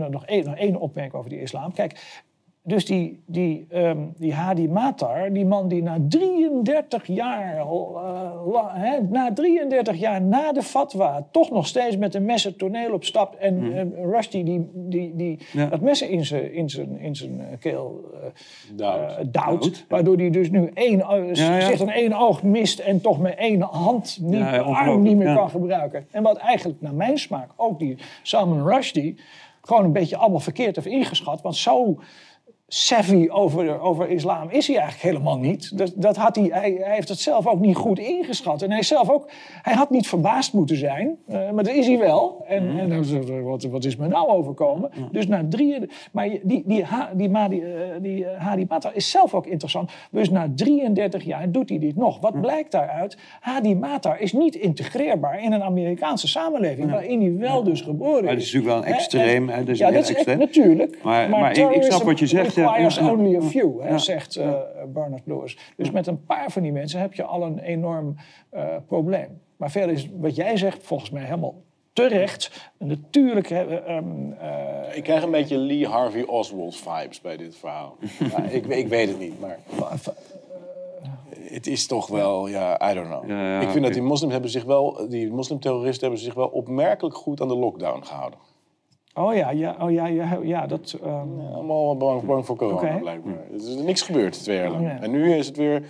Nog één, nog één opmerking over die islam. Kijk, dus die, die, ehm, die Hadi Matar, die man die na 33 jaar, eh, la- na 33 jaar na de fatwa, toch nog steeds met een mes het toneel opstapt. En eh, Rushdie die, die, die Ja. dat mes in zijn, in zijn, in zijn eh, keel Doubt. eh, duwt. Waardoor hij dus nu één, Ja, ja. één oog mist en toch met één hand, niet, arm niet meer kan gebruiken. En wat eigenlijk naar mijn smaak ook die Salman Rushdie gewoon een beetje allemaal verkeerd heeft ingeschat. Want zo savvy over, over islam is hij eigenlijk helemaal niet. Dat, dat had hij, hij, hij heeft het zelf ook niet goed ingeschat. En hij, zelf ook, hij had niet verbaasd moeten zijn, eh, maar dat is hij wel. En, Mhm. en hij, wat, wat is me nou overkomen? Dus na drie... Maar die, die, die, Mahdi, eh, die eh, Hadi Matar is zelf ook interessant. Dus na 33 jaar doet hij dit nog. Wat blijkt daaruit? Hadi Matar is niet integreerbaar in een Amerikaanse samenleving... waarin hij wel dus geboren is. Maar dat is natuurlijk wel een extreem, hè, dat is ja, dat is extreem. natuurlijk. Maar- maar ik- ik snap wat je zegt. Requires only a few, hè, Ja. zegt eh Bernard Lewis. Dus met een paar van die mensen heb je al een enorm eh, probleem. Maar verder is wat jij zegt volgens mij helemaal terecht. Natuurlijk... eh, ehm, eh, Ik krijg een beetje Lee Harvey Oswald vibes bij dit verhaal. ja, ik, ik weet het niet, maar het is toch wel, ja, I don't know. Ja, ja, ik vind dat die moslims hebben zich wel, die moslimterroristen hebben zich wel opmerkelijk goed aan de lockdown gehouden. Oh ja, ja, oh ja, ja, ja dat... ehm, Allemaal bang, bang voor corona, Oké. blijkbaar. Er is niks gebeurd twee jaar lang. Ja. En nu is het weer...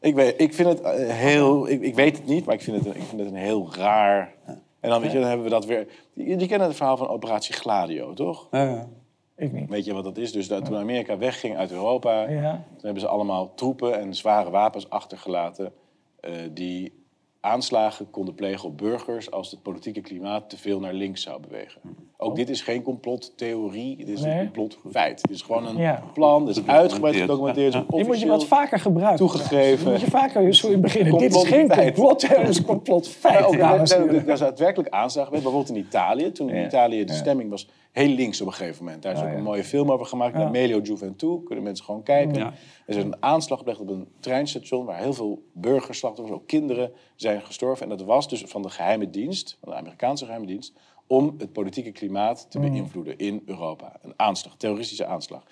Ik weet, ik vind het eh, heel... Ik, ik weet het niet, maar ik vind het, een- ik vind het een heel raar... En dan, weet je, dan hebben we dat weer... Die kennen het verhaal van Operatie Gladio, toch? Ja, ja. ik niet. Weet je wat dat is? Dus dat toen Amerika wegging uit Europa... Ja. Toen hebben ze allemaal troepen en zware wapens achtergelaten... eh, die aanslagen konden plegen op burgers... als het politieke klimaat te veel naar links zou bewegen. Ook dit is geen complottheorie, dit is Nee. een complotfeit. Het is gewoon een Ja. plan, het is uitgebreid gedocumenteerd. Die moet je wat vaker gebruiken. toegegeven. Die moet je vaker zo in beginnen. Dit is geen complot, het is complotfeit. Maar ook, is daadwerkelijk aanslagen geweest, bijvoorbeeld in Italië. Toen in Ja. Italië de stemming was heel links op een gegeven moment. Daar is ook ja. een mooie film over gemaakt, Ja. Melio Gioventù. Kunnen mensen gewoon kijken. Ja. Er is een aanslag gepleegd op een treinstation... waar heel veel burgerslachtoffers, ook kinderen, zijn gestorven. En dat was dus van de geheime dienst, van de Amerikaanse geheime dienst... om het politieke klimaat te beïnvloeden in Europa. Een aanslag, terroristische aanslag.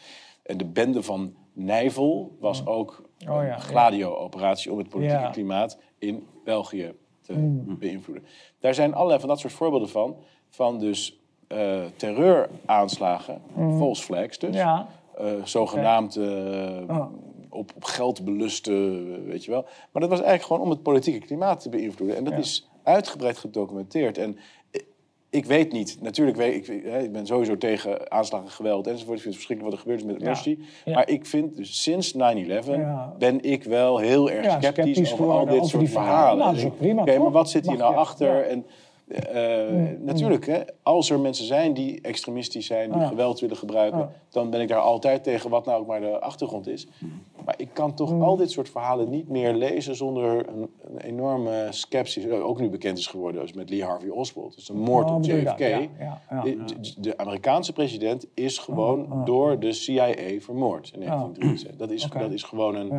En de bende van Nijvel was ook Oh ja, een gladio-operatie... om het politieke Ja. klimaat in België te beïnvloeden. Daar zijn allerlei van dat soort voorbeelden van. Van dus eh, terreuraanslagen, false flags dus. Ja. Eh, zogenaamd eh, Oh. op, op geld beluste, weet je wel. Maar dat was eigenlijk gewoon om het politieke klimaat te beïnvloeden. En dat is uitgebreid gedocumenteerd. En ik weet niet. Natuurlijk weet ik, hè, ik ben sowieso tegen aanslagen, geweld enzovoort. Ik vind het verschrikkelijk wat er gebeurd is met Ja. Rushdie. Ja. Maar ik vind dus sinds 9-11 Ja. ben ik wel heel erg Ja, sceptisch, sceptisch over al dit soort verhalen. Nou, dat is ook prima, Oké, maar wat zit hier nou achter? ja. En, eh, Natuurlijk, hè, als er mensen zijn die extremistisch zijn, die Ja. geweld willen gebruiken, Ja. dan ben ik daar altijd tegen, wat nou ook maar de achtergrond is. Maar ik kan toch Mm. al dit soort verhalen niet meer lezen zonder een, een enorme sceptisch, eh, ook nu bekend is geworden als met Lee Harvey Oswald. Dus moord Oh, op bedoel je JFK. dat? Ja, ja, ja. De, de- de Amerikaanse president is gewoon door de CIA vermoord in 1973. Dat is, dat is gewoon een.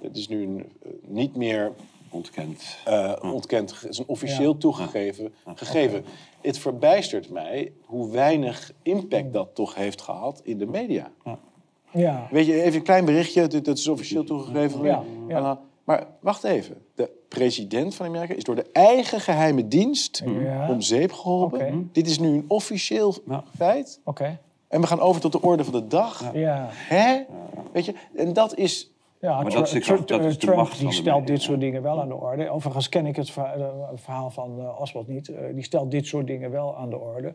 Het is nu een, eh, niet meer Ontkend. eh, ontkend. Het is een officieel toegegeven gegeven. Het verbijstert mij hoe weinig impact dat toch heeft gehad in de media. Ja. Weet je, even een klein berichtje, dat, dat is officieel toegegeven. Ja, ja. En dan- Maar wacht even. De president van Amerika is door de eigen geheime dienst Ja. om zeep geholpen. Dit is nu een officieel Ja. feit. Oké. En we gaan over tot de orde van de dag. Ja. Hè? Weet je, en dat is... Ja, Maar dat is- Tru- dat is de Trump macht die stelt dit soort dingen wel aan de orde. Overigens ken ik het verha- verhaal van Oswald niet. Die stelt dit soort dingen wel aan de orde.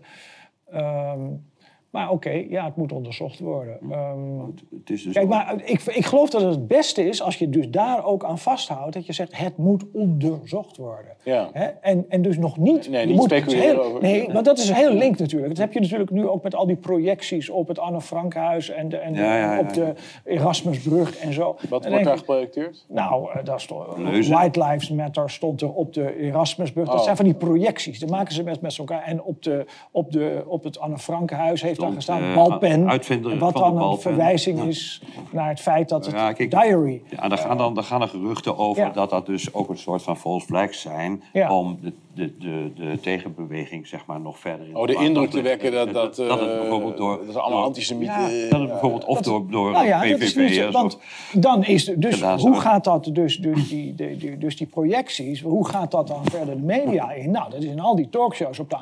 Maar oké, ja, het moet onderzocht worden. Ehm, Het is dus Kijk, maar ik, ik geloof dat het het beste is als je dus daar ook aan vasthoudt. Dat je zegt, het moet onderzocht worden. Ja. Hè? En, en dus nog niet... Nee, je niet moet speculeren heel- over- Nee, want dat is heel link natuurlijk. Dat heb je natuurlijk nu ook met al die projecties op het Anne Frankhuis... en, de, en Ja, ja, op de Erasmusbrug en zo. Wat wordt daar geprojecteerd? nou, eh, daar stond. White Lives Matter stond er op de Erasmusbrug. Dat Oh. zijn van die projecties. Dat maken ze met, met elkaar. En op, de, op, de, op het Anne Frankhuis heeft daar eh, balpen. uitvinder wat dan een verwijzing is naar het feit dat het Ja, kijk, diary... Ja, daar gaan, dan, daar gaan er geruchten over dat dat dus ook een soort van false flags zijn... Om de, de, de, de tegenbeweging zeg maar, nog verder in Oh, de indruk te wekken dat, dat, dat het eh, bijvoorbeeld door... dat er allemaal antisemieten... Ja, dat het bijvoorbeeld of door, door Nou ja, is PVV'ers want dan is de- dus hoe gaat dat dus, dus, die, de- die, dus die projecties, hoe gaat dat dan verder de media in? Nou, dat is in al die talkshows op de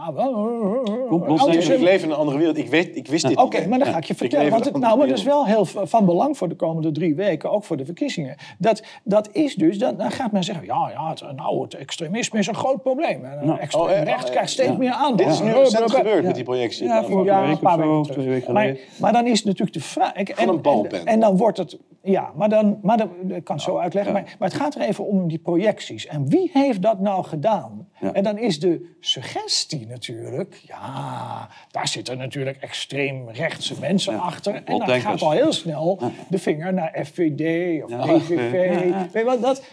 Complot- Ik leef in een andere wereld. Ik, weet, ik wist dit Oké, maar dan ga ik je vertellen. Want het, nou, maar dat is wel heel van belang voor de komende drie weken, ook voor de verkiezingen. Dat, dat is dus, dan, dan gaat men zeggen, ja, ja het, nou, het extremisme is een groot probleem. En, extreem Oh, eh, rechts eh, krijgt steeds meer aandacht. Dit is nu recent gebeurd met die projectie. Ja, week een paar weken terug. twee weken maar, geleden. maar dan is natuurlijk de vraag... En, een en- balpen. En, dan wordt het... Ja, maar, dan, maar dan, ik kan het zo uitleggen. Maar, maar het gaat er even om die projecties. En wie heeft dat nou gedaan? Ja. En dan is de suggestie natuurlijk... Ja, daar zitten natuurlijk extreem rechtse mensen achter. En dan gaat al heel snel de vinger naar FVD of. PVV. Weet wat, dat,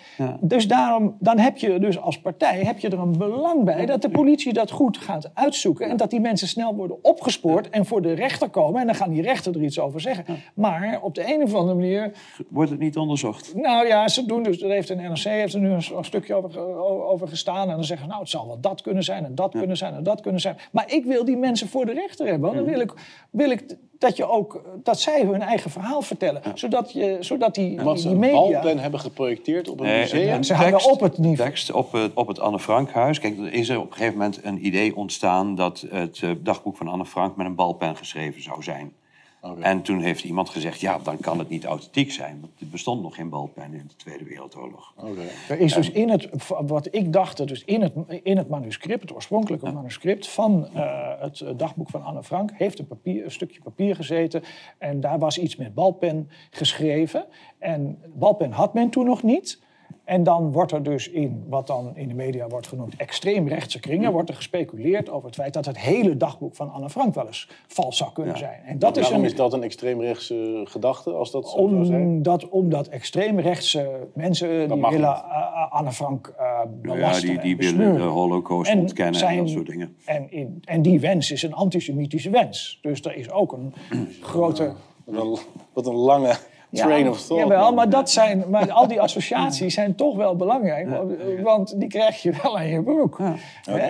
Dus daarom, dan heb je dus als partij heb je er een belang bij... dat de politie dat goed gaat uitzoeken... en dat die mensen snel worden opgespoord en voor de rechter komen... en dan gaan die rechter er iets over zeggen. Maar op de een of andere manier... Wordt het niet onderzocht? Nou ja, ze doen dus... Er heeft een NRC heeft er nu een, een stukje over, over gestaan... en dan zeggen ze, nou, het zal wel dat kunnen zijn... en dat kunnen zijn en dat kunnen zijn. Maar ik wil die mensen voor de rechter hebben. Want dan wil ik, wil ik dat, je ook, dat zij hun eigen verhaal vertellen. Zodat, je, zodat die, Wat die, ze die een media... balpen hebben geprojecteerd op een Nee, museum. een ze hangen op het niveau. Tekst op het, op het Anne Frankhuis. Kijk, er is er op een gegeven moment een idee ontstaan... dat het eh, dagboek van Anne Frank met een balpen geschreven zou zijn. Oké. En toen heeft iemand gezegd, ja, dan kan het niet authentiek zijn. Want er bestond nog geen balpen in de Tweede Wereldoorlog. Oké. Er is dus in het, wat ik dacht, dus in het, in het manuscript, het oorspronkelijke manuscript van eh, het eh, dagboek van Anne Frank, heeft een, papier, een stukje papier gezeten. En daar was iets met balpen geschreven. En balpen had men toen nog niet. En dan wordt er dus in, wat dan in de media wordt genoemd, extreemrechtse kringen, wordt er gespeculeerd over het feit dat het hele dagboek van Anne Frank wel eens vals zou kunnen zijn. En dat is Waarom een, is dat een extreemrechtse gedachte, als dat zo zou zijn? omdat, omdat extreemrechtse mensen die willen uh, uh, Anne Frank uh, Ja, belasteren die, die en willen de holocaust En ontkennen en dat soort dingen. En, in, en die wens is een antisemitische wens. Dus er is ook een grote... Wat een, wat een lange train Ja, of thought. Jawel, maar, dat zijn, maar al die associaties zijn toch wel belangrijk. Want die krijg je wel aan je broek.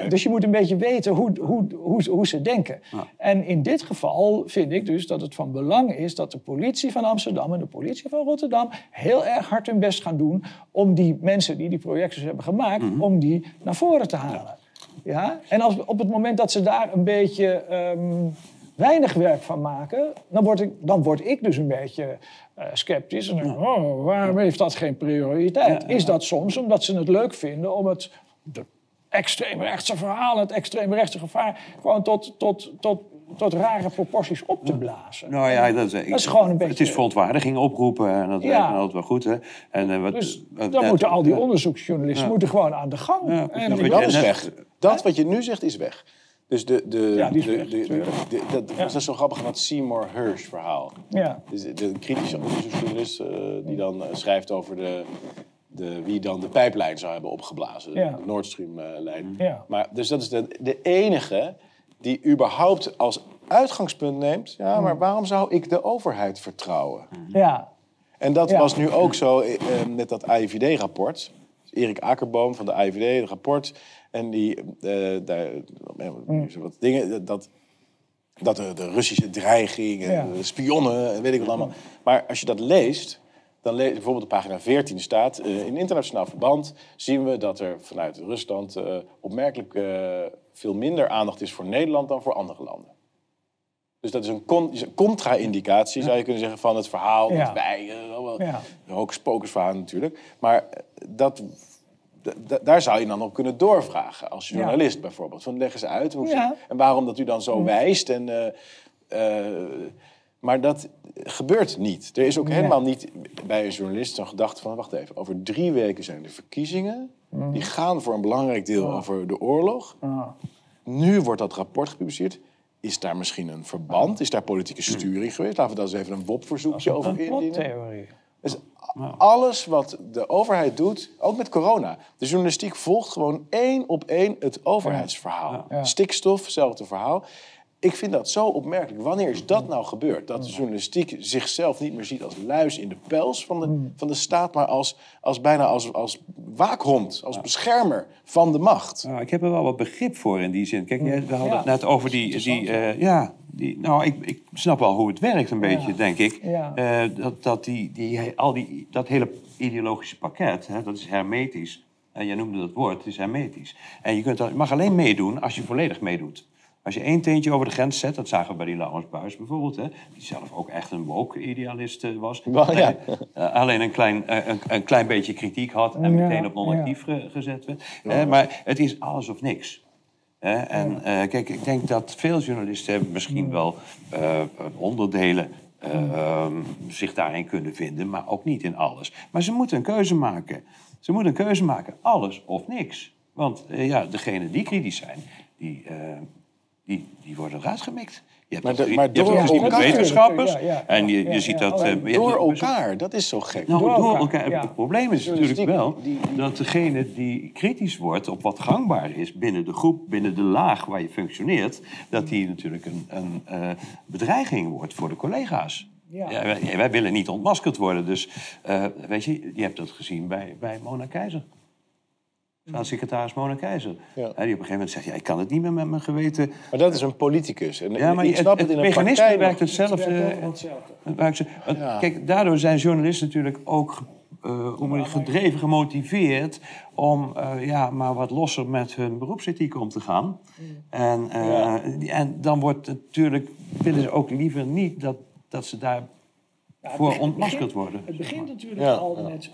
Dus je moet een beetje weten hoe, hoe, hoe, hoe ze denken. En in dit geval vind ik dus dat het van belang is... dat de politie van Amsterdam en de politie van Rotterdam... heel erg hard hun best gaan doen... om die mensen die die projecties hebben gemaakt... om die naar voren te halen. Ja? En als, op het moment dat ze daar een beetje... ehm, weinig werk van maken, dan word ik, dan word ik dus een beetje eh, sceptisch. En denk, oh, waarom heeft dat geen prioriteit? Is dat soms omdat ze het leuk vinden om het, de extreemrechtse verhalen, het extreemrechtse gevaar, gewoon tot, tot, tot, tot rare proporties op te blazen. Nou ja, dat, Dat is gewoon een beetje- Het is verontwaardiging oproepen en dat Ja. altijd wel goed. Hè? En, eh, wat, Dus wat- dan net- moeten al die ja. onderzoeksjournalisten moeten gewoon aan de gang. Ja, en Dat is weg. Dat wat je nu zegt is weg. Dus de, de, Ja, die de, de- dat dat is zo grappig, dat Seymour Hirsch verhaal. ja. Dus de, kritische onderzoeksjournalist eh, die dan eh, schrijft over de, de, wie dan de pijplijn zou hebben opgeblazen. Ja. De Nord Stream eh, lijn. Ja. Maar, dus dat is de, de enige die überhaupt als uitgangspunt neemt... ja, maar waarom zou ik de overheid vertrouwen? ja. En dat Ja. was nu ook zo eh, met dat AIVD-rapport. Erik Akerboom van de AIVD, het rapport. En die, eh, daar, Mm. wat dingen, dat, dat de, de Russische dreiging, en Ja. de spionnen en weet ik wat allemaal. Maar als je dat leest, dan lees bijvoorbeeld op pagina 14 staat... eh, in internationaal verband zien we dat er vanuit Rusland eh, opmerkelijk veel minder aandacht is voor Nederland dan voor andere landen. Dus dat is een, con- is een contra-indicatie, zou je kunnen zeggen, van het verhaal. Ja. Dat wij, eh, allemaal- Ja. een hocus-pocus verhaal natuurlijk. Maar eh, dat, daar zou je dan op kunnen doorvragen. Als journalist bijvoorbeeld. Van leg eens uit. Hoe, Ja. En waarom dat u dan zo wijst. En, eh, eh, maar dat gebeurt niet. Er is ook helemaal niet bij een journalist zo'n gedachte van... wacht even, over drie weken zijn de verkiezingen. Die gaan voor een belangrijk deel over de oorlog. Nu wordt dat rapport gepubliceerd. Is daar misschien een verband? Is daar politieke sturing geweest? Laten we daar eens even een WOP-verzoekje over Een indienen. Dus alles wat de overheid doet, ook met corona. De journalistiek volgt gewoon één op één het overheidsverhaal. Ja. Stikstof, hetzelfde verhaal. Ik vind dat zo opmerkelijk. Wanneer is dat nou gebeurd? Dat de journalistiek zichzelf niet meer ziet als luis in de pels van de, van de staat... maar als, als bijna als, als waakhond, als beschermer van de macht. Nou, ik heb er wel wat begrip voor in die zin. Kijk, jij- we hadden Ja. het net over die... die eh, ja, die, nou, ik, ik snap wel hoe het werkt een beetje, denk ik. Ja. Eh, dat, dat, die, die, al die, dat hele ideologische pakket, hè, dat is hermetisch. En jij noemde dat woord, het is hermetisch. En je, kunt dat, je mag alleen meedoen als je volledig meedoet. Als je één teentje over de grens zet, dat zagen we bij die Laurens Buis bijvoorbeeld... Hè, die zelf ook echt een woke-idealist eh, was. Wel, ja. Eh, alleen een klein, eh, een, een klein beetje kritiek had en Ja, meteen op non-actief ge- gezet werd. Maar het is alles of niks. Hè, en eh, kijk, ik denk dat veel journalisten hebben misschien wel eh, onderdelen eh, ehm, zich daarin kunnen vinden, maar ook niet in alles. Maar ze moeten een keuze maken. Ze moeten een keuze maken, alles of niks. Want eh, ja, degenen die kritisch zijn, die, eh, die, die worden eruit gemikt. Je hebt Maar de- maar je door elkaar- wetenschappers. Ja, ja, en je, ja, je ziet dat... eh, Door elkaar, dat is zo gek. nou, Door door, elkaar. Het probleem is natuurlijk wel die- die- dat degene die kritisch wordt op wat gangbaar is binnen de groep, binnen de laag waar je functioneert, dat die natuurlijk een, een eh, bedreiging wordt voor de collega's. Ja. Wij willen niet ontmaskerd worden. Dus eh, weet je, je hebt dat gezien bij, bij Mona Keizer. Staatssecretaris Mona Keizer. Ja. Die op een gegeven moment zegt, ja, ik kan het niet meer met mijn geweten. Maar dat is een politicus. En Ja, maar ik het, snap het, het, in een mechanisme partij werkt hetzelfde. Het werkt overal hetzelfde. Het werkt zo- want Ja. Kijk, daardoor zijn journalisten natuurlijk ook eh, ik, gedreven, gemotiveerd om eh, ja, maar wat losser met hun beroepsethiek om te gaan. Mm. En, eh, en dan wordt natuurlijk, willen ze ook liever niet dat, dat ze daar voor ontmaskerd worden. Het begint natuurlijk Ja, al ja, met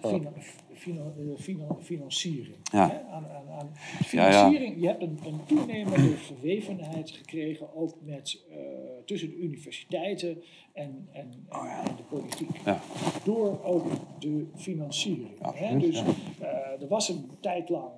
eh, fina- financiering. Ja. Aan, aan, aan Ja, ja. financiering. Je hebt een, een toenemende verwevenheid gekregen, ook met, eh, tussen de universiteiten en, en, en, en de politiek. Oh Ja. Door ook de financiering. hè? Dus eh, er was een tijd lang.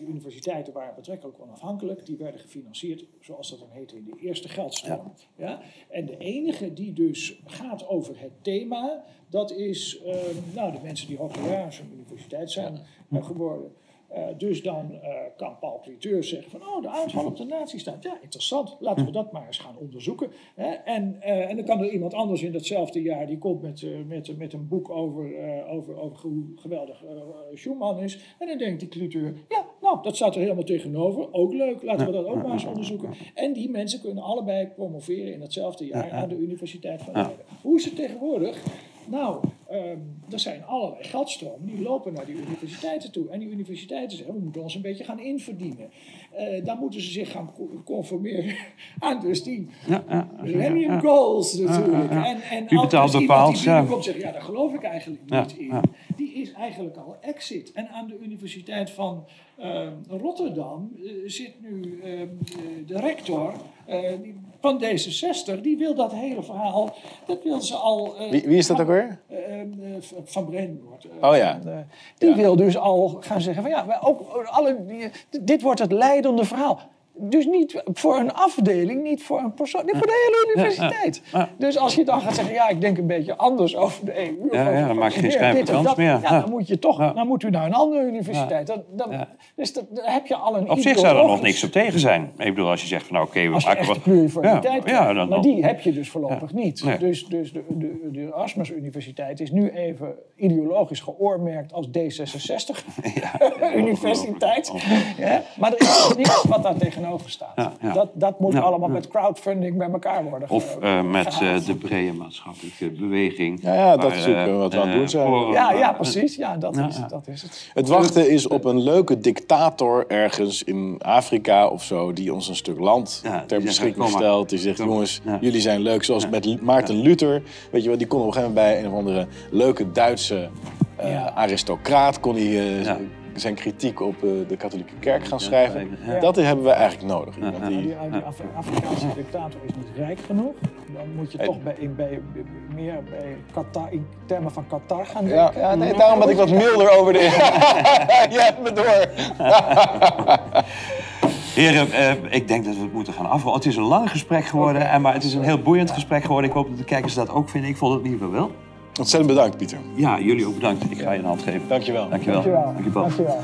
De universiteiten waren betrekkelijk onafhankelijk. Die werden gefinancierd, zoals dat dan heette, in de eerste geldstroom. Ja. En de enige die dus gaat over het thema, dat is eh, nou, de mensen die hoogleraar aan de universiteit zijn eh, geworden. Eh, dus dan eh, kan Paul Cliteur zeggen van, oh, de aanval op de nazistaat. Ja, interessant. Laten we dat maar eens gaan onderzoeken. Hè? En, eh, en dan kan er iemand anders in datzelfde jaar, die komt met, met, met een boek over, over, over hoe geweldig Schumann is. En dan denkt die Cliteur, ja, nou, dat staat er helemaal tegenover. Ook leuk, laten we dat ook maar eens onderzoeken. En die mensen kunnen allebei promoveren in datzelfde jaar aan de Universiteit van Leiden. Hoe is het tegenwoordig? Nou, er zijn allerlei geldstromen die lopen naar die universiteiten toe. En die universiteiten zeggen, we moeten ons een beetje gaan inverdienen. Eh dan moeten ze zich gaan co- conformeren aan dus die Ja, ja, millennium ja. goals natuurlijk. En, en als betaalt die ja. zegt, ja, daar geloof ik eigenlijk niet in. Eigenlijk al exit. En aan de Universiteit van eh, Rotterdam eh, zit nu eh, de rector eh, van D66. Die wil dat hele verhaal, dat wil ze al... Wie, wie is dat ook weer? eh, eh, van- eh, Oh ja. eh, die wil dus al gaan zeggen van ja, maar ook alle, dit wordt het leidende verhaal. Dus niet voor een afdeling, niet voor een persoon, niet voor de hele universiteit. Dus als je dan gaat zeggen, ja, ik denk een beetje anders over de EU. of Ja, over ja, dan maak je geen dit schijn en van kans dat, meer. Ja, dan moet je toch, dan moet u naar een andere universiteit. Dan, dan, Ja. Dus dat, heb je al een Op zich zou er nog niks op tegen zijn. Ik bedoel, als je zegt van nou oké, we als maken wat... pluriformiteit Ja, dan, maar die heb je dus voorlopig niet. Nee. Dus, dus de, de, de Erasmus Universiteit is nu even ideologisch geoormerkt als D66-universiteit. Ja, maar er is niets wat daar tegenover staat. Ja, ja. Dat, dat moet Ja, allemaal met crowdfunding bij elkaar worden ge- Of eh, met eh, gehaald. de brede maatschappelijke beweging. Ja, ja, dat Waar, is ook, eh, wat we aan het doen zijn. Ja, ja, precies. Ja, dat, Ja, is, ja. dat is het. Het wachten is op een leuke dictator ergens in Afrika of zo... die ons een stuk land ter beschikking stelt. Die zegt, jongens, Ja. jullie zijn leuk. Zoals met Maarten Luther. Weet je wel, die kon op een gegeven moment bij een of andere leuke Duitse eh, aristocraat... kon hij eh, Ja. Zijn kritiek op eh, de katholieke kerk gaan schrijven. ja. Dat hebben we eigenlijk nodig. Iemand die, die, die Af- Afrikaanse dictator is niet rijk genoeg. Dan moet je Hey. toch bij, meer bij Qatar, in termen van Qatar gaan ja, denken. ja, nee, daarom ben ik wat milder over de... Jij hebt me door. Heren, eh, ik denk dat we het moeten gaan afronden. Het is een lang gesprek geworden, en, maar het is een heel boeiend gesprek geworden. Ik hoop dat de kijkers dat ook vinden. Ik vond het in ieder geval wel. Ontzettend bedankt, Pieter. Ja, jullie ook bedankt. Ik ga je een hand geven. Dankjewel. Dankjewel. Dankjewel. Dankjewel. Dankjewel.